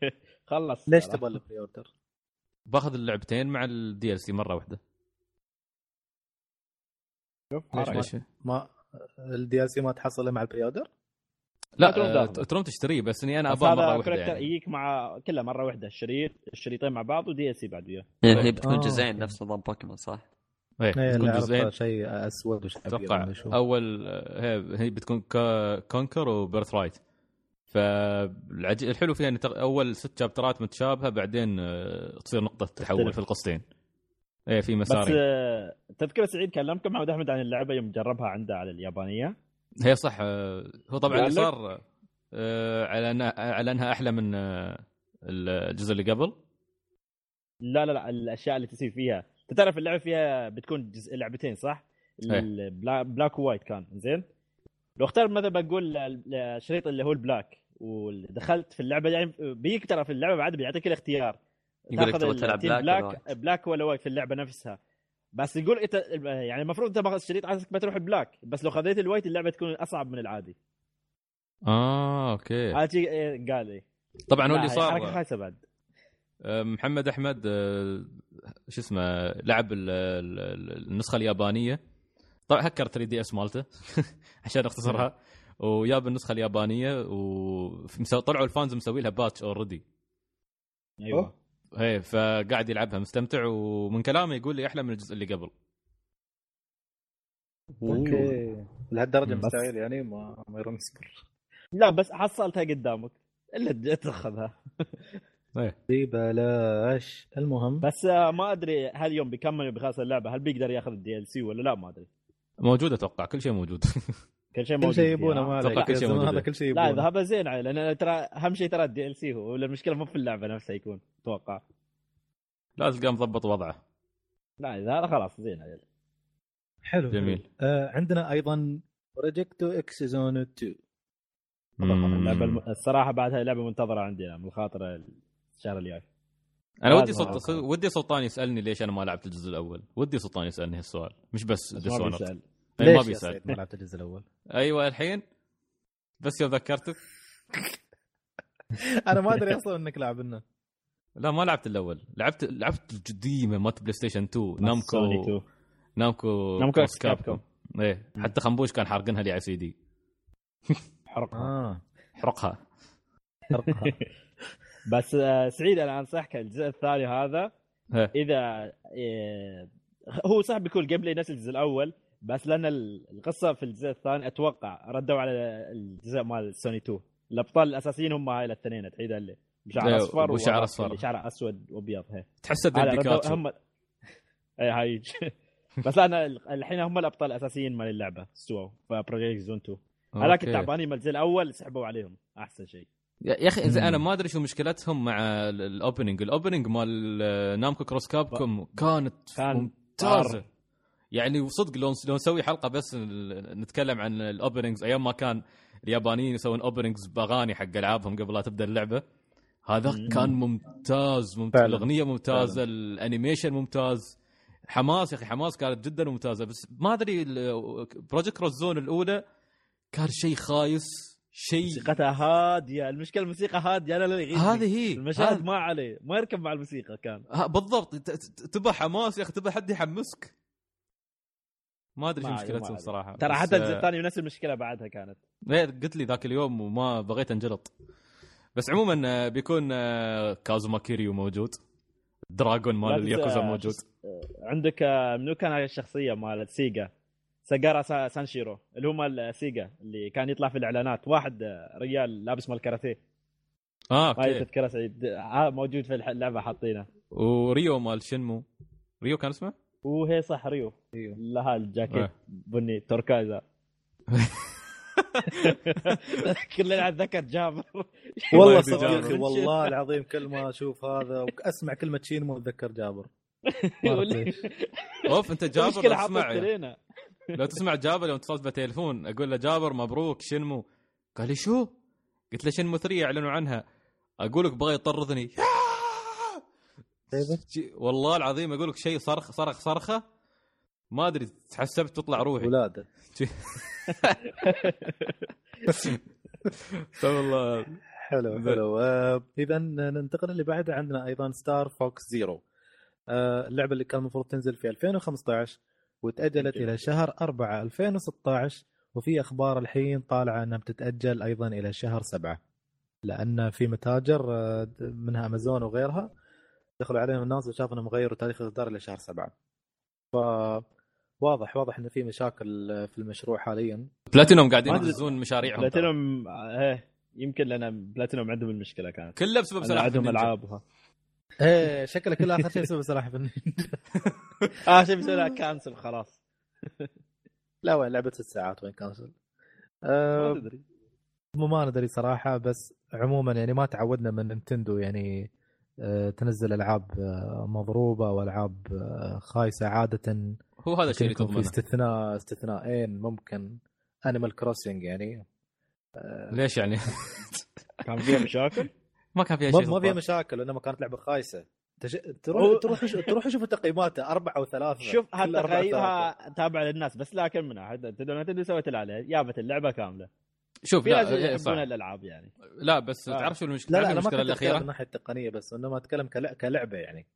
خلص ليش تبغى ال pre-order؟ باخذ اللعبتين مع ال DLC مرة واحدة شوف ليش؟ ما ال DLC ما تحصله مع ال pre-order؟ لا آه،. تروم تشتريه بس إني أنا أبغى مرة واحدة يعني يجيك مع كله مرة واحدة الشريط الشريطين مع بعض و DLC بعد وياه هي هي بتكون آه، جزئين. نفس نظام بوكيمون صح؟ إيه إيه بتكون اللي جزئين. شيء أسود وشيء أتوقع. أول هي هي بتكون كا- كونكر وبيرث رايت فالحلو فيها إن أول ست شابترات متشابهة بعدين آه، تصير نقطة تحول تختلف. في القصتين. إيه في بس مسارين. آه، تذكر سعيد كلمكم محمد احمد عن اللعبة يوم جربها عنده على اليابانية؟ هي صح آه، هو طبعا اللي؟ صار على أنها على أنها أحلى من الجزء اللي قبل. لا لا لا الأشياء اللي تصير فيها. تعرف اللعبة فيها بتكون جزء لعبتين صح؟ إيه. Black و White كان زين؟ لو اختار مثلا بقول الشريط اللي هو ال Black ودخلت في اللعبة يعني بيجيك ترى في اللعبة بعد بيعطيك الاختيار. تاخذ تلعب Black ولا Black White؟ Black ولا White في اللعبة نفسها. بس يقول إنت يعني المفروض إنت ماخذ الشريط عايزك بتروح ال Black بس لو خذيت ال White اللعبة تكون أصعب من العادي. آه okay. هذا إيه، قال لي. طبعا هو اللي هي حركة صار خايسة بعد. محمد أحمد آه، شو اسمه لعب ال- ال- ال- النسخة اليابانية. طبعا هكر 3DS مالته عشان اختصرها. وجاب النسخة اليابانية وطلعوا ال fans مسوي لها patch already أيوه. إيه فقاعد يلعبها مستمتع ومن كلامه يقول لي أحلى من الجزء اللي قبل. okay. لهالدرجة مستعجل يعني ما ما يصبر لا بس حصلتها قدامك. إلا تاخذها إيه. ببلاش المهم. بس آه، ما أدري هل يوم بيكمل بخلاص اللعبة هل بيقدر ياخذ ال DLC ولا لا؟ ما أدري. موجود أتوقع كل شيء موجود. كل شيء كل موجود شيء فيها. يبونه ما عليك. كل شيء. هذا كل شيء لا يبونه. إذا هذا زين عيل لأن ترى أهم شيء ترى ال DLC هو المشكلة مو في اللعبة نفسها يكون أتوقع. لا تلقاه مضبط وضعه. لا إذا هذا خلاص زين عيل حلو. جميل. آه عندنا أيضا Project X Zone 2 مم. اللعبة الم... الصراحة بعدها لعبه منتظرة عندنا من خاطر الشهر الجاي. أنا ودي. أعرف. ودي سلطان يسألني ليش أنا ما لعبت الجزء الأول. ودي سلطان يسألني هالسؤال مش بس بس ما ديسونر بيسأل. ما ليش يا بيسأل. ما لعبت الجزء الأول؟ أيوه الحين. بس يوم ذكرتك أنا ما أدري أصلا إنك لاعبنا لا ما لعبت الأول. لعبت لعبت القديمه مالت بلاي ستيشن 2 سوني نامكو 2 نامكو Namco Cross Capcom. إيه حتى خنبوش كان حارقنها لي على سي دي. حرقها. آه حرقها. بس آه، سعيد أنا أنصحك الجزء الثاني هذا. إذا إيه، هو صح بيكون gameplay نفس الجزء الأول بس لأن ال- القصة في الجزء الثاني أتوقع ردوا على الجزء مال سوني 2 الأبطال الأساسيين هم هاي الاثنين تعيد اللي بشعر أصفر وشعر. اللي شعره أسود وأبيض هي. تحسه بيكاتشو هم اي هاي. بس أنا الحين هم الأبطال الأساسيين مال اللعبة سووا في Zone 2 هذاك. التعبانين مال الجزء الأول سحبوا عليهم أحسن شيء. يا أخي زين مم. أنا ما أدري شو مشكلتهم مع ال- ال opening ال opening مال آه، Namco Cross Capcom كانت كان ممتازة. يعني وصدق لو لو نسوي حلقة بس نتكلم عن ال openings أيام ما كان اليابانيين يسوون openings بأغاني حق ألعابهم قبل لا تبدأ اللعبة هذا مم. كان ممتاز ممتاز فعلاً. الأغنية ممتازة ال animation ممتاز حماس يا أخي حماس كانت جدا ممتازة بس ما أدري Project Cross Zone الأولى كان شيء خايس شيء. موسيقتها هادية. المشكلة الموسيقى هادية أنا يغيظني هذه هي. المشاهد ما عليه. ما يركب مع الموسيقى كان. ها بالضبط. تبى حماس يا أخي تبى حد يحمسك. ما أدري شو مشكلتهم. صراحة. ترى حتى الجزء آه، الثاني نفس المشكلة بعدها كانت. إيه، قلت لي ذاك اليوم وما بغيت أنجلط. بس عموما آه، بيكون آه، كازوما كيريو موجود. Dragon مال الياكوزا موجود. عندك منو كان هاي الشخصية مال سيجا؟ ساجارا سا- سانشيرو اللي هو مال سيجا اللي كان يطلع في الإعلانات. واحد آه، رجال لابس مال كاراتيه. آه ما أوكي. تذكرة سعيد. آه، موجود في اللعبة حاطينه. وريو مال Shenmue. ريو كان اسمه؟ وهي صح ريو. أيوه لها الجاكيت إيه. بني توركايزا. كلنا اتذكر جابر والله صدق جابر. يا أخي والله العظيم كل ما أشوف هذا وأسمع كلمة Shenmue أتذكر جابر. أوف أنت جابر المشكلة لو تسمع جابر يوم اتصلت بتليفون أقول له جابر مبروك Shenmue؟ قال لي شو؟ قلت له Shenmue 3 اعلنوا عنها. أقول لك بغى يطردني شي- والله العظيم أقول لك شيء صرخ صرخ صرخة. ما أدري تحسبت تطلع روحي. ولاده والله. حلو حلو. آه إذا ننتقل اللي بعده عندنا أيضا Star Fox Zero آه اللعبة اللي كان المفروض تنزل في 2015 وتاجلت جميل. إلى شهر 4 2016 وفي أخبار الحين طالعة أنها بتتأجل أيضا إلى شهر 7 لأن في متاجر آه، منها أمازون وغيرها دخلوا عليهم الناس وشافوا إنهم غيروا تاريخ الإصدار إلى شهر 7 ف واضح واضح إن في مشاكل آه، في المشروع حاليا بلاتينوم قاعدين. يدزون مشاريعهم. بلاتينوم إيه يمكن لأن بلاتينوم عندهم المشكلة كانت كله بسبب لأن سلاحف عندهم. العابها إيه شكله كل اخر شيء يسوي سلاحف النينجا آه شيء بيسوي لها cancel خلاص. لا وين؟ لعبة ست ساعات وين cancel آه، ما تدري. مو ما ندري صراحة بس عموما يعني ما تعودنا من نينتندو يعني آه، تنزل ألعاب آه، مضروبة وألعاب خايسة عادة. هو هذا الشيء اللي يكون في تضمنه استثناء استثناءين ممكن. Animal Crossing يعني ليش يعني؟ كان فيها مشاكل؟ ما كان فيها شيء ما فيها. مشاكل انما كانت لعبة خايسة. تش... تروح تروح تروح شوف تقييماتها أربعة وثلاثة. شوف هالتقييمها تابعه للناس بس لكن من احد تدري نتندو سوت اللي عليها جابت اللعبة كاملة. شوف في لا إيه،. يحبون الألعاب يعني. لا بس آه. تعرف شو المشكلة؟ لا لا تعرف أنا ما المشكلة أتكلم من الاخيره الناحيه التقنية بس انما أتكلم كل... كلعبة يعني.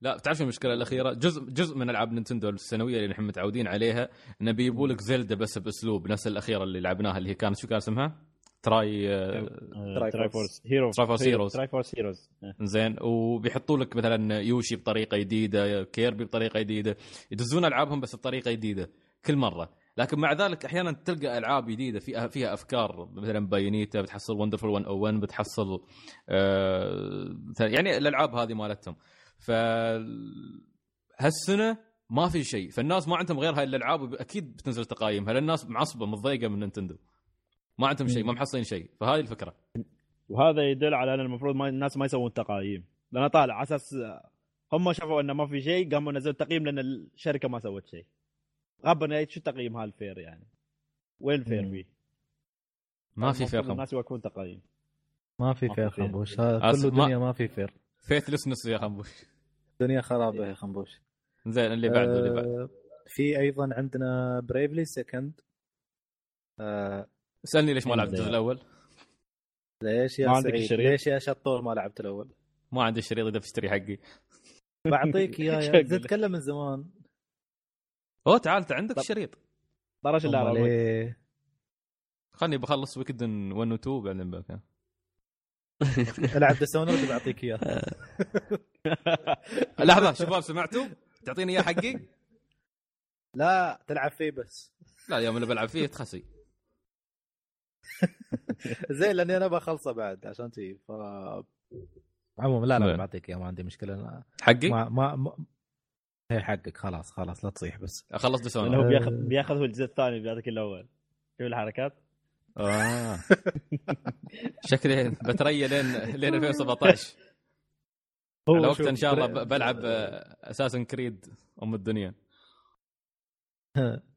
لا تعرف شو المشكلة الأخيرة؟ جزء جزء من ألعاب نينتندو السنوية اللي نحن متعودين عليها إنه بيجيبوا لك Zelda بس بأسلوب نفس الأخيرة اللي لعبناها اللي هي كانت شو كان اسمها؟ Tri Tri Force. Force Hero Tri Force Heroes. Tri Force Heroes زين. وبيحطوا لك مثلا Yoshi بطريقة جديدة Kirby بطريقة جديدة. يدزون ألعابهم بس بطريقة جديدة كل مرة. لكن مع ذلك أحيانا تلقى ألعاب جديدة فيها فيها أفكار. مثلا Bayonetta بتحصل Wonderful 101 بتحصل آه يعني الألعاب هذه مالتهم. ف هالسنة ما في شيء. فالناس ما عندهم غير هاي الألعاب أكيد بتنزل تقايمها. لأن الناس معصبة متضايقة من نينتندو. ما عندهم شيء ما محصلين شيء. فهذه الفكرة. وهذا يدل على أن المفروض ما الناس ما يسوون تقايم. لأن طالع على أساس هم شافوا انه ما في شيء قاموا نزلوا تقييم لأن الشركة ما سوت شيء. غبنا شو تقييم هالفير يعني. وين الفير مم. فيه؟ ما في فير الناس يوقفون تقييم ما في فير في فير. خنبوش هذا كله ما- دنيا ما في فير. فيثلسنس يا خنبوش دنيا خرابة يا خنبوش زين اللي بعده اللي بعده آه، في أيضا عندنا Bravely Second آه اسالني ليش ما لعبت الجزء. الأول؟ ليش يا ما عندك سعيد الشريط؟ ليش يا شطور ما لعبت الأول ما عندي الشريط اذا بتشتري حقي بعطيك إياه يا شكله. زين تتكلم من زمان أوه تعال انت عندك. الشريط اللعبه إيه؟ خلني بخلص ويكدن 1 و 2 بعدين بك العب Dishonored بعطيك إياه لحظة شباب سمعتوا؟ تعطيني إياه حقي؟ لا تلعب فيه بس لا يوم اللي بلعب فيه تخسي زين لأني أنا بخلصه بعد عشان تي ف عموما لا لا. بعطيك اياه ما عندي مشكلة. أنا حقي؟ ما ما, ما... هي حقك خلاص خلاص لا تصيح بس. أخلص لأنه ديسون هو بياخذ بياخذ هو الجزء الثاني بيعطيك الأول. شوف الحركات. آه. شكلي بتريا لين لين 2017 على وقت إن شاء الله بلعب اساسن كريد أم الدنيا. آه،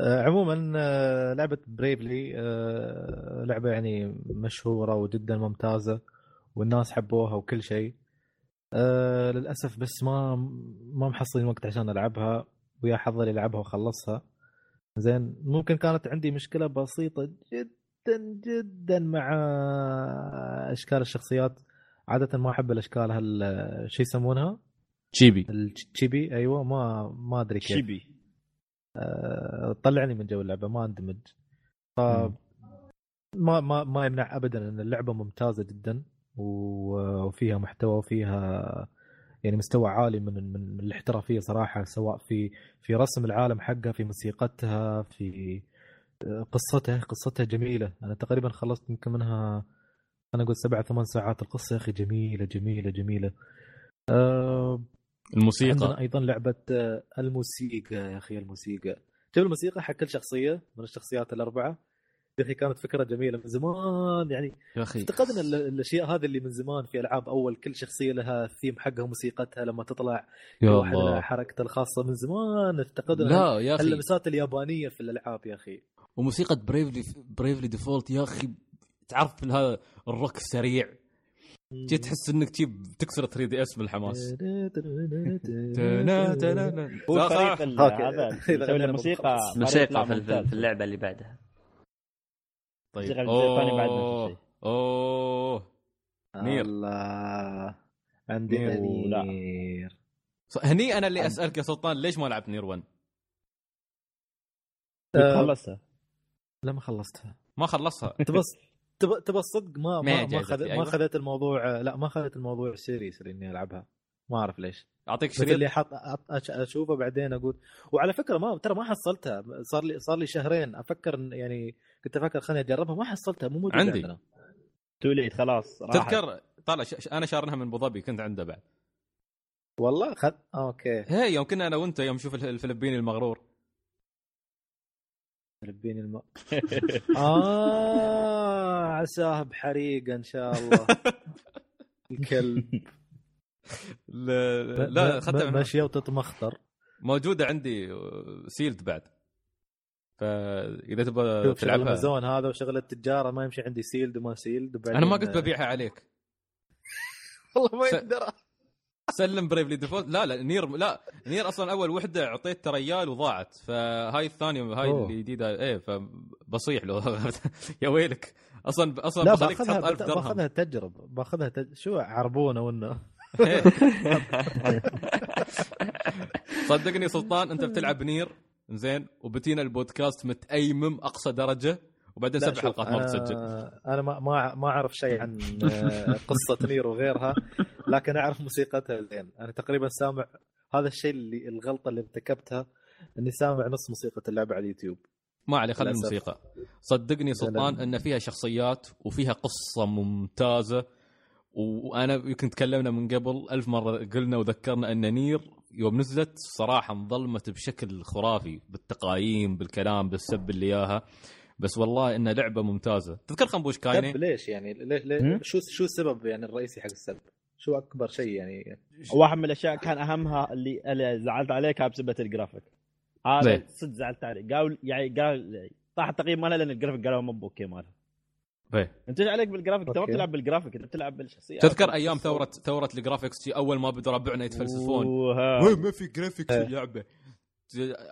عموما آه، لعبة بريفلي آه، لعبة يعني مشهورة وجدا ممتازة والناس حبوها وكل شيء. آه، للأسف بس ما ما محصلين وقت عشان ألعبها. ويا حظ اللي لعبها وخلصها. زين ممكن كانت عندي مشكلة بسيطة جدا جدا مع أشكال الشخصيات. عادة ما أحب الأشكال هال شو يسمونها؟ تشيبي. التشيبي أيوه ما ما أدري كيف. شيبي آه، طلعني من جو اللعبة ما اندمج. ف. ما ما ما يمنع ابدا إن اللعبة ممتازة جدا وفيها محتوى وفيها يعني مستوى عالي من من الاحترافية صراحة سواء في في رسم العالم حقها في موسيقتها في آه، قصتها. قصتها جميلة. أنا تقريبا خلصت يمكن منها أنا أقول سبع ثمان ساعات. القصة يا أخي جميلة جميلة جميلة. آه، عندنا الموسيقى أيضا لعبة آه، الموسيقى يا أخي الموسيقى. شوف الموسيقى حق كل شخصية؟ من الشخصيات الأربعة. يا أخي كانت فكرة جميلة من زمان يعني يا أخي. افتقدنا ال- الأشياء هذه اللي من زمان في ألعاب أول كل شخصية لها الثيم حقها موسيقتها لما تطلع يا واحد لها حركته الخاصة. من زمان افتقدنا لا يا أخي. اللمسات اليابانية في الألعاب يا أخي. وموسيقى Bravely Bravely Default يا أخي تعرف هذا الروك السريع. جيت تحس إنك تجيب تكسر 3 D S بالحماس. تنا- تنا- تنا. هو لا، فريق صح. ال- okay. هذا إذا يسوي غنينا له موسيقى في, اللعبة اللي بعدها. طيب. أوه. أوه. Nier. الله. عندي Nier. هني أنا اللي أسألك يا سلطان ليش ما لعبت Nier 1 آه، خلصتها لا ما خلصتها. ما خلصها. تبى تبى تبى الصدق؟ ما ما ما ما أيوة. خذيت الموضوع لا ما خذيت الموضوع serious اني ألعبها. ما أعرف ليش. أعطيك بس اللي شريط حط أشوفه بعدين أقول. وعلى فكرة ما ترى ما حصلتها. صار لي صار لي شهرين. أفكر يعني كنت أفكر خليني أجربها. ما حصلتها. مو موجودة عندي. عندنا. توليت خلاص راحت. تذكر؟ طالع ش... أنا شارنها من أبو ظبي. كنت عنده بعد. والله؟ خد okay. هي يوم كنا أنا وأنت يوم نشوف الف- الفلبيني المغرور. لبيني الماء. آه عساه بحريقه إن شاء الله. الكلب. لا, لا اخذتها من- ماشيه وتتمخطر موجودة عندي sealed بعد. فاذا تبغى تلعبها. امازون هذا وشغل التجارة ما يمشي عندي sealed وما sealed أنا ما قلت ببيعها عليك. والله ما يقدر. سلم Bravely Default لا لا Nier لا Nier أصلا أول وحدة أعطيت ريال وضاعت. فهاي الثانية هاي أوه. الجديده إيه فبصيح له. يا ويلك. أصلا أصلا لا تحط باخذها 1000 درهم. باخذها تجرب باخذها تج... شو عربونة وإنه. صدقني سلطان أنت بتلعب Nier زين وبتينا البودكاست متأيمم أقصى درجة وبعدين سبع حلقات ما بتسجل. أنا ما ما ما أعرف شيء عن آه، قصة نير وغيرها. لكن أعرف موسيقتها زين أنا تقريبا سامع هذا الشيء اللي الغلطة اللي ارتكبتها إني سامع نص موسيقى اللعبة على اليوتيوب ما عليه خلي. الموسيقى صدقني سلطان. إن فيها شخصيات وفيها قصة ممتازة وأنا يمكن تكلمنا من قبل ألف مرة قلنا وذكرنا إن نير يوم نزلت صراحة انظلمت بشكل خرافي بالتقايم بالكلام بالسب اللي إياها بس والله إنها لعبة ممتازة تذكر خنبوش Kainé ليش يعني ليش, ليش؟ شو شو السبب يعني الرئيسي حق السب؟ شو أكبر شيء يعني واحد من الأشياء كان أهمها اللي اللي زعلت عليه كان بسبه الجرافيك هذا؟ صدق زعلت عليه قال يعني قال طاح التقييم مالها لأن الجرافيك قالوا مو okay مالها إيه. أنت إيش عليك بالجرافيك أنت ما. بتلعب بالجرافيك أنت بتلعب بالشخصية تذكر أيام ثوره ثورة الجرافيكس أول ما بدا ربعنا يتفلسفون. وين ما في جرافيكس إيه. اللعبة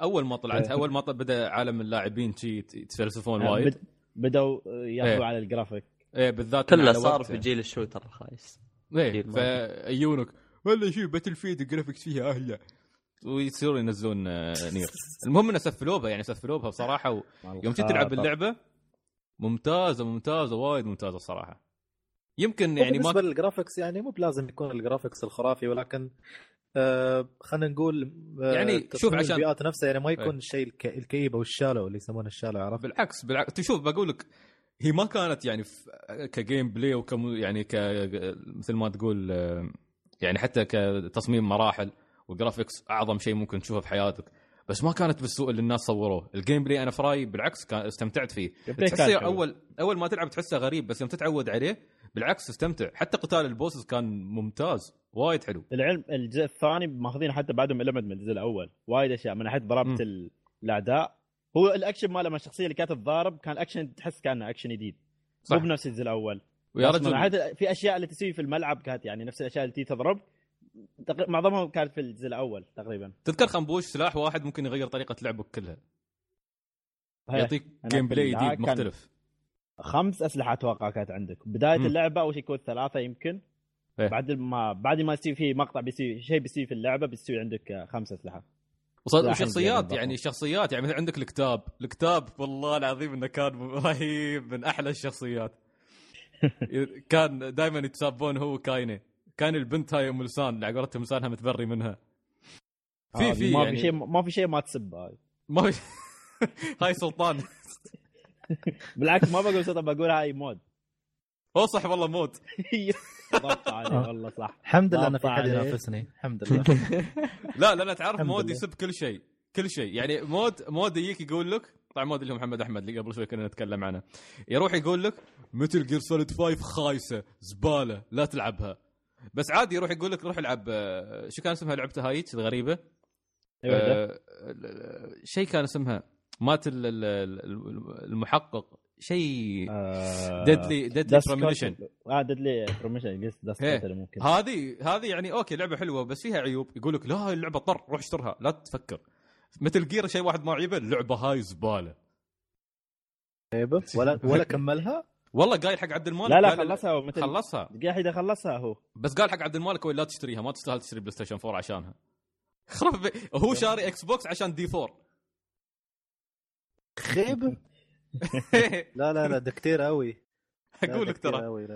أول ما طلعت إيه. أول ما بدأ عالم اللاعبين شي يتفلسفون آه، وايد بد- بدوا ياخذوا إيه. على الجرافيك إيه بالذات كله صار. في جيل الشوتر الخايس إيه فيجونك والله شو باتل فيد الجرافيكس فيها أهلا ويصيروا ينزلون آه، نير. المهم إنه سفلوبها يعني سفلوبها بصراحة و... يوم جيت تلعب باللعبه ممتازة ممتازة وايد ممتازة الصراحه يمكن يعني بالنسبة ما لل graphics يعني مو بلازم يكون ال graphics الخرافي ولكن آه خلينا نقول آه يعني شوف عشان- البيئات نفسها يعني ما إيه. يكون الشيء الك... الكئيب أو ال shallow اللي يسمونه ال shallow عرفت؟ بالعكس بالعكس تشوف بقول لك هي ما كانت يعني ك gameplay وكم يعني ك مثل ما تقول آه، يعني حتى كتصميم مراحل و graphics أعظم شيء ممكن تشوفه في حياتك بس ما كانت بالسوء اللي الناس صوروه. ال gameplay أنا في رايي بالعكس كان استمتعت فيه. تحسه. اول أول ما تلعب تحسه غريب بس يوم تتعود عليه بالعكس تستمتع حتى قتال ال bosses كان ممتاز وايد حلو. العلم الجزء الثاني ماخذين حتى بعدهم elements من الجزء الأول. وايد أشياء من ناحيه ضربة الأعداء هو الأكشن ماله لما الشخصية اللي كانت تضارب كان اكشن تحس كأنه أكشن جديد. مو بنفس الجزء الأول ويا رجل في أشياء اللي تسوي في الملعب كانت يعني نفس الأشياء اللي تي تضرب معظمها كانت في الجزء الأول تقريبا تذكر خنبوش سلاح واحد ممكن يغير طريقة لعبك كلها. يعطيك gameplay جديد مختلف خمس أسلحة أتوقع كانت عندك بداية مم. اللعبة أول شيء يكون ثلاثة يمكن إيه. بعد ما بعد ما يصير في مقطع بيصير شيء بيصير في اللعبة بيصير عندك خمس أسلحة وشخصيات يعني شخصيات يعني مثلا عندك الكتاب. الكتاب والله العظيم إنه كان رهيب من أحلى الشخصيات. كان دائما يتسابون هو و Kainé. كان البنت هاي أم لسان اللي على قولتهم لسانها متبري منها. في آه، في ما يعني في شيء ما في شيء ما تسب هاي. ما في هاي سلطان. بالعكس ما بقول صدق بقول هاي مود. هو صح والله مود. ضبط عليه والله صح. الحمد لله أنا في حد. ينافسني. الحمد لله. لا لا لا تعرف مود. يسب كل شيء كل شيء. يعني مود مود يجيك يقول لك طبعا مود اللي هو محمد أحمد اللي قبل شوي كنا نتكلم عنه. يروح يقول لك Metal Gear Solid 5 خايسة زبالة لا تلعبها. بس عادي يروح يقول لك روح العب آه، شو كان اسمها؟ لعبته هايك الغريبة؟ أيوة. آه، آه، شيء كان اسمها مات ال- ال- ال- المحقق. شيء آه، Deadly Deadly Cutter. آه Deadly Premonition قصد ممكن. هذه هذه يعني okay لعبة حلوة بس فيها عيوب. يقول لك لا هاي اللعبة طر روح اشترها. لا تفكر. Metal Gear شيء واحد ما عيبه اللعبة هاي زبالة. طيب، ولا ولا كملها؟ والله قايل حق عبد المالك لا لا خلصها مثل خلصها. دقيقة اذا خلصها هو. بس قال حق عبد المالك لا تشتريها ما تستاهل تشتري بلاي ستيشن 4 عشانها. خرب هو شاري Xbox عشان D 4 خيب. لا لا لا دكتير قوي أقول لك ترى.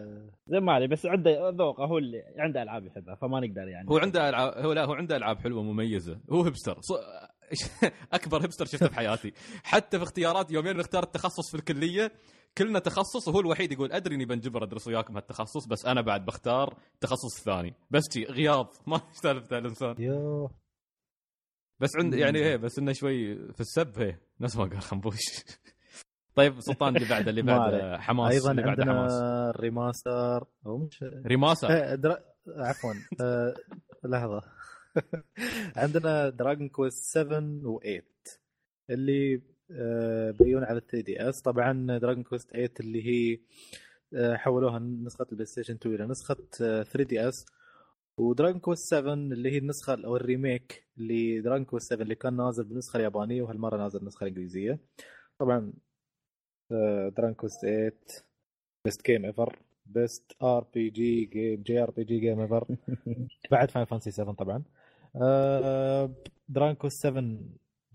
زي ما علي بس عنده ذوقه هو اللي عنده ألعاب يحبها فما نقدر يعني. هو عنده ألعاب هو لا هو عنده ألعاب حلوة مميزة. هو هبستر ص... أكبر هبستر شفته في حياتي. حتى في اختيارات يومين نختار التخصص في الكلية. كلنا تخصص وهو الوحيد يقول أدري إني بنجبر أدرس وياكم هالتخصص بس أنا بعد بختار التخصص الثاني بس شي غياض ما سالفته الإنسان. يو بس عند يعني إيه بس إنه شوي في السب إيه. نفس ما قال خنبوش. طيب سلطان اللي بعده اللي بعده حماس أيضا اللي بعده حماس. عندنا remaster أو مش remaster آه، درا... عفوا آه، لحظة. عندنا Dragon Quest 7 و8 اللي آه، بيون على 3 DS طبعا Dragon Quest 8 اللي هي آه، حولوها نسخة ال PlayStation 2 إلى نسخة 3 DS و Dragon Quest 7 اللي هي النسخة أو ال remake اللي Dragon Quest 7 اللي كان نازل بالنسخه اليابانية وهالمرة نازل بالنسخه الإنجليزية. طبعا Dragon Quest 8 best game ever best RPG game JRPG game ever بعد Final Fantasy 7 طبعا. Dragon Quest 7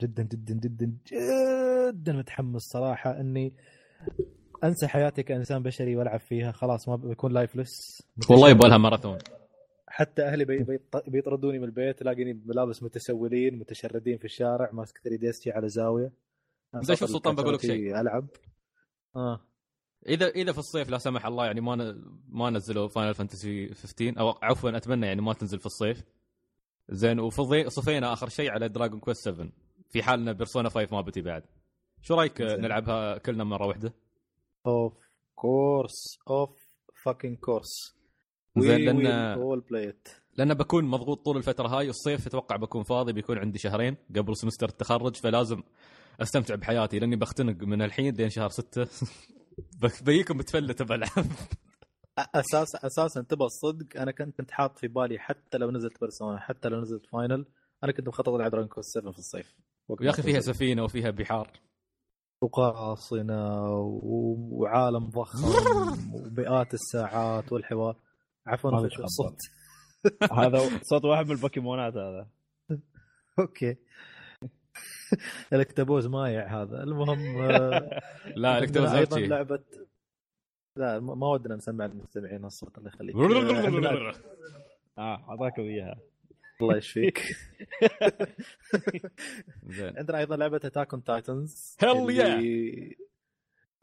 جدا جدا جدا جدا متحمس صراحة. إني أنسى حياتي كإنسان بشري وألعب فيها. خلاص ما بكون lifeless والله يبغى لها ماراثون. حتى أهلي بي بيط- بيطردوني من البيت تلاقيني بملابس متسولين متشردين في الشارع ماسك 3 DS على زاوية. زين شوف سلطان بقول لك شيء. ألعب. آه. إذا إذا في الصيف لا سمح الله يعني ما ن... ما نزلوا Final Fantasy 15 أو عفوا أتمنى يعني ما تنزل في الصيف. زين وفضي صفينا آخر شيء على Dragon Quest 7 في حال ان Persona 5 ما بتي بعد. شو رأيك زين. نلعبها كلنا مرة واحدة؟ of course of fucking course زين لأن لأن بكون مضغوط طول الفترة هاي الصيف أتوقع بكون فاضي بيكون عندي شهرين قبل semester التخرج فلازم أستمتع بحياتي لأني بختنق من الحين لين شهر ستة. بك- بيكم متفلت بلعب أساس أساسا تبى الصدق أنا كنت كنت حاط في بالي حتى لو نزلت Persona حتى لو نزلت Final أنا كنت مخطط ألعب Dragon Quest 7 في الصيف. يا أخي فيها. سفينة وفيها بحار. وقراصنة وعالم ضخم ومئات الساعات والحوار. عفوا. الصوت؟ هذا صوت واحد من البوكيمونات هذا. okay. الاكتبوز مايع هذا. المهم آه، لا عندنا أيضا لعبة لا ما ودنا نسمع المستمعين الصوت الله يخليك آه، آه اعطاكم إياها. الله يشفيك. زين. عندنا أيضا لعبة Attack on Titans Hell اللي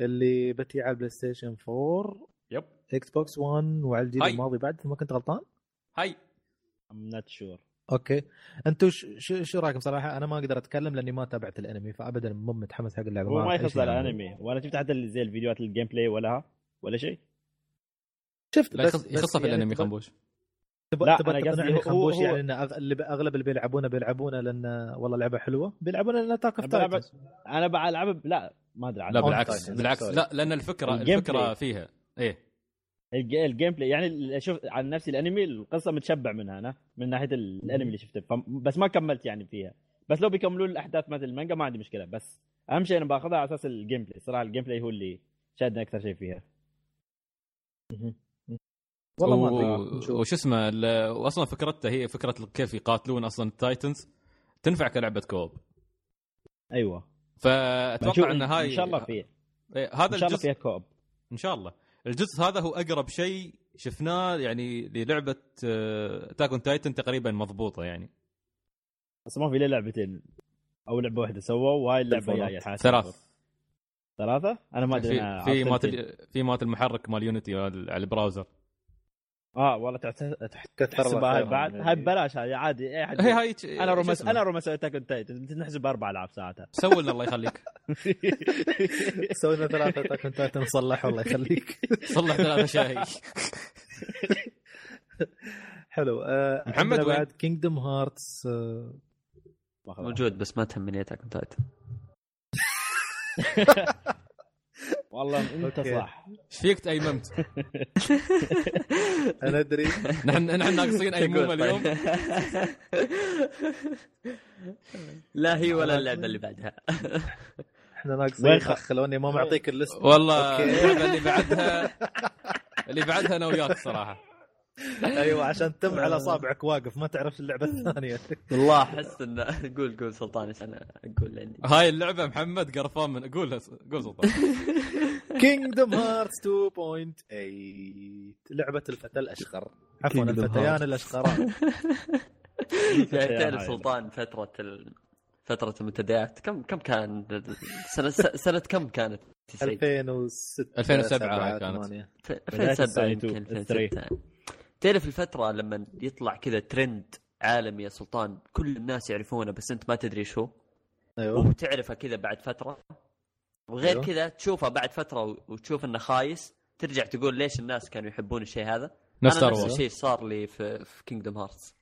اللي بتي على ال PlayStation 4 yep Xbox 1 وعلى الجيل. الماضي بعد ما كنت غلطان؟ I'm not sure okay. أنتم ش- شو شو رايكم صراحة؟ أنا ما أقدر أتكلم لأني ما تابعت الأنمي فابدا مو متحمس حق اللعبة هو ما يخص إيش يعني. الأنمي ولا شفت حتى زي الفيديوهات ال gameplay ولا ولا شيء شفت لا بس يخص- يخصها في يعني الأنمي خنبوش. تبى لا، تقنعني هو- خنبوش؟ هو- يعني إن اغلب اللي بيلعبونه بيلعبونه لأن والله لعبة حلوة. بيلعبونه لأن Attack on أنا بلعب لا ما أدري لا بالعكس. بالعكس. لا لأن الفكرة الفكرة. فيها. إيه. ال gameplay يعني ال- شوف عن نفسي الانمي القصة متشبع منها أنا من ناحية ال- الانمي اللي شفته بس ما كملت يعني فيها. بس لو بيكملوا لي الأحداث مثل المانجا ما عندي مشكلة بس أهم شيء أنا باخذها على أساس ال gameplay صراحة ال gameplay هو اللي شادني أكثر شيء فيها. والله ما أدري. وش اسمه ال- واصلا فكرته هي فكرة كيف يقاتلون أصلا ال Titans تنفع كلعبة co-op. أيوه. فأتوقع إن هاي إن شاء الله فيه إيه، هذا إن شاء الله الجزء فيها كوب. إن شاء الله. الجزء هذا هو أقرب شيء شفناه يعني للعبة تاكون تايتن تقريبا مضبوطة يعني. بس ما في إلا لعبتين. أو لعبة واحدة سووا وهاي اللعبة. جاية حاسس. ثلاث ثلاثة. أنا ما أدري في مات في مات المحرك مال يونيتي على البراوزر. آه والله تحسبها بعد. هاي ببلاش هاي عادي اي حد هي هاي أنا اسمه؟ أنا روما سويت تاكل تايتن نحسب أربع العاب ساعتها. سوي لنا الله يخليك. سوينا ثلاثة Attack on Titan صلح الله يخليك. صلح ثلاثة شاي. حلو. آه محمد؟ بعد Kingdom Hearts آه موجود بس ما تهمني Attack on Titan. والله أنت okay. صح إيش فيك تأيممت؟ أنا أدري نحن نحن ناقصين ايمومه تقول اليوم طيب. لا هي ولا. اللعبة اللي بعدها إحنا ناقصين اخ لوني ما معطيك ال list والله. اللعبة اللي بعدها اللي بعدها أنا وياك صراحة أيوه عشان تم على اصابعك واقف ما تعرف اللعبة الثانية. والله أحس انه قول قول سلطان إيش أنا أقول عندي هاي اللعبة محمد قرفان من قول قول سلطان. Kingdom Hearts 2.8 لعبة الفتى الأشقر. عفوا الفتيان. الاشقران يا تعرف. سلطان فترة ال... فترة المنتديات كم كم كان؟ سنة سنة كم كانت؟ تسعيد؟ 2006 2007 7 كانت. 8 في بداية 2007 السنة يمكن 2, 2006 تعرف الفترة لما يطلع كذا ترند عالمي يا سلطان كل الناس يعرفونه بس أنت ما تدري شو؟ أيوه. وتعرفه كذا بعد فترة. وغير أيوه. كذا تشوفه بعد فترة وتشوف إنه خايس ترجع تقول ليش الناس كانوا يحبون الشيء هذا؟ نفس نفس الشيء. صار لي في في Kingdom Hearts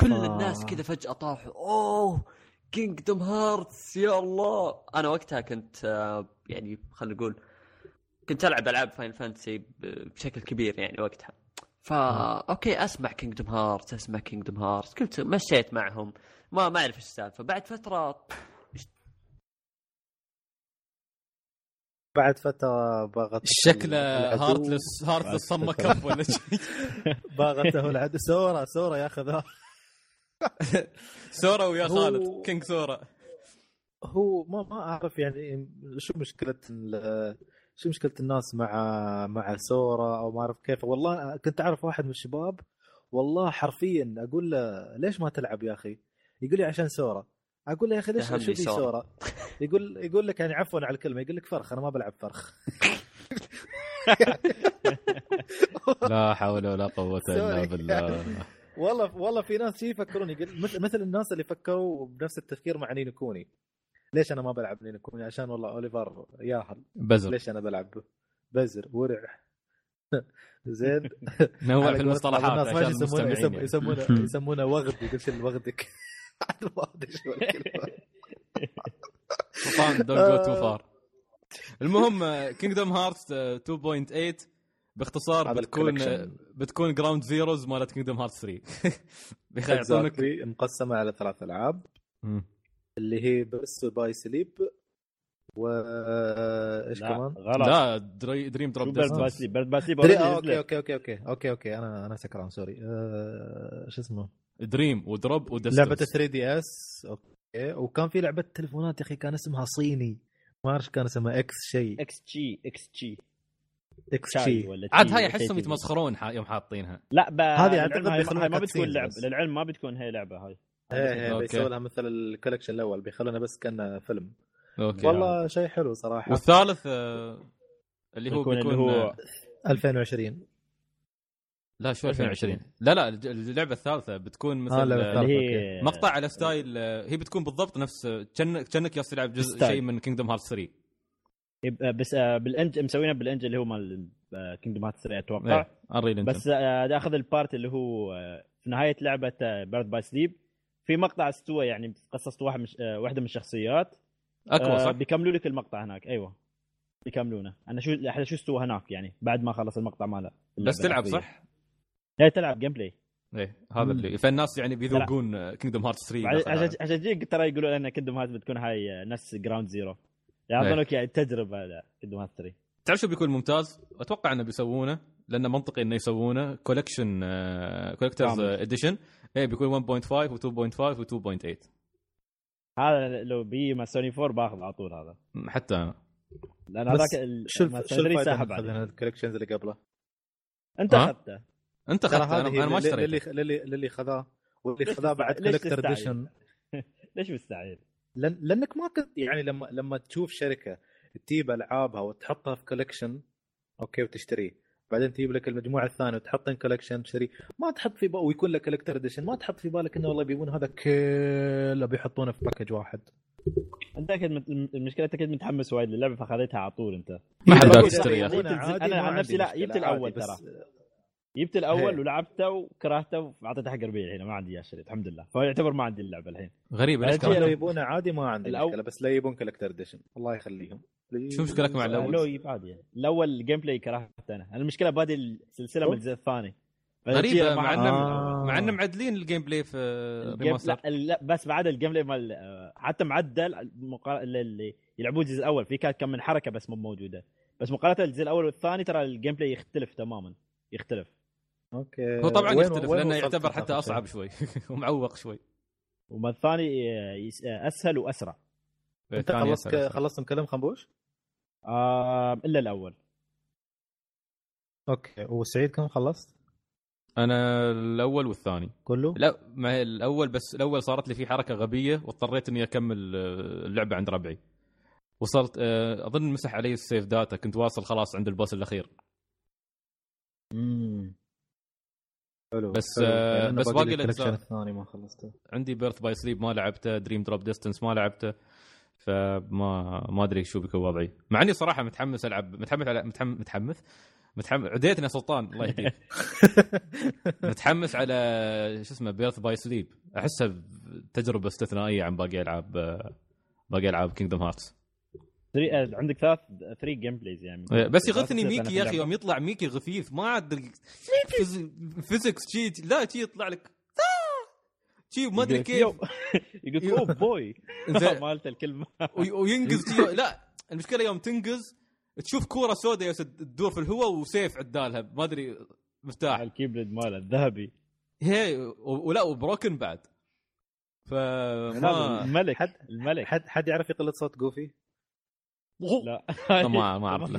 كل الناس كذا فجأة طاحوا أوه Kingdom Hearts يا الله. أنا وقتها كنت آه، يعني خلينا نقول كنت ألعب ألعاب Final Fantasy بشكل كبير يعني وقتها. فا okay أسمع Kingdom Hearts أسمع Kingdom Hearts كنت مشيت معهم. ما ما أعرف إيش السالفة. بعد فترة بعد فترة باغت شكله Heartless Heartless صمه كف ولا شيء. باغته العدو. سورا سورا ياخذها سورا ويا هو- خالد كينج سورا هو ما ما أعرف يعني شو مشكلة ال- شو مشكلة الناس مع مع سورا أو ما أعرف كيف والله كنت أعرف واحد من الشباب والله حرفيا أقول له ليش ما تلعب يا أخي؟ يقول لي عشان سورا أقول له يا أخي ليش شو في سورا. يقول يقول لك يعني عفوا على الكلمة يقول لك فرخ أنا ما بلعب فرخ لا حول ولا قوة إلا. بالله والله والله في ناس شي يفكرون يقول مثل الناس اللي فكروا بنفس التفكير مع نينو كوني ليش أنا ما بلعب نينو كوني عشان والله أوليفر ياهل. بزر. ليش أنا بلعب؟ بزر ورع زين. نوع في المصطلحات الناس ما يسمونه المستمعين يسم- يعني. يسمونه يسمونه وغد يقول ما أدري شو الكلمة. سلطان دونت جو تو فار المهم كينجدوم هارت 2.8 باختصار بتكون الكولكشن. بتكون جراوند زيروز مالت كينجدوم هارت 3 بيعطونك. مقسمة على ثلاث ألعاب. اللي هي بس باي سليب و إيش كمان؟ غلط. لا دري دريم دروب بيرد باي سليب؟ بيرد باي سليب دري... آه،. أوكي أوكي أوكي أوكي أوكي أوكي أنا أنا سكران سوري آه، شو اسمه؟ Dream و Drop و Distance. لعبة 3 DS okay. وكان في لعبة تليفونات يا أخي كان اسمها صيني. ما أعرف كان اسمها X شيء. إكس جي إكس جي. إكس ولا عاد هاي أحسهم. يتمسخرون يوم حاطينها. لا ب... هذه ما بتكون لعبه. للعلم ما بتكون هي لعبة هاي. إيه إيه okay. بيسوي لها مثل ال collection الأول بيخلونها بس كان فيلم. okay. والله شيء حلو صراحة. والثالث آه، اللي هو بيكون بيكون اللي هو آه، 2020 لا شو 2020 لا لا الج- اللعبة الثالثة بتكون مثل آه، اللعبة آه، هي مقطع على ستايل آه، هي بتكون بالضبط نفس آه، كأنك ياس تلعب جزء ستايل. شيء من كينجدوم هارت 3 يبقى بس آه، بالانج مسوينها بالانج اللي هو مال كينجدوم هارت 3 أتوقع. إيه انريل انجن بس آه، دا أخذ البارت اللي هو آه، في نهاية لعبة بيرد باي سليب في مقطع استوى يعني قصصت واحد مش آه، واحدة من الشخصيات. اكوا آه، صح؟ بيكملوا لك المقطع هناك. أيوه بيكملونه. أنا شو إحنا شو استوى هناك يعني بعد ما خلص المقطع ماله. بس تلعب صح؟ لا تلعب gameplay إيه هذا اللي فالناس يعني بيذوقون Kingdom Hearts 3 بعد- داخل عشان. عشان تجيك ترى يقولوا لنا Kingdom Hearts بتكون هاي آه، نفس Ground Zero إيه. يعطونك يعني تجربة Kingdom Hearts 3 تعرف شو بيكون ممتاز؟ أتوقع إنه بيسوونه لأنه منطقي إنه يسوونه. collection collector's. edition إيه بيكون 1.5 و2.5 و2.8 هذا لو بي مع سوني 4 باخذ على طول هذا حتى أنا لأن هذاك شو مع الف... شو سوني الفائده ساحب من عليه خذنا ال collections اللي قبله؟ أنت؟ أخذته أنت أخذته أنا, أنا ما اشتريته للي للي خذاه واللي ليش خذاه؟ بعد تستعجل؟ edition ليش مستعجل؟ لأن لأنك ما كنت يعني لما لما تشوف شركة تجيب ألعابها وتحطها في collection okay وتشتريه بعدين تجيب لك المجموعة الثانية وتحطها collection تشتري ما تحط في بالك ويكون لك collector edition ما تحط في بالك إنه والله بيبون هذا كله بيحطونه في package واحد. أنت أكيد مت- المشكلة أنت أكيد متحمس وايد للعبة فأخذتها على طول أنت. ما حد أنا ما عن نفسي لا، جبت الأول عادي، ترى. جبت الأول. ولعبته وكرهته وأعطيته حق ربيع الحين ما عندي اياه اشتريت الحمد لله. فهو يعتبر ما عندي اللعبة الحين. بعد لو يبونه عادي ما عندي الأول- مشكلة بس لا يبون collector edition الله يخليهم. شو مشكلتك مع الأول؟ لو يب عادي. يعني الأول ال gameplay كرهته أنا. أنا المشكلة بادي السلسلة من الجزء الثاني. غريبة مع انه آه. مع انه معدلين ال gameplay في ال game remaster لا, لا بس بعد ال gameplay مال آه، حتى معدل مقا- اللي- يلعبون الجزء الأول في كانت كم من حركة بس مو موجودة. بس مقارنة الجزء الأول والثاني ترى ال gameplay يختلف تماما. يختلف. أوكي. هو طبعا وين- يختلف وين لأنه يعتبر حتى أصعب؟ شوي. ومعوق شوي. وما الثاني آه، آه، أسهل وأسرع. أنت خلصت. خلصت مكلم خنبوش؟ آه إلا الأول. okay. وسعيد كم خلصت؟ أنا الأول والثاني. كله؟ لا ما هي الأول بس الأول صارت لي فيه حركة غبية واضطريت إني أكمل آه، اللعبة عند ربعي. وصلت آه، أظن مسح علي ال save data كنت واصل خلاص عند ال boss الأخير. امم حلو بس، حلو. آه، يعني بس باقي الثاني ما خلصته. عندي Birth by Sleep ما لعبته. Dream Drop Distance ما لعبته. فما ما أدري شو بيكون وضعي. مع إني صراحة متحمس العب متحمس على متحمس متحمس؟ متحمس عديتني يا سلطان الله يهديك. متحمس على شو اسمه Birth by Sleep أحسها تجربة استثنائية عن باقي ألعاب باقي ألعاب كينجدم هارتس آه، عندك ثلاث three gameplays يعني بس يغثني ميكي يا أخي يوم يطلع ميكي غثيث ما فيز- physics شي لا شي يطلع لك. شي ما أدري كيف. يقول oh boy زين. مالت الكلمة. وي- وينقز لا المشكلة يوم تنقز تشوف كورة سوداء يس- تدور في الهواء وسيف عدالها ما أدري مفتاح ال Keyblade ماله الذهبي. هي ولا وبروكن بعد. فما الملك حد- الملك. حد حد يعرف يقلد صوت جوفي؟ لا. ما ما أعرف.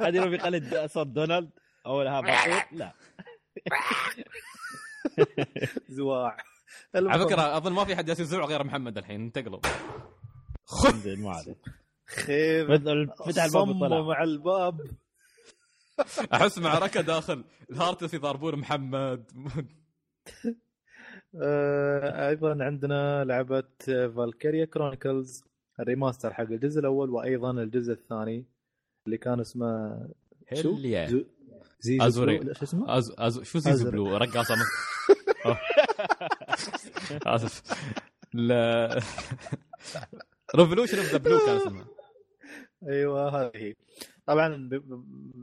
هذه لو بيقلد صوت دونالد؟ أو لا. زواع. على فكرة أظن ما في حد جالس يزعق غير محمد الحين. انتقلوا. زين ما عليك. خير. فتح الباب صمم وطلع. مع الباب. أحس معركه داخل. الهارتس يضربون محمد. آه، أيضا عندنا لعبة فالكيريا كرونيكلز الريماستر حق الجزء الأول وأيضا الجزء الثاني اللي كان اسمه شو؟ زيزو أزوري. بلو- شو اسمه؟ أز... أز... شو زيزو. بلو؟ رقاصة. آسف. لا. ريفولوشن اوف ذا بلو كان اسمها أيوه هذه. هي طبعا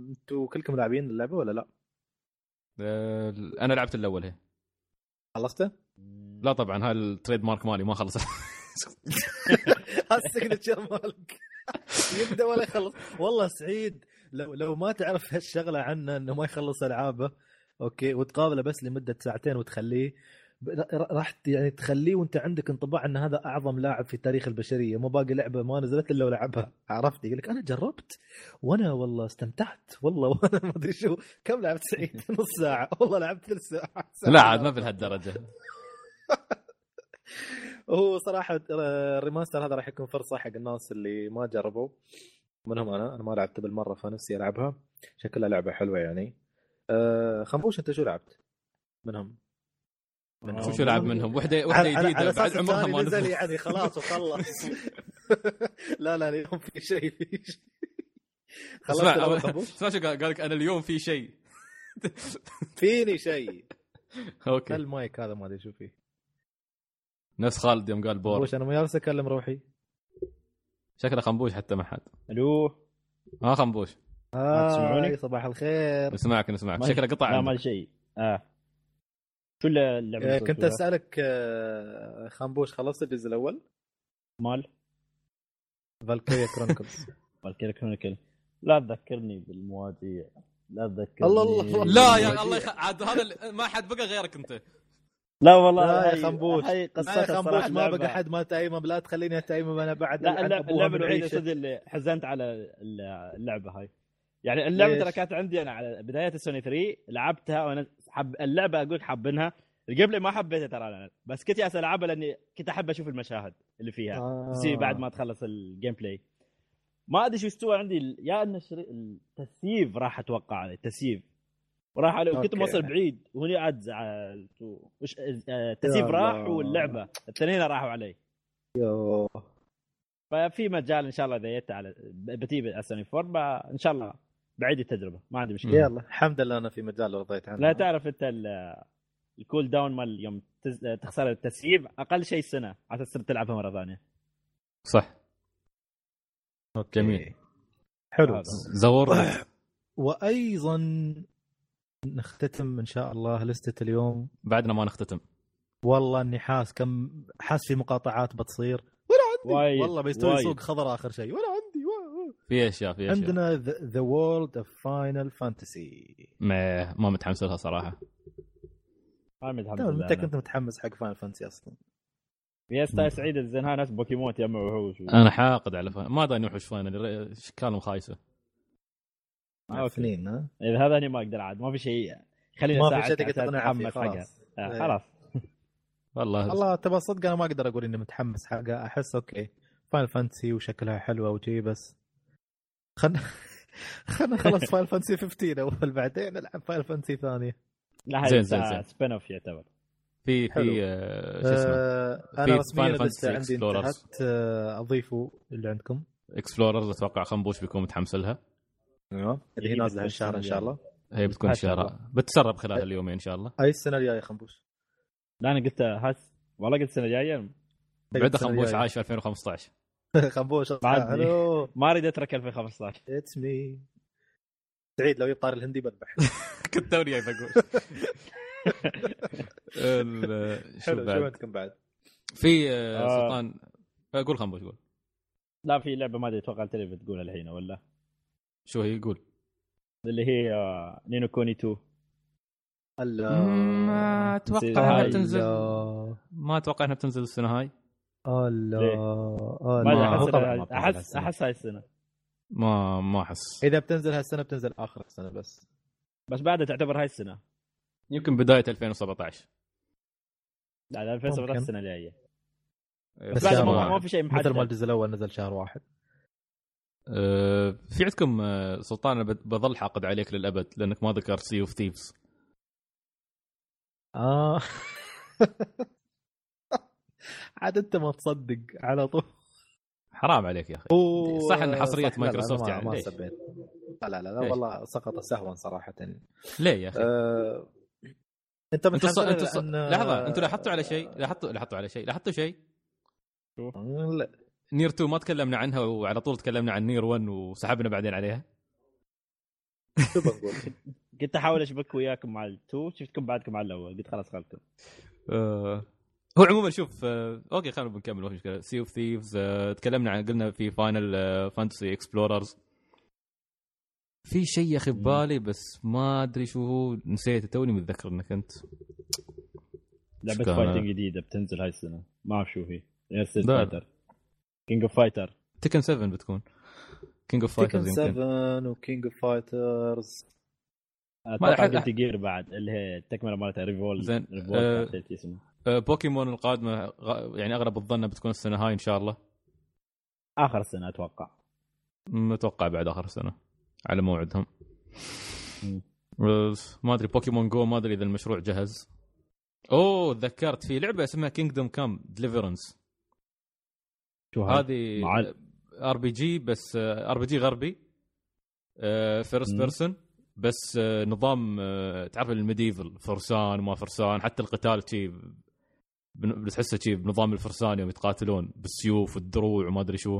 أنتوا كلكم لاعبين اللعبة ولا لا؟ آه، أنا لعبت الأول هي. خلصته؟ لا طبعا هاي ال trademark مالي ما خلص ال signature مالك. يبدأ ولا يخلص؟ والله سعيد. لو لو ما تعرف هالشغلة عنه إنه ما يخلص ألعابه okay وتقابله بس لمدة ساعتين وتخليه راح يعني تخليه وانت عندك انطباع ان هذا اعظم لاعب في تاريخ البشرية. مو باقي لعبة ما نزلت إلا ولعبها. عرفت؟ يقول لك أنا جربت وأنا والله استمتعت. والله وأنا ما أدري شو. كم لعبت سعيد؟ نص ساعة. والله لعبت ثلث ساعة. لا عاد ما بهالدرجه هو صراحة الريماستر هذا راح يكون فرصة حق الناس اللي ما جربوا. منهم أنا. أنا ما لعبته بالمرة فنفسي ألعبها. شكلها لعبة حلوة يعني. أه خنبوش أنت شو لعبت؟ منهم. منهم. شو لعب منهم؟ وحده وحدة على, على, على جديده أساس بعد عمرها ما نزل نزل يعني خلاص وخلص. لا لا اليوم في شيء في شيء. اسمع اسمع شو قال لك أنا اليوم في شيء. فيني شيء. okay. المايك هذا ما أدري شو فيه. نفس خالد يوم قال poor. أنا ما جالس أكلم روحي. شكله خنبوش حتى ما حد. ألو. ها خنبوش. تسمعوني؟ هاي صباح الخير. نسمعك نسمعك ما- شكله قطع لا. ما شيء. آه. شو اللعبة آه، اللي كنت؟ أسألك آه، خنبوش خلصت الجزء الأول مال Valkyria Chronicles Valkyrie Chronicle لا تذكرني بالمواضيع لا تذكرني الله الله. لا يا الله يخ... عاد هذا ما حد بقى غيرك أنت لا والله لا يا هاي- خنبوش هاي قصتها خنبوش ما. بقى حد ما تأيمم لا تخليني أتأيمم أنا بعد لا عن اللعبة, عيشة. صدق اللي حزنت على اللعبة هاي يعني اللعبة ليش؟ ترى كانت عندي أنا على بداية السوني 3 لعبتها وأنا حب اللعبة أقول حابنها ال gameplay ما حبيتها ترى أنا بس كنت جالس العبها لأني كنت أحب أشوف المشاهد اللي فيها آه. تصير بعد ما تخلص ال gameplay ما أدري شو استوى عندي يا إن. التسييف راح أتوقع عليه التسييف وراح عليه وكنت. موصل بعيد وهني عاد زعلت وش... آه، التسييف راح. واللعبة الاثنين راحوا علي يوه. ففي مجال إن شاء الله إذا جيت على بتجيب على سوني 4 إن شاء الله بعيد التجربة ما عندي مشكلة. يلا الحمد لله أنا في مجال رضيت عنه لا تعرف أنت ال- ال cooldown مال يوم تز- تخسر التسييف أقل شيء سنة على أساس تلعبها مرة ثانية. صح. okay. جميل. حلو. زور وأيضا نختتم إن شاء الله لستة اليوم. بعدنا ما نختتم. والله إني حاس كم حاس في مقاطعات بتصير. ولا عندي. وايد، والله بيستوي. سوق خضر آخر شيء. ولا عندي. في أشياء في أشياء. عندنا The World of Final Fantasy. ما ما متحمس لها صراحة. ما متحمس أنت كنت متحمس حق Final Fantasy أصلا. يا style سعيد الزنها ناس بوكيمون تجمع وحوش أنا حاقد على فاين ما ادري وحوش Final اشكالهم خايسه okay. سنين ها؟ إذا هذا أنا ما أقدر عاد ما في شيء. خليني ما في شيء تقدر أتحمس حقها. خلاص. آه، إيه. خلاص. والله. والله تبى صدق أنا ما أقدر أقول إني متحمس حقها أحس okay Final Fantasy وشكلها حلوة وجي بس خلنا خلنا نخلص Final Fantasy 15 أول بعدين نلعب Final Fantasy ثانية. لا زين، هاي زين، زين. spin-off يعتبر في حلو. في آه، شو اسمه؟ آه، في أنا رسميا Fantasy عندي. انتهت آه، اضيفوا اللي عندكم. Explorers أتوقع خنبوش بيكون متحمس لها أيوه. اللي هي نازلة هالشهر إن شاء الله. هي بتكون الشهر. بتسرب خلال اليومين إن شاء الله. اي السنة الجاية خنبوش لا أنا قلت هاس والله قلت السنة الجاية. بعد خنبوش. عايش في 2015 خنبوش بعدني. ألو ما أريد أترك 2015 it's me سعيد لو يطار الهندي بذبح. كنت توني جاي بقول حلو شو بعد؟ عندكم بعد؟ في آه، آه. سلطان قول خنبوش قول؟ لا في لعبة ما أدري أتوقع أنت اللي بتقولها الحين ولا؟ شو هي؟ قول. اللي هي آه، Ni no Kuni 2 الله ما أتوقع إنها بتنزل ما أتوقع إنها بتنزل السنة هاي. الله ليه؟ الله ما أدري ما- أحس أحس أحس, هاي السنة. ما ما أحس. إذا بتنزل هالسنة بتنزل آخر السنة بس. بس بعدها تعتبر هاي السنة. يمكن بداية 2017 لا لا 2017 ممكن. السنة الجاية. بس بس ما. ما في شيء محدد. مثل ما الجزء الأول نزل شهر واحد. آه، في عندكم آه، سلطان بظل حاقد عليك للأبد لأنك ما ذكرت Sea of Thieves آه. عاد أنت ما تصدق على طول. حرام عليك يا أخي. أوه، صح إن حصرية صح، لا، لا، مايكروسوفت يعني، ما ليش؟ سبيت. لا لا لا, لا ليش؟ والله سقط سهوا صراحة. ليه يا أخي؟ أه... أنت أنت. متحمس أنت الص... لأن- لحظة أنتوا لاحظتوا على شيء؟ لاحظتوا لاحظتوا على شيء؟ لاحظتوا شيء؟ لا. Nier 2 ما تكلمنا عنها وعلى طول تكلمنا عن Nier 1 وسحبنا بعدين عليها. شو بنقول كنت أحاول أشبك وياكم مع التو شفتكم بعدكم على الأول. قلت خلاص خلكم. آه، هو عموما شوف آه، okay خلينا بنكمل ما في مشكلة. Sea of Thieves تكلمنا عن قلنا في Final Fantasy Explorers في شيء يا أخي ببالي بس ما أدري شو هو نسيت توني متذكر إنك أنت. لعبه fighting جديدة بتنزل هاي السنة. ما أعرف شو هي. Fighter King of Fighter Tekken 7 بتكون. King of Fighters يمكن. 7 و King of Fighters أتوقع أحد- قلت Gear بعد اللي هي التكمله مالتها Revel زين. Revel آه، بوكيمون القادمة يعني اغلب الظن بتكون السنة هاي إن شاء الله. آخر السنة أتوقع. متوقع بعد آخر السنة على موعدهم. ما أدري Pokémon Go ما أدري إذا المشروع جهز. أوه تذكرت في لعبة اسمها Kingdom Come Deliverance شو هذه RPG بس RPG غربي. first مم. person بس آه، نظام آه، تعرف ال medieval فرسان وما فرسان حتى القتال شي بتحسه شي بنظام الفرسان يوم يتقاتلون بالسيوف والدروع وما أدري شو.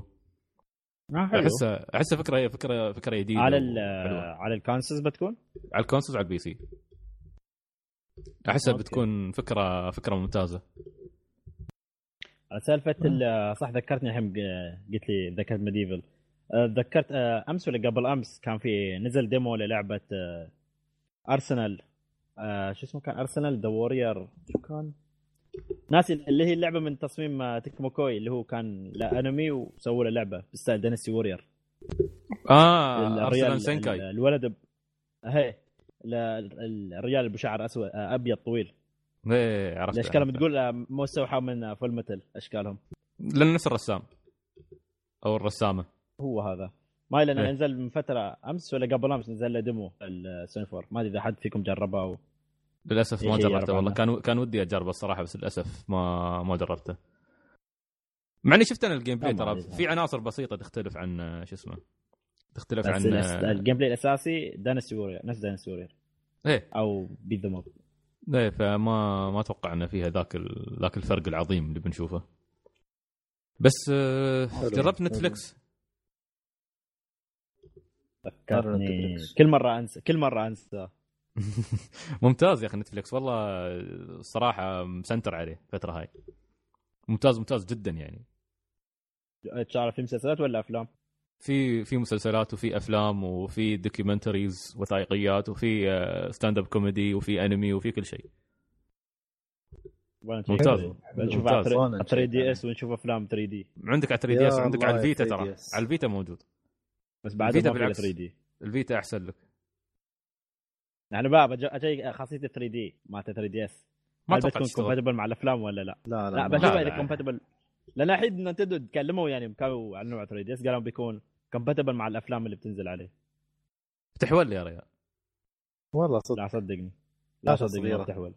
آه، حلو. احسها احسها فكره فكره فكرة جديده على. على ال consoles بتكون؟ على ال consoles على ال PC. احسها. بتكون فكره فكرة ممتازة. على سالفة ال- صح ذكرتني الحين قلت لي ذكرت medieval ذكرت آه، أمس ولا قبل أمس كان في نزل demo للعبة آه، Arslan آه، شو اسمه كان؟ Arslan The Warrior شو كان؟ ناسي اللي هي اللعبة من تصميم آه، Tecmo Koei اللي هو كان لا أنمي وسووا له لعبة ب style Dynasty Warrior. آه Arslan ال- Senki. الولد ب... هي الرجال اللي بشعر اسود أبيض طويل. إيه عرفت. بتقول آه، مستوحى من Fullmetal أشكالهم. لأن نفس الرسام. أو الرسامة. هو هذا. ما لأنه إيه. نزل من فترة أمس ولا قبل أمس نزل له demo السوني 4 ما أدري إذا حد فيكم جربه أو للأسف ما جربته. والله. كان كان ودي أجربه الصراحة بس للأسف ما ما جربته. مع إني شفت أنا ال gameplay. ترى في عناصر بسيطة تختلف عن شو اسمه تختلف بس عن ال gameplay الأساسي Dynasty Warriors نفس Dynasty Warriors إيه. أو beat them up إيه فما ما أتوقع إنه فيها ذاك ال... ذاك الفرق العظيم اللي بنشوفه. بس. جربت Netflix Netflix. كل مرة أنسى كل مرة أنسى. ممتاز يا أخي Netflix والله الصراحه مسنتر عليه الفترة هاي ممتاز ممتاز جدا يعني تعرف في مسلسلات ولا أفلام؟ في في مسلسلات وفي أفلام وفي documentaries وثائقيات وفي stand-up comedy وفي انمي وفي كل شيء ممتاز. ممتاز. على وأنا 3 دي. إس ونشوف أفلام 3 دي عندك على 3 يا دي إس عندك على الفيتا 3DS. ترى على الفيتا موجود بس بعد الفيتا بالعكس. 3 دي الفيتا أحسن لك يعني بقى بج- أجي خاصية 3 دي مالت 3 دي اس ما بتكون كومباتبل مع الأفلام ولا لا؟ لا لا لا, بشوفها لا، إذا لا. كومباتبل لأن الحين نتندو تكلموا يعني كانوا عن نوع 3 دي اس قالوا بيكون كومباتبل مع الأفلام اللي بتنزل عليه. تحول يا ريال. والله صدق. لا صدقني. لا شاشة صدق ما صغيرة. تحول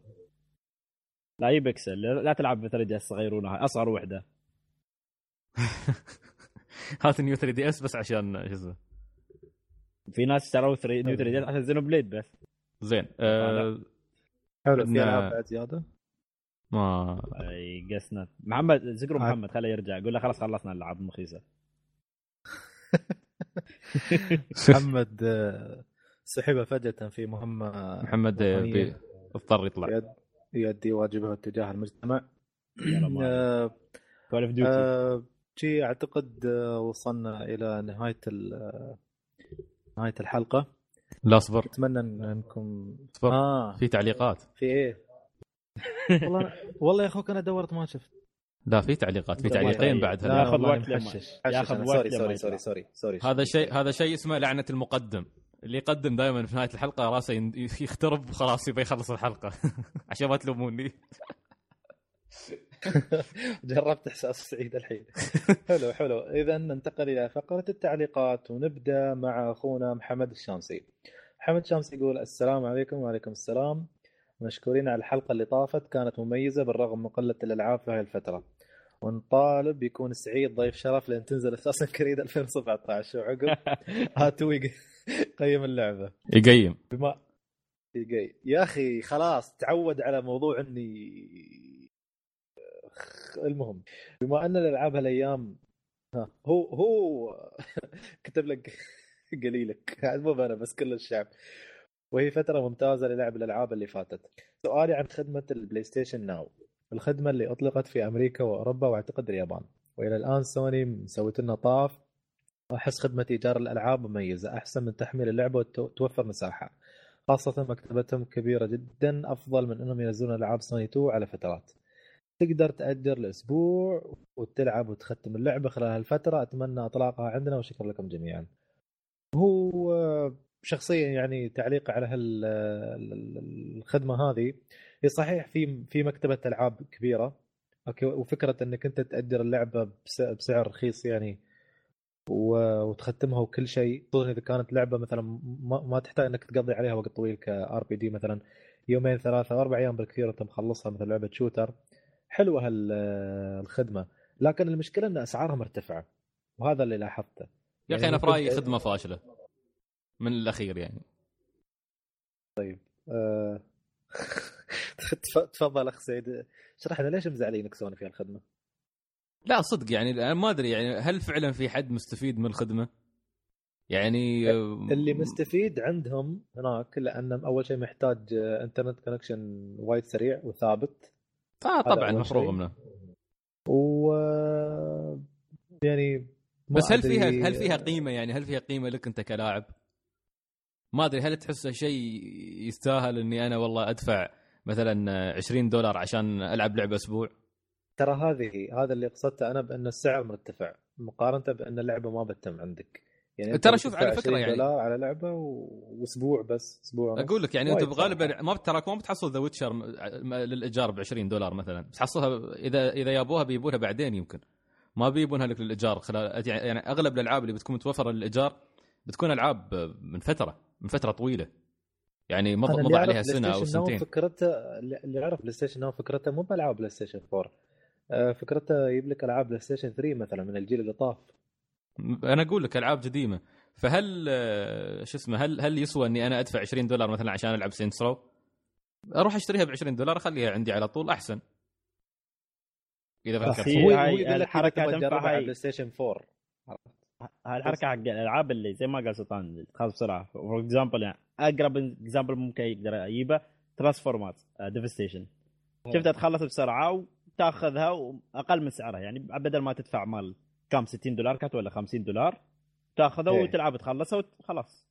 لا أي بكسل لا لا تلعب ب 3 دي اس صغيرونها أصغر وحدة. هات نيو 3 دي اس بس عشان شو اسمه؟ في ناس اشتروا 3 نيو 3 دي اس عشان زينو بليد بس. زين آه حلو في العاب بعد زيادة. ما أي قسنا محمد ذكروا عاد. محمد خليه يرجع. قول له خلاص خلصنا الالعاب المخيسه محمد آه، سحب فجأة في مهمة محمد آه، اضطر يطلع. يد- يؤدي واجبه تجاه المجتمع. آه، Call of Duty آه، شي أعتقد آه، وصلنا إلى نهاية ال- آه، نهاية الحلقة. لا اصبر أتمنى ان انكم اصبر آه. في تعليقات. في إيه؟ والله والله يا أخوك أنا دورت ما شفت. لا في تعليقات في تعليقين بعد. لا، هذا ياخذ وقت ياخذ. وقت sorry sorry. sorry sorry sorry. هذا شيء هذا شيء اسمه لعنة المقدم. اللي يقدم دائما في نهاية الحلقة راسه ين- يخترب وخلاص يبي يخلص الحلقة. عشان ما تلوموني. جربت إحساس سعيد الحين. حلو حلو. اذا ننتقل إلى فقرة التعليقات ونبدأ مع أخونا محمد الشامسي. محمد الشامسي يقول السلام عليكم وعليكم السلام. مشكورين على الحلقة اللي طافت كانت مميزة بالرغم من قلة الألعاب في هذه الفترة. ونطالب يكون سعيد ضيف شرف لأن تنزل أساسا كريد 2017 وعقب هاتوا يق- قيم اللعبة. يقيم. بما يقي. يا أخي خلاص تعود على موضوع إني المهم بما أن الألعاب هالأيام ها هو هو كتب لك قليلك مو أنا بس كل الشعب. وهي فترة ممتازة للعب الألعاب اللي فاتت. سؤالي عن خدمة ال PlayStation Now. الخدمة اللي أطلقت في أمريكا وأوروبا وأعتقد اليابان. وإلى الآن سوني مسويت لنا طاف. وأحس خدمة إيجار الألعاب مميزة أحسن من تحميل اللعبة وتوفر مساحة. خاصة مكتبتهم كبيرة جدا أفضل من أنهم ينزلون ألعاب سوني 2 على فترات. تقدر تأجر لأسبوع وتلعب وتختم اللعبة خلال هالفترة. أتمنى إطلاقها عندنا وشكرا لكم جميعا. هو شخصيا يعني تعليق على هال ال- ال- الخدمة هذه. هي صحيح في في مكتبة ألعاب كبيرة. Okay وفكرة إنك أنت تأجر اللعبة بس- بسعر رخيص يعني وتختمها وكل شيء. خصوصا إذا كانت لعبة مثلا ما, تحتاج إنك تقضي عليها وقت طويل ك RPG مثلا. يومين ثلاثة أربع أيام بالكثير وانت مخلصها مثل لعبة shooter. حلوة الخدمة لكن المشكلة إن أسعارها مرتفعة وهذا اللي لاحظته يا أخي يعني أنا في رأيي خدمة فاشلة من الأخير يعني آه، تف- تفضل أخ سعيد اشرح لنا ليش مزعلينك سوني في الخدمه؟ لا صدق يعني أنا ما أدري يعني هل فعلا في حد مستفيد من الخدمة؟ يعني آه، اللي مستفيد عندهم هناك لأن أول شيء محتاج آه، internet connection وايد سريع وثابت آه طبعا مفروغ. منه و يعني بس هل فيها هل فيها قيمة يعني هل فيها قيمة لك أنت كلاعب؟ ما أدري هل تحسه شيء يستاهل إني أنا والله أدفع مثلا 20 دولار عشان ألعب لعبة أسبوع؟ ترى هذه هذا اللي قصدته أنا بأن السعر مرتفع مقارنة بأن اللعبة ما بتتم عندك يعني ترى شوف على فكرة 20 يعني- على لعبة. وأسبوع بس أسبوع. أقول لك يعني أنت غالبا. ما تراك ما بتحصل The Witcher للإيجار ب 20 دولار مثلا بتحصلها إذا إذا يابوها بيبونها بعدين يمكن ما بيبونها لك للإيجار خلال يعني أغلب الألعاب اللي بتكون متوفرة للإيجار بتكون ألعاب من فترة من فترة طويلة يعني مضى, مضى عليها سنة أو سنتين فكرته اللي يعرف PlayStation Now فكرته مو بألعاب بلاي ستيشن 4 آه، فكرته يجيب لك ألعاب بلاي ستيشن 3 مثلا من الجيل اللي طاف أنا أقول لك ألعاب قديمه فهل آه، شو اسمه هل هل يسوى إني أنا أدفع 20 دولار مثلا عشان ألعب Saints Row؟ أروح أشتريها ب 20 دولار أخليها عندي على طول أحسن. إذا فكرت هي- هو فيها. هاي تبغى تنفع هاي. بلاي ستيشن 4 هاي الحركة حق الألعاب اللي زي ما قال سلطان اللي تخلص بسرعة. for example يعني أقرب example ممكن يقدر أجيبه Transformers Devastation شفتها تخلص بسرعة وتأخذها وأقل من سعرها يعني بدل ما تدفع مال. كم 60 دولار كانت ولا 50 دولار؟ تاخذها إيه. وتلعب تخلصها وخلاص.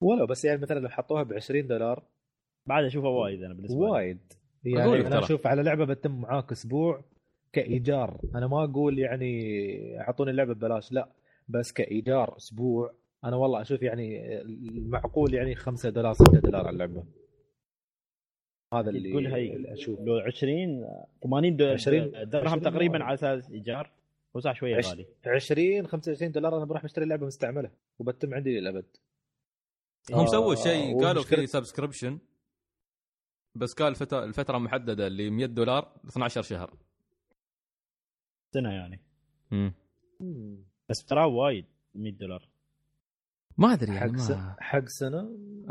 ولو بس يعني مثلا لو حطوها ب 20 دولار. بعد أشوفها وايد أنا بالنسبة وايد. يعني أنا ترى. أشوف على لعبة بتم معاك أسبوع كإيجار. أنا ما أقول يعني اعطوني اللعبة ببلاش لا. بس كإيجار أسبوع أنا والله أشوف يعني المعقول يعني 5 دولار 6 دولار على اللعبة. هذا اللي, تقول هي أشوف لو 20 80 دولار 20 درهم 20 تقريبا. على أساس إيجار. هو صح شوية عش- غالي. 20 25 دولار أنا بروح بشتري لعبة مستعملة وبتم عندي للأبد. هم آه، سووا شيء قالوا في سبسكريبشن بس قال الفترة الفترة محددة اللي 100 دولار 12 شهر. سنة يعني. مم. بس ترى وايد 100 دولار. ما أدري يعني حق ما... سنة حق سنة؟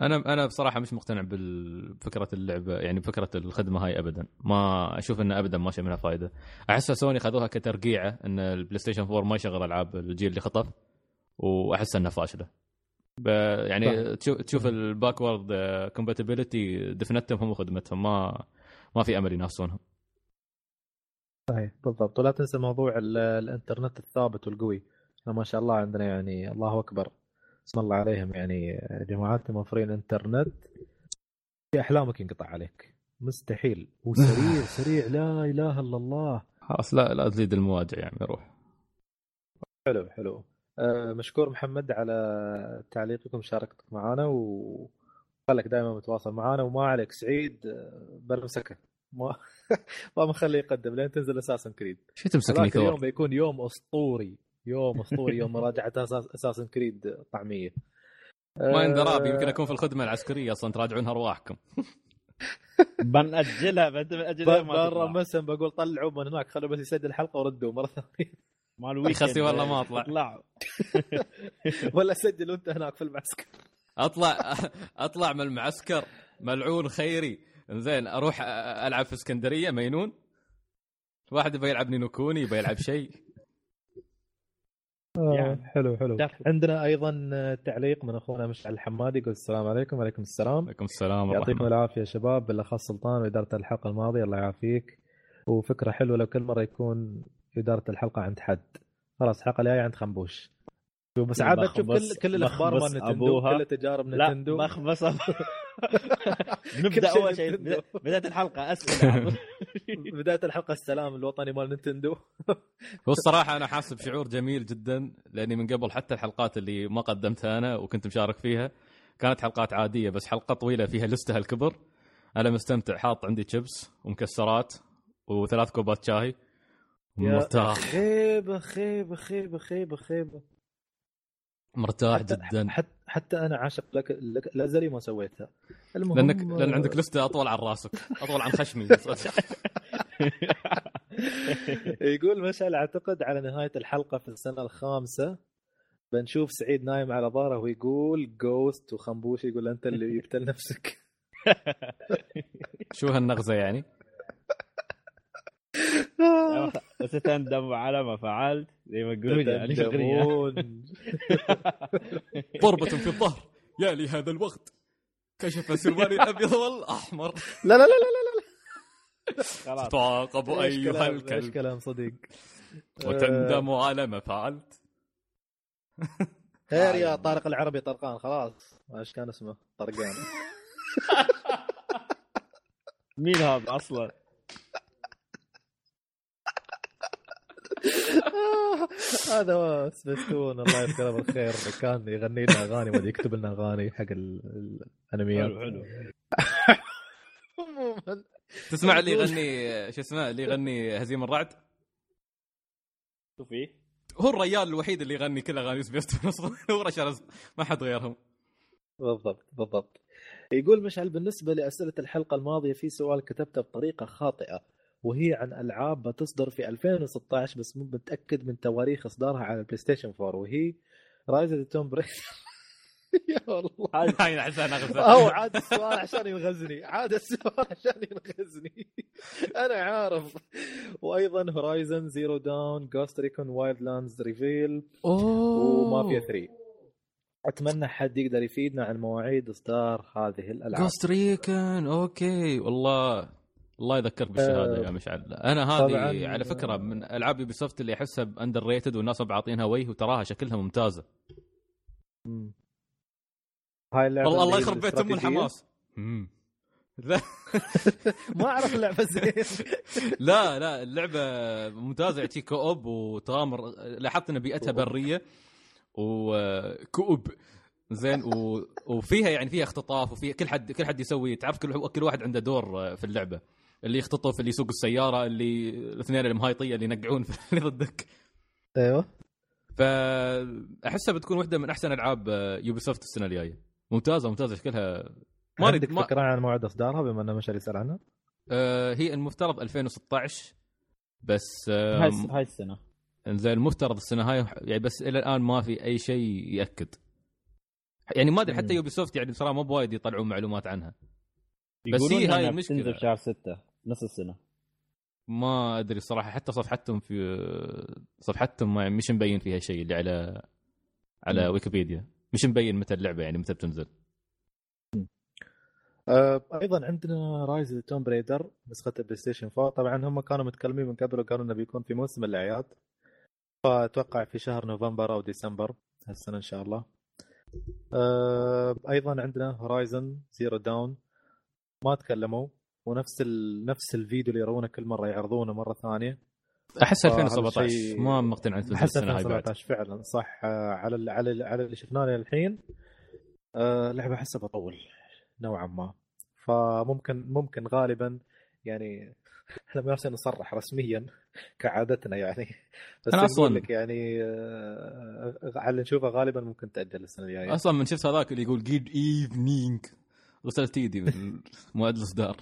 أنا أنا بصراحة مش مقتنع بفكره اللعبة يعني بفكره الخدمة هاي ابدا. ما أشوف إنه ابدا ما شيء منها فائده احسها سوني خذوها كترقيعة إن البلاي ستيشن 4 ما يشغل ألعاب الجيل اللي خطف وأحس إنها فاشلة. ب... يعني تشوف تشوف ال backward compatibility دفنتهم هم وخدمتهم ما ما في أمل ينافسونهم. صحيح بالضبط. ولا تنسى موضوع ال- الإنترنت الثابت والقوي. إحنا ما شاء الله عندنا يعني الله أكبر. بسم الله عليهم يعني جماعتنا موفرين انترنت في أحلامك ينقطع عليك. مستحيل. وسريع سريع. لا إله إلا الله. خلاص لا لا تزيد المواجع يعني روح. حلو حلو. آه، مشكور محمد على تعليقك ومشاركتك معنا وخلك دائما متواصل معنا وما عليك سعيد آه، بلمسكه ما ما مخليه يقدم لين تنزل اساسن كريد. شو تمسكني هذاك اليوم ثور بيكون يوم أسطوري. يوم اسطوري يوم مراجعة اساسن كريد طعمية. ما يندرى آه، يمكن أكون في الخدمة العسكرية أصلا تراجعون أرواحكم. بنأجلها بنأجلها ما برا تطلع. مسا بقول طلعوا من هناك خلوا بس يسجل الحلقة وردوا مرة ثانية. مال ويكند خسي والله ما أطلع. اطلع ولا سجل وانت هناك في المعسكر. أطلع أطلع من المعسكر ملعون خيري. زين أروح ألعب في إسكندرية مينون. واحد يبي يلعب نينو كوني يبي يلعب شيء. يعني. حلو حلو. دخل. عندنا أيضا تعليق من أخونا مشعل الحمادي يقول السلام عليكم وعليكم السلام. عليكم السلام يعطيكم العافية يا شباب بالأخص سلطان وإدارة الحلقة الماضية الله يعافيك. وفكرة حلوة لو كل مرة يكون إدارة الحلقة عند حد. خلاص الحلقة الجاية عند خنبوش. بس عاد تشوف كل كل الأخبار مال نتندو. كل تجارب لا نتندو. بخبص كل نبدا أول شيء بداية الحلقة اسئله بداية الحلقة السلام الوطني مال نتندو. هو الصراحة أنا حاسس بشعور جميل جدا لأني من قبل حتى الحلقات اللي ما قدمتها أنا وكنت مشارك فيها كانت حلقات عادية بس حلقة طويلة فيها لستة هالكبر. أنا مستمتع حاط عندي شيبس ومكسرات وثلاث كوبات شاي. مرتاح. خيبة خيبة خيبة خيبة خيبة. مرتاح حتى جدا. حتى, حتى أنا عاشق لك لك الازلي ما سويتها. المهم لانك لأن عندك لستة أطول عن راسك. أطول عن خشمي. يقول مشعل أعتقد على نهاية الحلقة في السنة الخامسة بنشوف سعيد نايم على ظهره ويقول جوست وخنبوش يقول أنت اللي جبت لنفسك. شو هالنغزة يعني؟ وستندم على ما فعلت زي ما يقولون يعني. ضربة في الظهر. يا لهذا الوقت. كشف سروالي الأبيض والأحمر. لا لا لا لا لا خلاص. تعاقب أيها إيش الكلب. كلام صديق؟ وتندم على ما فعلت. خير يا طارق العربي طرقان خلاص. إيش كان اسمه؟ طرقان. مين هذا أصلا؟ هذا سبيستون الله يذكره بالخير. كان يغني لنا أغاني ولا يكتب لنا أغاني حق ال- الأنميات. حلو حلو. عموما. تسمع اللي يغني شو اسمه اللي يغني هزيم الرعد؟ شو فيه؟ هو الرجال الوحيد اللي يغني كل أغاني سبيستون أصلا. هو رشا رزق ما حد غيرهم. بالضبط بالضبط. يقول مشعل بالنسبة لأسئلة الحلقة الماضية في سؤال كتبته بطريقة خاطئة. وهي عن ألعاب بتصدر في 2016 بس مو متأكد من تواريخ إصدارها على ال PlayStation 4 وهي Rise Tomb Raider يا والله هاي احسها نغزه أو عاد السؤال عشان ينغزني. عاد السؤال عشان ينغزني. أنا عارف. وأيضا Horizon Zero Dawn Ghost Recon Wildlands ريفيل ومافيا 3 أتمنى حد يقدر يفيدنا عن مواعيد إصدار هذه الألعاب. Ghost Recon okay والله. الله يذكرك بالشهادة يا مشعل. أنا. هذه على فكرة من ألعاب Ubisoft اللي أحسها underrated والناس ما بعاطينها وجه وتراها شكلها ممتازة. مم. هاي اللعبة والله الله يخرب بيت ام. الحماس. لا. ما أعرف اللعبة زين. لا لا اللعبة ممتازة. يعطيك co-op وتغامر لاحظت إن بيئتها برية و co-op زين و... وفيها يعني فيها اختطاف وفيها كل حد كل حد يسوي تعرف كل كل واحد عنده دور في اللعبة. اللي يختطف اللي يسوق السيارة اللي الاثنين المهايطيه اللي ينقعون في اللي ضدك. أيوه. فأحسها بتكون واحدة من أحسن ألعاب يوبي سوفت السنة الجاية. ممتازة ممتازة. شكلها ما عندك ما فكرة عن موعد إصدارها بما إنه مشعل يسأل عنها؟ آه هي المفترض 2016 بس آه هاي هاي السنة. زين المفترض السنة هاي يعني بس إلى الآن ما في أي شيء يأكد. يعني ما أدري حتى. Ubisoft يعني بصراحة مو بوايد يطلعون معلومات عنها. بس يقولون هي هاي إنها المشكلة. بتنزل شهر 6 نص السنة. ما أدري الصراحه حتى صفحتهم في صفحتهم ما- مش مبين فيها شيء اللي على على. ويكيبيديا. مش مبين متى اللعبة يعني متى بتنزل. آه، أيضا عندنا Rise Tomb Raider نسخة ال PlayStation 4 طبعا هم كانوا متكلمين من قبل وقالوا إنه بيكون في موسم الأعياد. فأتوقع في شهر نوفمبر أو ديسمبر هالسنة إن شاء الله. آه، أيضا عندنا Horizon Zero Dawn ما تكلموا. ونفس ال... نفس الفيديو اللي يرونه كل مرة يعرضونه مرة ثانية. أحس آه، هذا 2017 شيء- ما مقتنع احس السنة هاي بعد 2017 فعلا. صح. آه، على ال... على ال... على اللي شفناه الحين آه، اللعبه أحسها بطول نوعا ما. فممكن ممكن غالبا يعني إحنا ما عشان نصرح رسميا كعادتنا يعني. بس نقول أصلاً- لك يعني آه، على اللي نشوفه غالبا ممكن تاجل السنة الجاية. أصلا من شفت هذاك اللي يقول جيد ايفنينج غسلت ايدي من موعد الإصدار.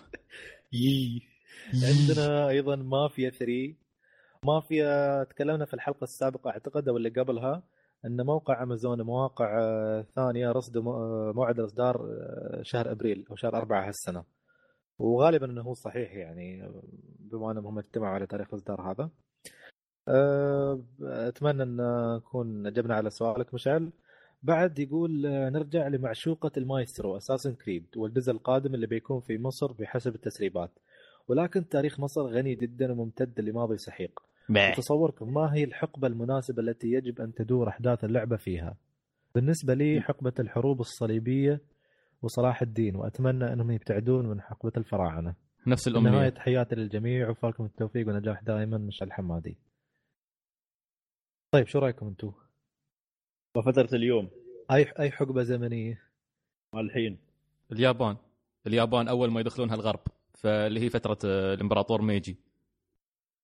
عندنا أيضا مافيا 3 مافيا تكلمنا في الحلقة السابقة أعتقد أو اللي قبلها أن موقع أمازون ومواقع آه، ثانية آه، موعد الإصدار شهر أبريل أو شهر أربعة هالسنة. وغالبا إنه هو صحيح يعني بما أنهم هم اجتمعوا على تاريخ الإصدار هذا. آه، أتمنى أن نكون أجبنا على سؤالك مشعل. بعد يقول آه، نرجع لمعشوقة المايسترو اساسن كريد والجزء القادم اللي بيكون في مصر بحسب التسريبات. ولكن تاريخ مصر غني جدا وممتد لماضي سحيق. تصوركم ما هي الحقبة المناسبة التي يجب أن تدور أحداث اللعبة فيها؟ بالنسبة لي حقبة الحروب الصليبية وصلاح الدين وأتمنى أنهم يبتعدون من حقبة الفراعنة. نفس النهاية الأمنية. تحياتي للجميع وفالكم التوفيق ونجاح دائما مشعل الحمادي طيب شو رأيكم أنتم؟ وفترة اليوم. أي أي حقبة زمنية. مال الحين. اليابان. اليابان أول ما يدخلونها الغرب فاللي هي فترة آه، الإمبراطور ميجي.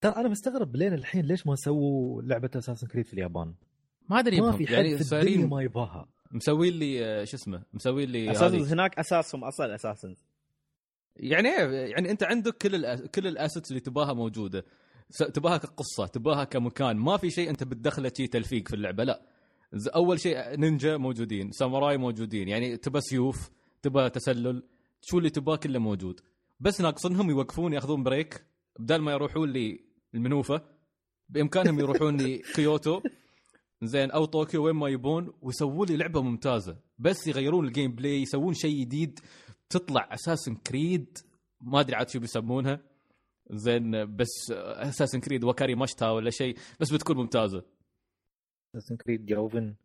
ترى أنا مستغرب لين الحين ليش ما سووا لعبة اساسن كريد في اليابان؟ ما أدري ما. في حد يعني في الدنيا ما يبغاها. مسوين لي آه، شو اسمه مسوين لي أساسا هذه. هناك أساسهم أصلا أساسا يعني إيه؟ يعني أنت عندك كل الأس... كل ال assets اللي تباها موجودة. تباها كقصة تباها كمكان. ما في شيء أنت بتدخله شيء تلفيق في اللعبة لا. أول شيء نينجا موجودين ساموراي موجودين يعني تبى سيوف تبى تسلل شو اللي تباه كله موجود. بس ناقصنهم يوقفون ياخذون break. بدل ما يروحون لي المنوفة بإمكانهم يروحون لي كيوتو. زين أو طوكيو وين ما يبون ويسوون لي لعبة ممتازة. بس يغيرون الجيم بلاي يسوون شيء جديد تطلع اساسن كريد ما أدري عاد شو بيسمونها. زين بس اساسن كريد وكاري مشتا ولا شيء. بس بتكون ممتازة. اساسن كريد جوفن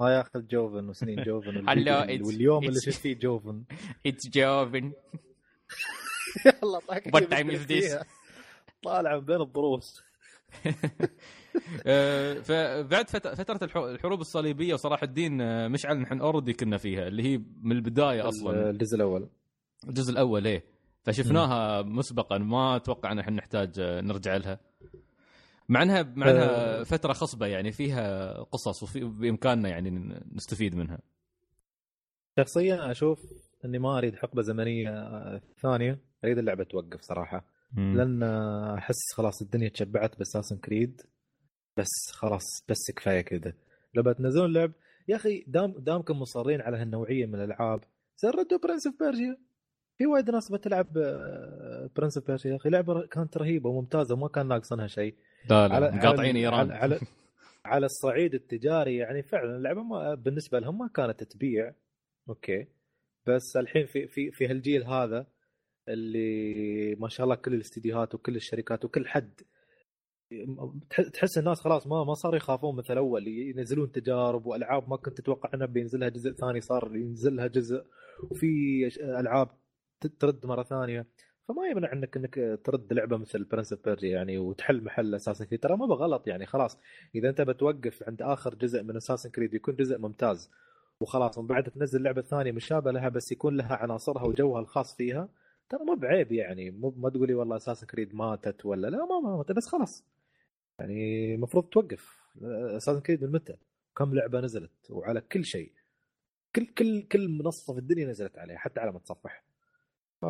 ما ياخذ جوفن وسنين جوفن واليوم اللي شفت فيه جوفن اتس جوفن يلا طاق What time is this? طالع من بين الضروس. فبعد فت- فترة الح- الحروب الصليبية وصلاح الدين آه، مشعل نحن اوريدي كنا فيها اللي هي من البداية أصلا. الجزء الأول. الجزء الأول إيه. فشفناها مسبقا ما أتوقع إن إحنا نحتاج آه، نرجع لها. مع انها مع إنها أه. فترة خصبة يعني فيها قصص وفي بإمكاننا يعني نستفيد منها. شخصيا أشوف إني ما أريد حقبة زمنية آه، ثانية أريد اللعبة توقف صراحة. لأن أحس خلاص الدنيا تشبعت ب Assassin's Creed بس خلاص بس كفاية كذا. لو بتنزلون لعب يا أخي دام دامكم مصرين على هالنوعية من الألعاب سردوا Prince of Persia في وايد ناس بتلعب Prince of Persia يا أخي لعبة كانت رهيبة وممتازة وما كان ناقصنها شيء. لا لا مقاطعين إيران. على, على, على الصعيد التجاري يعني فعلا اللعبة ما بالنسبة لهم ما كانت تبيع okay. بس الحين في في في هالجيل هذا اللي ما شاء الله كل الاستديوهات وكل الشركات وكل حد تح- تحس الناس خلاص ما ما صاروا يخافون مثل أول ينزلون تجارب وألعاب ما كنت تتوقع انها بينزلها جزء ثاني صار ينزل لها جزء. وفي ألعاب ترد مرة ثانية. فما يمنع انك إنك ترد لعبة مثل Prince of يعني وتحل محل Assassin's Creed ترى ما بغلط يعني خلاص. إذا أنت بتوقف عند آخر جزء من اساسن كريد يكون جزء ممتاز وخلاص. ومن بعد تنزل لعبة ثانية مشابهة لها بس يكون لها عناصرها وجوها الخاص فيها ترى مو بعيب يعني. مو ما تقولي والله اساسن كريد ماتت ولا لا ما ما ماتت بس خلاص. يعني المفروض توقف. اساسن كريد من متى؟ كم لعبة نزلت؟ وعلى كل شيء. كل كل كل منصة في الدنيا نزلت عليها حتى على متصفح. ف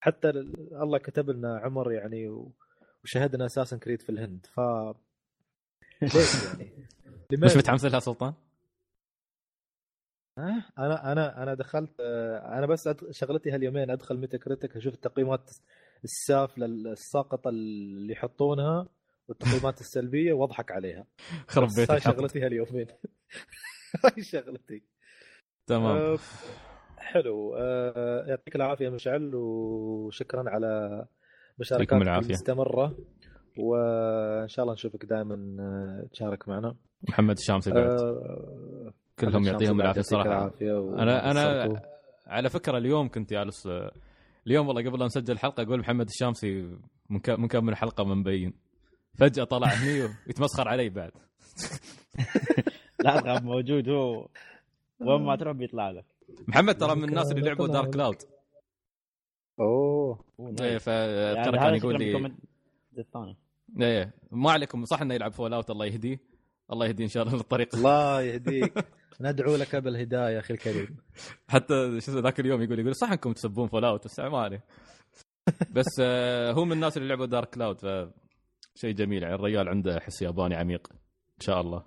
حتى ال- الله كتب لنا عمر يعني وشهدنا أساسا كريد في الهند ف ليش يعني؟ مش؟ متحمس لها سلطان؟ أنا أنا أنا دخلت آه، أنا بس شغلتي هاليومين أدخل ميتا كريتك أشوف التقييمات السافله الساقطة اللي يحطونها والتقييمات السلبية واضحك عليها خرب بس بيت هاي الحق شغلتي هاليومين هاي شغلتي تمام حلو. آه، يعطيك العافية مشعل وشكرا على مشاركاتك العافية. المستمرة وإن شاء الله نشوفك دائما آه، تشارك معنا. محمد الشامسي بعد. آه، كلهم يعطيهم العافية يعطيك الصراحه العافية أنا أنا على فكرة اليوم كنت جالس اليوم والله قبل لا نسجل الحلقة أقول محمد الشامسي مك- مكمل حلقه من مبين فجأة طلع هني ويتمسخر علي بعد. لا تخاف موجود هو. وين ما تروح بيطلع لك. محمد ترى من الناس اللي لعبوا دارك كلاود أوه. إيه، nice. فترى يعني كان هذا يقول لي الثاني. إيه ما عليكم صح إنه يلعب Fallout الله يهديه. الله يهديه إن شاء الله للطريق الله يهديك. ندعو لك بالهداية أخي الكريم. حتى شو اسمه ذاك اليوم يقول يقول صح إنكم تسبون Fallout بس ما عليه. بس آه، هو من الناس اللي لعبوا Dark Cloud ف شيء جميل. يعني الرجال عنده حس ياباني عميق إن شاء الله.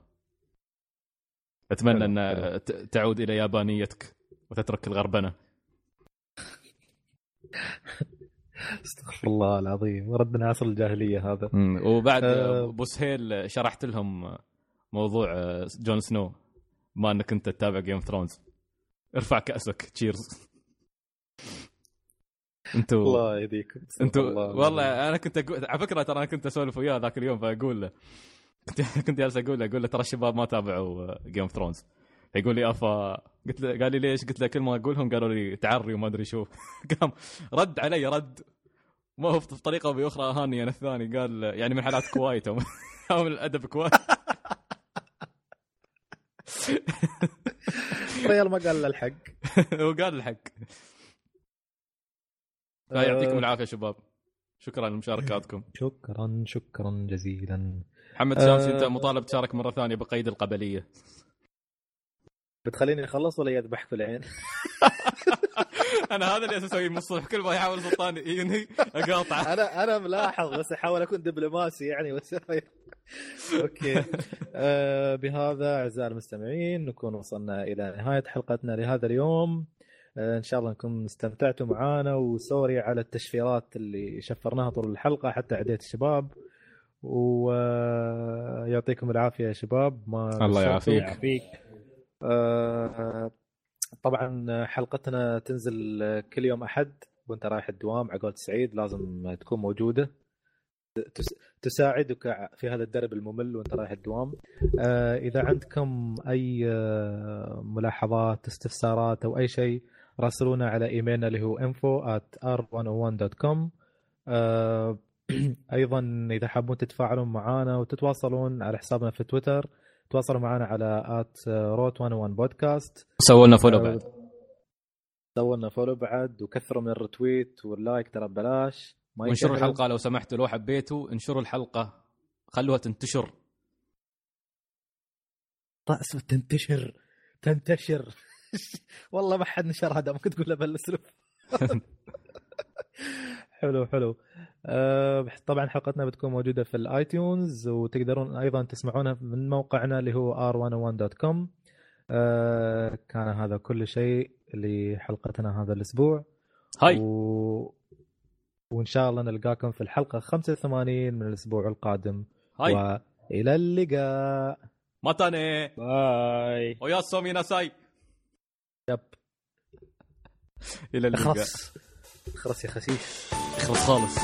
أتمنى إن تعود إلى يابانيتك. وتترك الغربنة. استغفر الله العظيم. ردنا عصر الجاهلية هذا. وبعد آه. أبو سهيل شرحت لهم موضوع آه، Jon Snow. بما أنك أنت تتابع Game of Thrones ارفع كأسك. cheers أنتوا الله يهديكم. أنتوا الله والله أنا كنت أقول... على فكرة ترى أنا كنت أسولف وياه ذاك اليوم فأقول له. كنت كنت جالس أقول له أقول له ترى الشباب ما تابعوا Game of Thrones يقول لي أفا قلت له قال لي ليش؟ قلت له كل ما أقولهم قالوا لي تعري وما أدري شو. قام رد علي رد. ما هو بطريقه أو بأخرى اهاني أنا الثاني. قال يعني من حالات كويت أو من الأدب كويت ريال ما قال له الحق وقال الحق. فيعطيكم آه، العافية شباب. شكرا لمشاركاتكم. شكرا شكرا جزيلا. محمد. شامسي أنت مطالب تشارك مرة ثانية بقيد القبلية. بتخليني أخلص ولا يذبح في العين؟ أنا هذا اللي أسويه من الصبح كل ما يحاول سلطان ينهي أقاطعه. أنا أنا ملاحظ بس أحاول أكون دبلوماسي يعني بس أوكي. آه بهذا أعزائي المستمعين نكون وصلنا إلى نهاية حلقتنا لهذا اليوم. آه إن شاء الله انكم استمتعتوا معنا وسوري على التشفيرات اللي شفرناها طول الحلقة حتى عديت الشباب. ويعطيكم العافية يا شباب. ما الله. يعافيك. آه، طبعا حلقتنا تنزل كل يوم أحد وأنت رايح الدوام على سعيد لازم تكون موجودة. تس- تساعدك في هذا الدرب الممل وأنت رايح الدوام. آه، إذا عندكم أي آه، ملاحظات استفسارات أو أي شيء راسلونا على إيميلنا اللي هو info at r101.com آه، أيضا إذا حابون تتفاعلون معنا وتتواصلون على حسابنا في تويتر تواصلوا معنا على at روت 101 بودكاست. سووا لنا follow بعد. سووا لنا follow بعد وكثروا من ال retweet وال like ترى ببلاش. وانشروا. الحلقة لو سمحتوا لو حبيتوا انشروا الحلقة. خلوها تنتشر. طأس تنتشر تنتشر. والله ما حد نشر هذا ممكن تقول له بالاسلوب حلو حلو. آه، طبعا حلقتنا بتكون موجودة في الآيتونز وتقدرون أيضا تسمعونها من موقعنا اللي هو r101.com آه، كان هذا كل شيء لحلقتنا هذا الأسبوع. هاي. و... وإن شاء الله نلقاكم في الحلقة 85 من الأسبوع القادم. هاي. وإلى اللقاء. ماتاني باي. ويا سومي ناساي يب. إلى اللقاء. اخرس يا خسيس اخلص خالص.